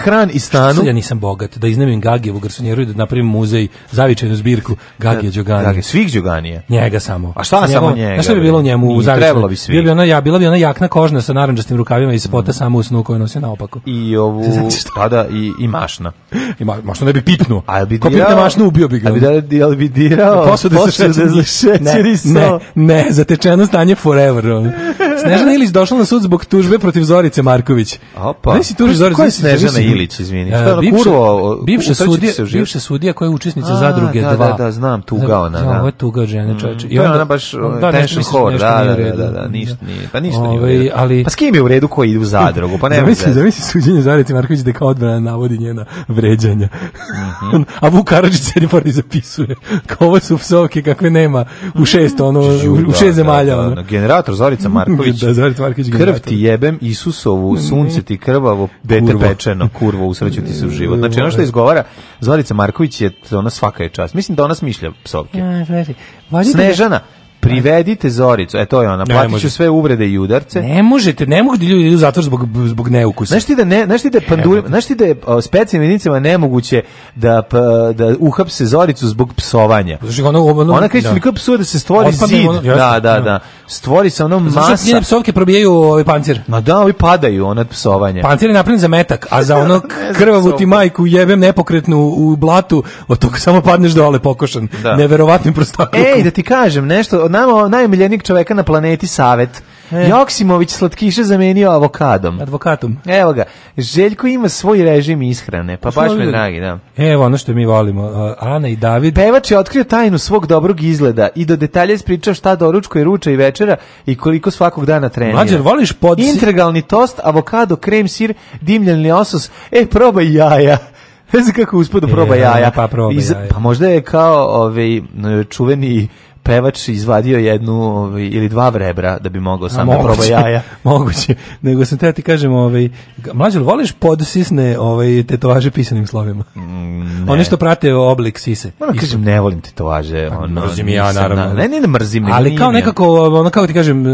[SPEAKER 10] hran i stanu.
[SPEAKER 11] Ja nisam bogat, da iznemim Gagijevu garsonjeru i da napravim muzej, zavičajnu zbirku Gagije da, Đoganije. Gagije,
[SPEAKER 10] svih Đoganije.
[SPEAKER 11] Njega samo.
[SPEAKER 10] A šta samo njega? Šta
[SPEAKER 11] bi bilo njemu u
[SPEAKER 10] Trebalo bi svi.
[SPEAKER 11] Bila bi ona, ja, bila bi ona jakna kožna sa naranđastim rukavima i spota mm. samo u snu koju nosi naopako.
[SPEAKER 10] I ovu, tada, pa i, i mašna.
[SPEAKER 11] I ma, mašna ne bi pitnuo. A bi dirao? Ko pitne mašnu, ubio bi ga. A bi,
[SPEAKER 10] ali da- bi dirao?
[SPEAKER 11] Posude se šećeri. Ne, ne, Ne, zatečeno stanje forever. Snežana Ilić došla na sud zbog tužbe protiv Zorice Marković.
[SPEAKER 10] Opa. Ne si tuži Zorice. Koja je Snežana Ilić, izvini? Šta je bivša, kurvo?
[SPEAKER 11] Bivša sudija, bivša sudija koja je učesnica A, zadruge
[SPEAKER 10] 2. Da,
[SPEAKER 11] da,
[SPEAKER 10] da, znam, tuga ona. Da, ovo
[SPEAKER 11] je tuga od žene, čoveče. I
[SPEAKER 10] ona baš da, nešto hor, da, da, da, da, ništa nije. Pa ništa nije. Ali Pa s kim je u redu koji ide u zadrugu? Pa
[SPEAKER 11] ne mislim, da mislim suđenje Zorice Marković da kao odbrana navodi njena vređanja. A Vuk Karadžić se ne zapisuje. Kao ovo su psovke kakve nema u šest ono ju, u šest da, da zemalja. Da, da,
[SPEAKER 10] generator Zorica da, Marković. da,
[SPEAKER 11] Zorica Marković
[SPEAKER 10] generator. Krv ti jebem, Isusovu, mhm. sunce ti krvavo, dete kurvo. pečeno, kurvo, usreću ti se u život. Znači, ono što izgovara, Zorica Marković je, ona svaka je čast. Mislim da ona smišlja psovke. E, da Snežana, Privedite Zoricu. E to je ona. Platit sve uvrede i udarce.
[SPEAKER 11] Ne možete, ne mogu da ljudi idu u zatvor zbog zbog neukusa.
[SPEAKER 10] Znaš ti da ne, znaš ti da pandur, znaš ti da je specijalnim jedinicama nemoguće da da uhapse Zoricu zbog psovanja. Znači ona ona, ona kaže da. psuje da se stvori zid. Ono, da, da, da. da stvori se ono masa. Zato njene
[SPEAKER 11] psovke probijaju ovaj pancir.
[SPEAKER 10] Ma da, ovi padaju, ona psovanje.
[SPEAKER 11] Pancir je napravljen za metak, a za ono krvavu ti majku jebem nepokretnu u blatu, od toga samo padneš dole pokošan. Da. Neverovatnim prostakom.
[SPEAKER 10] Ej, da ti kažem nešto, nama najmiljenik čoveka na planeti Savet E. Joksimović slatkiše zamenio avokadom.
[SPEAKER 11] Advokatom.
[SPEAKER 10] Evo ga. Željko ima svoj režim ishrane, pa, pa baš me dragi, da.
[SPEAKER 11] Evo ono što mi volimo, uh, Ana i David.
[SPEAKER 10] Pevač je otkrio tajnu svog dobrog izgleda i do detalja ispriča šta je ruča i večera i koliko svakog dana trenira. Mlađer,
[SPEAKER 11] voliš pod...
[SPEAKER 10] Integralni tost, avokado, krem, sir, dimljeni osos, e, probaj jaja. Ne znam kako uspio da e, proba jaja. Pa, proba jaja. pa možda je kao ovaj, čuveni pevač izvadio jednu ovaj, ili dva vrebra da bi mogao sam da proba jaja.
[SPEAKER 11] moguće. Nego sam te ti kažem, ovaj, mlađe li voliš podsisne ovaj, tetovaže pisanim slovima? Mm, Oni što prate oblik sise.
[SPEAKER 10] Moram da kažem, ne volim tetovaže. Pa, ono,
[SPEAKER 11] mrzim ja, naravno.
[SPEAKER 10] ne, ne, ne mrzim.
[SPEAKER 11] Ali kao nekako, ono, kako ti kažem,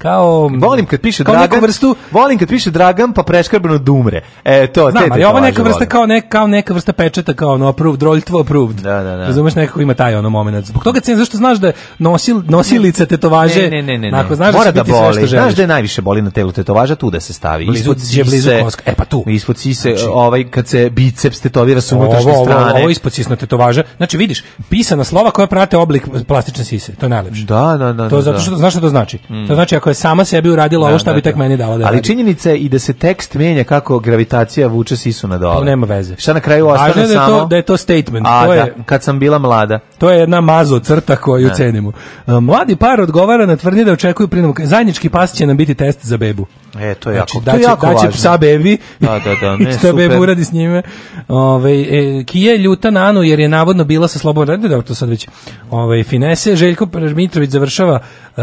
[SPEAKER 11] kao
[SPEAKER 10] volim kad piše kao Dragan, neku vrstu, volim kad piše Dragan pa preškrbeno dumre. Da e to,
[SPEAKER 11] Znam, te, ali
[SPEAKER 10] ovo
[SPEAKER 11] neka vrsta kao neka kao neka vrsta pečata kao ono approved, roljtvo approved. Da, da, da. Razumeš nekako ima taj ono momenat. Zbog toga cenim zašto znaš da nosil nosilice tetovaže. Ne, ne, ne,
[SPEAKER 10] ne. ne. znaš da Mora
[SPEAKER 11] da, da boli.
[SPEAKER 10] Znaš da
[SPEAKER 11] je
[SPEAKER 10] najviše boli na telu tetovaža tu da se stavi. Blizu, je blizu koska.
[SPEAKER 11] E pa tu.
[SPEAKER 10] E, ispod
[SPEAKER 11] sise, znači, ovaj kad se biceps
[SPEAKER 10] tetovira
[SPEAKER 11] sa unutrašnje strane. Ovo, ovo ispod sisno tetovaža. Znači vidiš, pisana slova koja prate oblik
[SPEAKER 10] plastične sise. To je najlepše. Da, da, da. To da, zato što znaš šta to znači. To mm. znači ako
[SPEAKER 11] ako je sama sebi uradila ovo da, šta bi da, tek da. meni dala
[SPEAKER 10] da Ali radi. činjenica je i da se tekst menja kako gravitacija vuče sisu na dole. To pa
[SPEAKER 11] nema veze.
[SPEAKER 10] Šta na kraju ostane samo? Važno je da je
[SPEAKER 11] to, da je to statement. A, to je,
[SPEAKER 10] kad sam bila mlada.
[SPEAKER 11] To je jedna mazo crta koju ne. Da. cenimo. E, mladi par odgovara na tvrdnje da očekuju prinavuk. Zajednički pas će nam biti test za bebu.
[SPEAKER 10] E, to je znači, jako,
[SPEAKER 11] da će, jako da će psa bebi da, da, da, ne, i što bebu uradi s njime. Ove, ovaj, e, Kije je ljuta na Anu jer je navodno bila sa slobodom. Da, to sad već ove, ovaj, finese. Željko Mitrović završava e,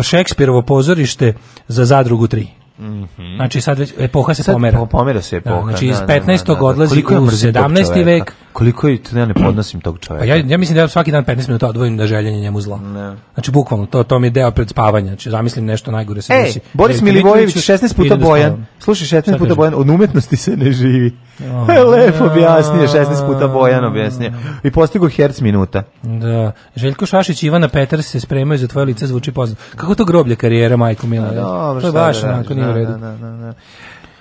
[SPEAKER 11] e Šekspirovo pozorište za zadrugu 3. Mm -hmm. Znači sad već epoha se sad pomera.
[SPEAKER 10] Pomera se da, epoha. Da, znači
[SPEAKER 11] iz 15. Da, da, odlazi u 17. vek.
[SPEAKER 10] Koliko je to ja ne podnosim tog čoveka. Pa ja
[SPEAKER 11] ja mislim da ja svaki dan 15 minuta odvojim da željenje njemu zla. Ne. Znači bukvalno to to mi je deo pred spavanje. Znači zamislim nešto najgore se
[SPEAKER 10] Ej, Boris Milivojević 16 puta Bojan. Slušaj 16 puta Bojan, od umetnosti se ne živi. Oh. Lepo objasnio, 16 puta Bojan objasnio. I postigo herc minuta.
[SPEAKER 11] Da. Željko Šašić i Ivana Peters se spremaju za tvoje lice zvuči poznato. Kako to groblje karijera Majko Mila. Pa to je baš onako nije u redu. Da, da, da, da,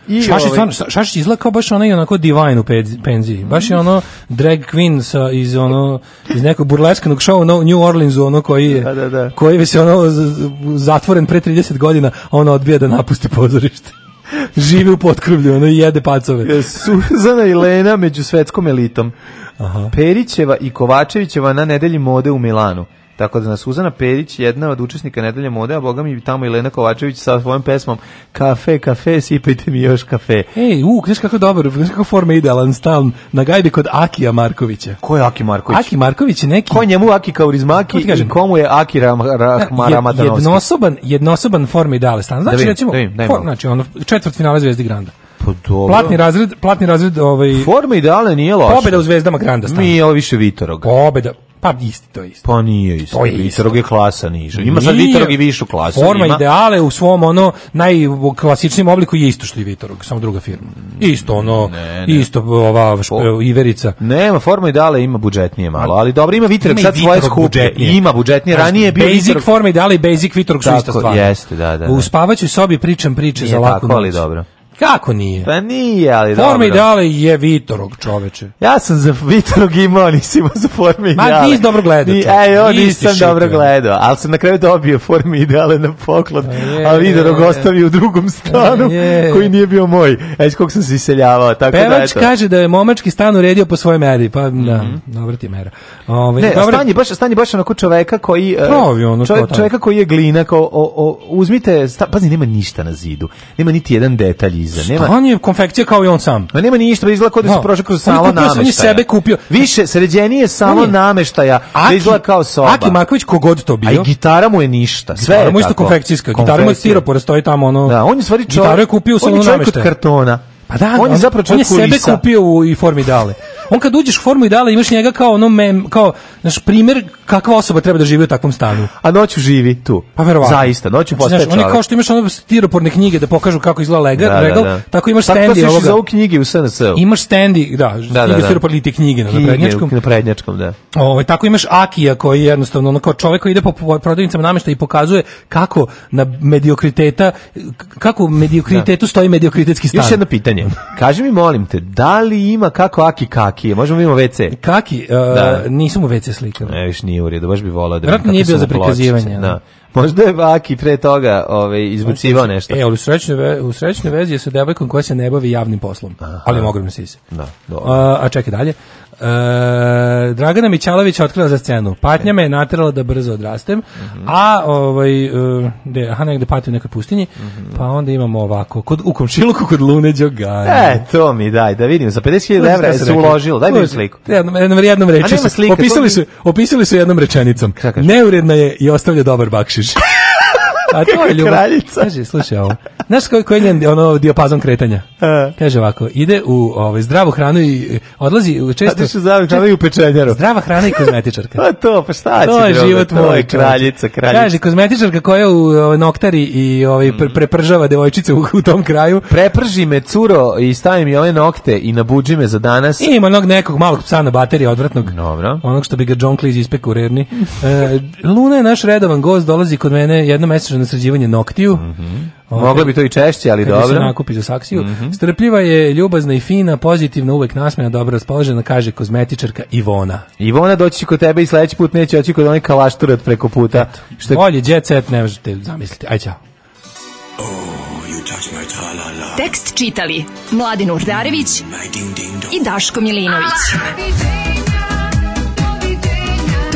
[SPEAKER 11] I Šašić, ovaj... Šašić izgleda kao baš onaj onako divine u penziji. Baš je ono drag queen sa, iz, ono, iz nekog burleskanog show u New Orleansu, ono koji je, da,
[SPEAKER 10] da, da.
[SPEAKER 11] koji se ono zatvoren pre 30 godina, a ono odbija da napusti pozorište. Živi u potkrvlju, ono i jede pacove.
[SPEAKER 10] Suzana i Lena među svetskom elitom. Aha. Perićeva i Kovačevićeva na nedelji mode u Milanu. Tako da nas Suzana Perić, jedna od učesnika Nedelje mode, a boga mi tamo i Lena Kovačević sa svojom pesmom Kafe, kafe, sipajte mi još kafe. Ej, u, znaš kako dobro, znaš kako forma idealan stan na gajbi kod Akija Markovića. Ko je Aki Marković? Aki Marković je neki... Ko je njemu Aki Kaurizmaki i komu je Aki Ram, Rahma, Jed, jednosoban, jednosoban forma idealan stan. Da znači, da vidim, recimo, da vidim, for, znači, ono, četvrt finala Zvezdi Granda. Pa dobro. Platni razred, platni razred, ovaj Forma idealna nije loša. Pobeda u Zvezdama Granda stan. Nije je ovo više Vitorog. Pobeda. Pa isti to je isto. Pa nije isto. To je Vitrog je klasa niža. Ima sad Vitrog i višu klasu. Forma Ima... ideale u svom ono najklasičnijem obliku je isto što i Vitrog, samo druga firma. Isto ono, ne, ne. isto ova špe, Iverica. Nema, forma ideale ima budžetnije malo, ali dobro ima Vitrog ima sad svoje skuplje. Ima budžetnije, ranije je bio Basic vitrog... forma ideale i Basic Vitrog su isto stvar. Jeste, da, da, da. U spavaćoj sobi pričam priče za laku noć. Tako, ali dobro. Kako nije? Pa nije, ali Forme dobro. i dale je Vitorog, čoveče. Ja sam za Vitorog imao, nisi imao za forme i Ma nisi dobro gledao. Ni, evo, e, nisam šitve. dobro gledao, ali sam na kraju dobio forme ideale na poklon, pa a, a Vitorog ostavio u drugom stanu, pa je. koji nije bio moj. Eć koliko sam se iseljavao, tako Pevač da Pevač kaže da je momački stan uredio po svojoj meri, pa mm -hmm. da, mhm. ovaj, dobro ti mera. Ove, ne, dobro... stan je baš, stan je baš onako čoveka koji... E, Provi ono čove, čoveka koji je glina, kao, o, o, uzmite, sta, pazi, nema ništa na zidu, nema niti jedan detalj iza. Nema. Stan je konfekcija kao i on sam. Ma nema ništa, pa izgleda kao da no. se prošao kroz salo nameštaja. On sebe kupio. Više, sređenije salo je. nameštaja, da Aki, da izgleda kao soba. Aki Marković kogod to bio. A i gitara mu je ništa. Sve gitara mu isto konfekcijska. Gitara mu je stiropora, stoji tamo ono. Da, on je stvari čovjek. Gitaru je kupio u salonu nameštaja. kartona. Pa da, on, on je zapravo on je sebe kupio u i formi dale. On kad uđeš u formu i dale imaš njega kao ono mem, kao naš primjer kakva osoba treba da živi u takvom stanu? A noću živi tu. Pa verovatno. Zaista, noću postaje Znaš, Oni kao što imaš ono stiroporne knjige da pokažu kako izgleda legal, da, regal, da, da. tako imaš standi pa tako stendi ovoga. Tako knjige u SNC. -u. Imaš standi, da, da, knjige da, da. knjige, knjige na prednjačkom. Na prednjačkom, da. Ovo, ovaj, tako imaš Akija koji je jednostavno ono kao čovjek koji ide po prodavnicama namještaja i pokazuje kako na mediokriteta kako u mediokritetu da. stoji mediokritetski stan. Još jedno pitanje. Kaži mi molim te, da li ima kako Aki Kaki? Možemo vidimo WC. Kaki, uh, da. nisam u WC slikama. Ne, više nije nije u redu, baš bi volao da... Vratno nije bio za prikazivanje. Da. Možda je Vaki pre toga ovaj, izbucivao nešto. E, ali u srećnoj, ve, u srećnoj vezi je sa devojkom koja se ne bavi javnim poslom, Aha. ali ima da se sise. Da, dobro. a, a čekaj dalje. E, Dragana Mićalović otkrila za scenu. Patnja me je naterala da brzo odrastem, uh mhm. -huh. a ovaj e, de, aha negde pati u nekoj pustinji. Uh mhm. -huh. Pa onda imamo ovako, kod u komšiluku kod Lune Đogani. E, to mi daj, da vidim. Za 50.000 evra da se uložilo. Daj mi sliku. Jednom, jednom, jednom rečju. Slika, opisali su, mi... opisali su jednom rečenicom. Neuredna je i ostavlja dobar bakšiš. a to je ljubav. Kraljica. Kaže, slušaj ovo. Znaš koji, koji je njen ono, diopazon kretanja? A. E. Kaže ovako, ide u ovaj, zdravu hranu i odlazi u često... Adiš u zdravu hranu i u pečenjaru. Zdrava hrana i kozmetičarka. A to, pa šta će? To je život to moj. Je kraljica, kraljica. Kaže, kozmetičarka koja u ovaj, noktari i ovaj, pre, prepržava devojčice u, u, tom kraju. Preprži me curo i stavi mi ove nokte i nabuđi me za danas. I ima onog nekog malog psa na baterije odvratnog. Dobro. Onog što bi ga John Cleese ispekao u rerni. E, Luna je naš redovan gost, dolazi kod mene jednom mesečno sređivanje noktiju. Mm -hmm. Ove, ovaj, Mogla bi to i češće, ali dobro. se nakupi za saksiju. Mm -hmm. Strpljiva je, ljubazna i fina, pozitivna, uvek nasmejana, dobro raspoložena, kaže kozmetičarka Ivona. Ivona doći će kod tebe i sledeći put neće oći kod onaj kalašturat preko puta. što bolje jet set ne možete zamisliti. Aj, čao. Oh, Tekst čitali Mladin Urdarević i Daško Milinović. Ah!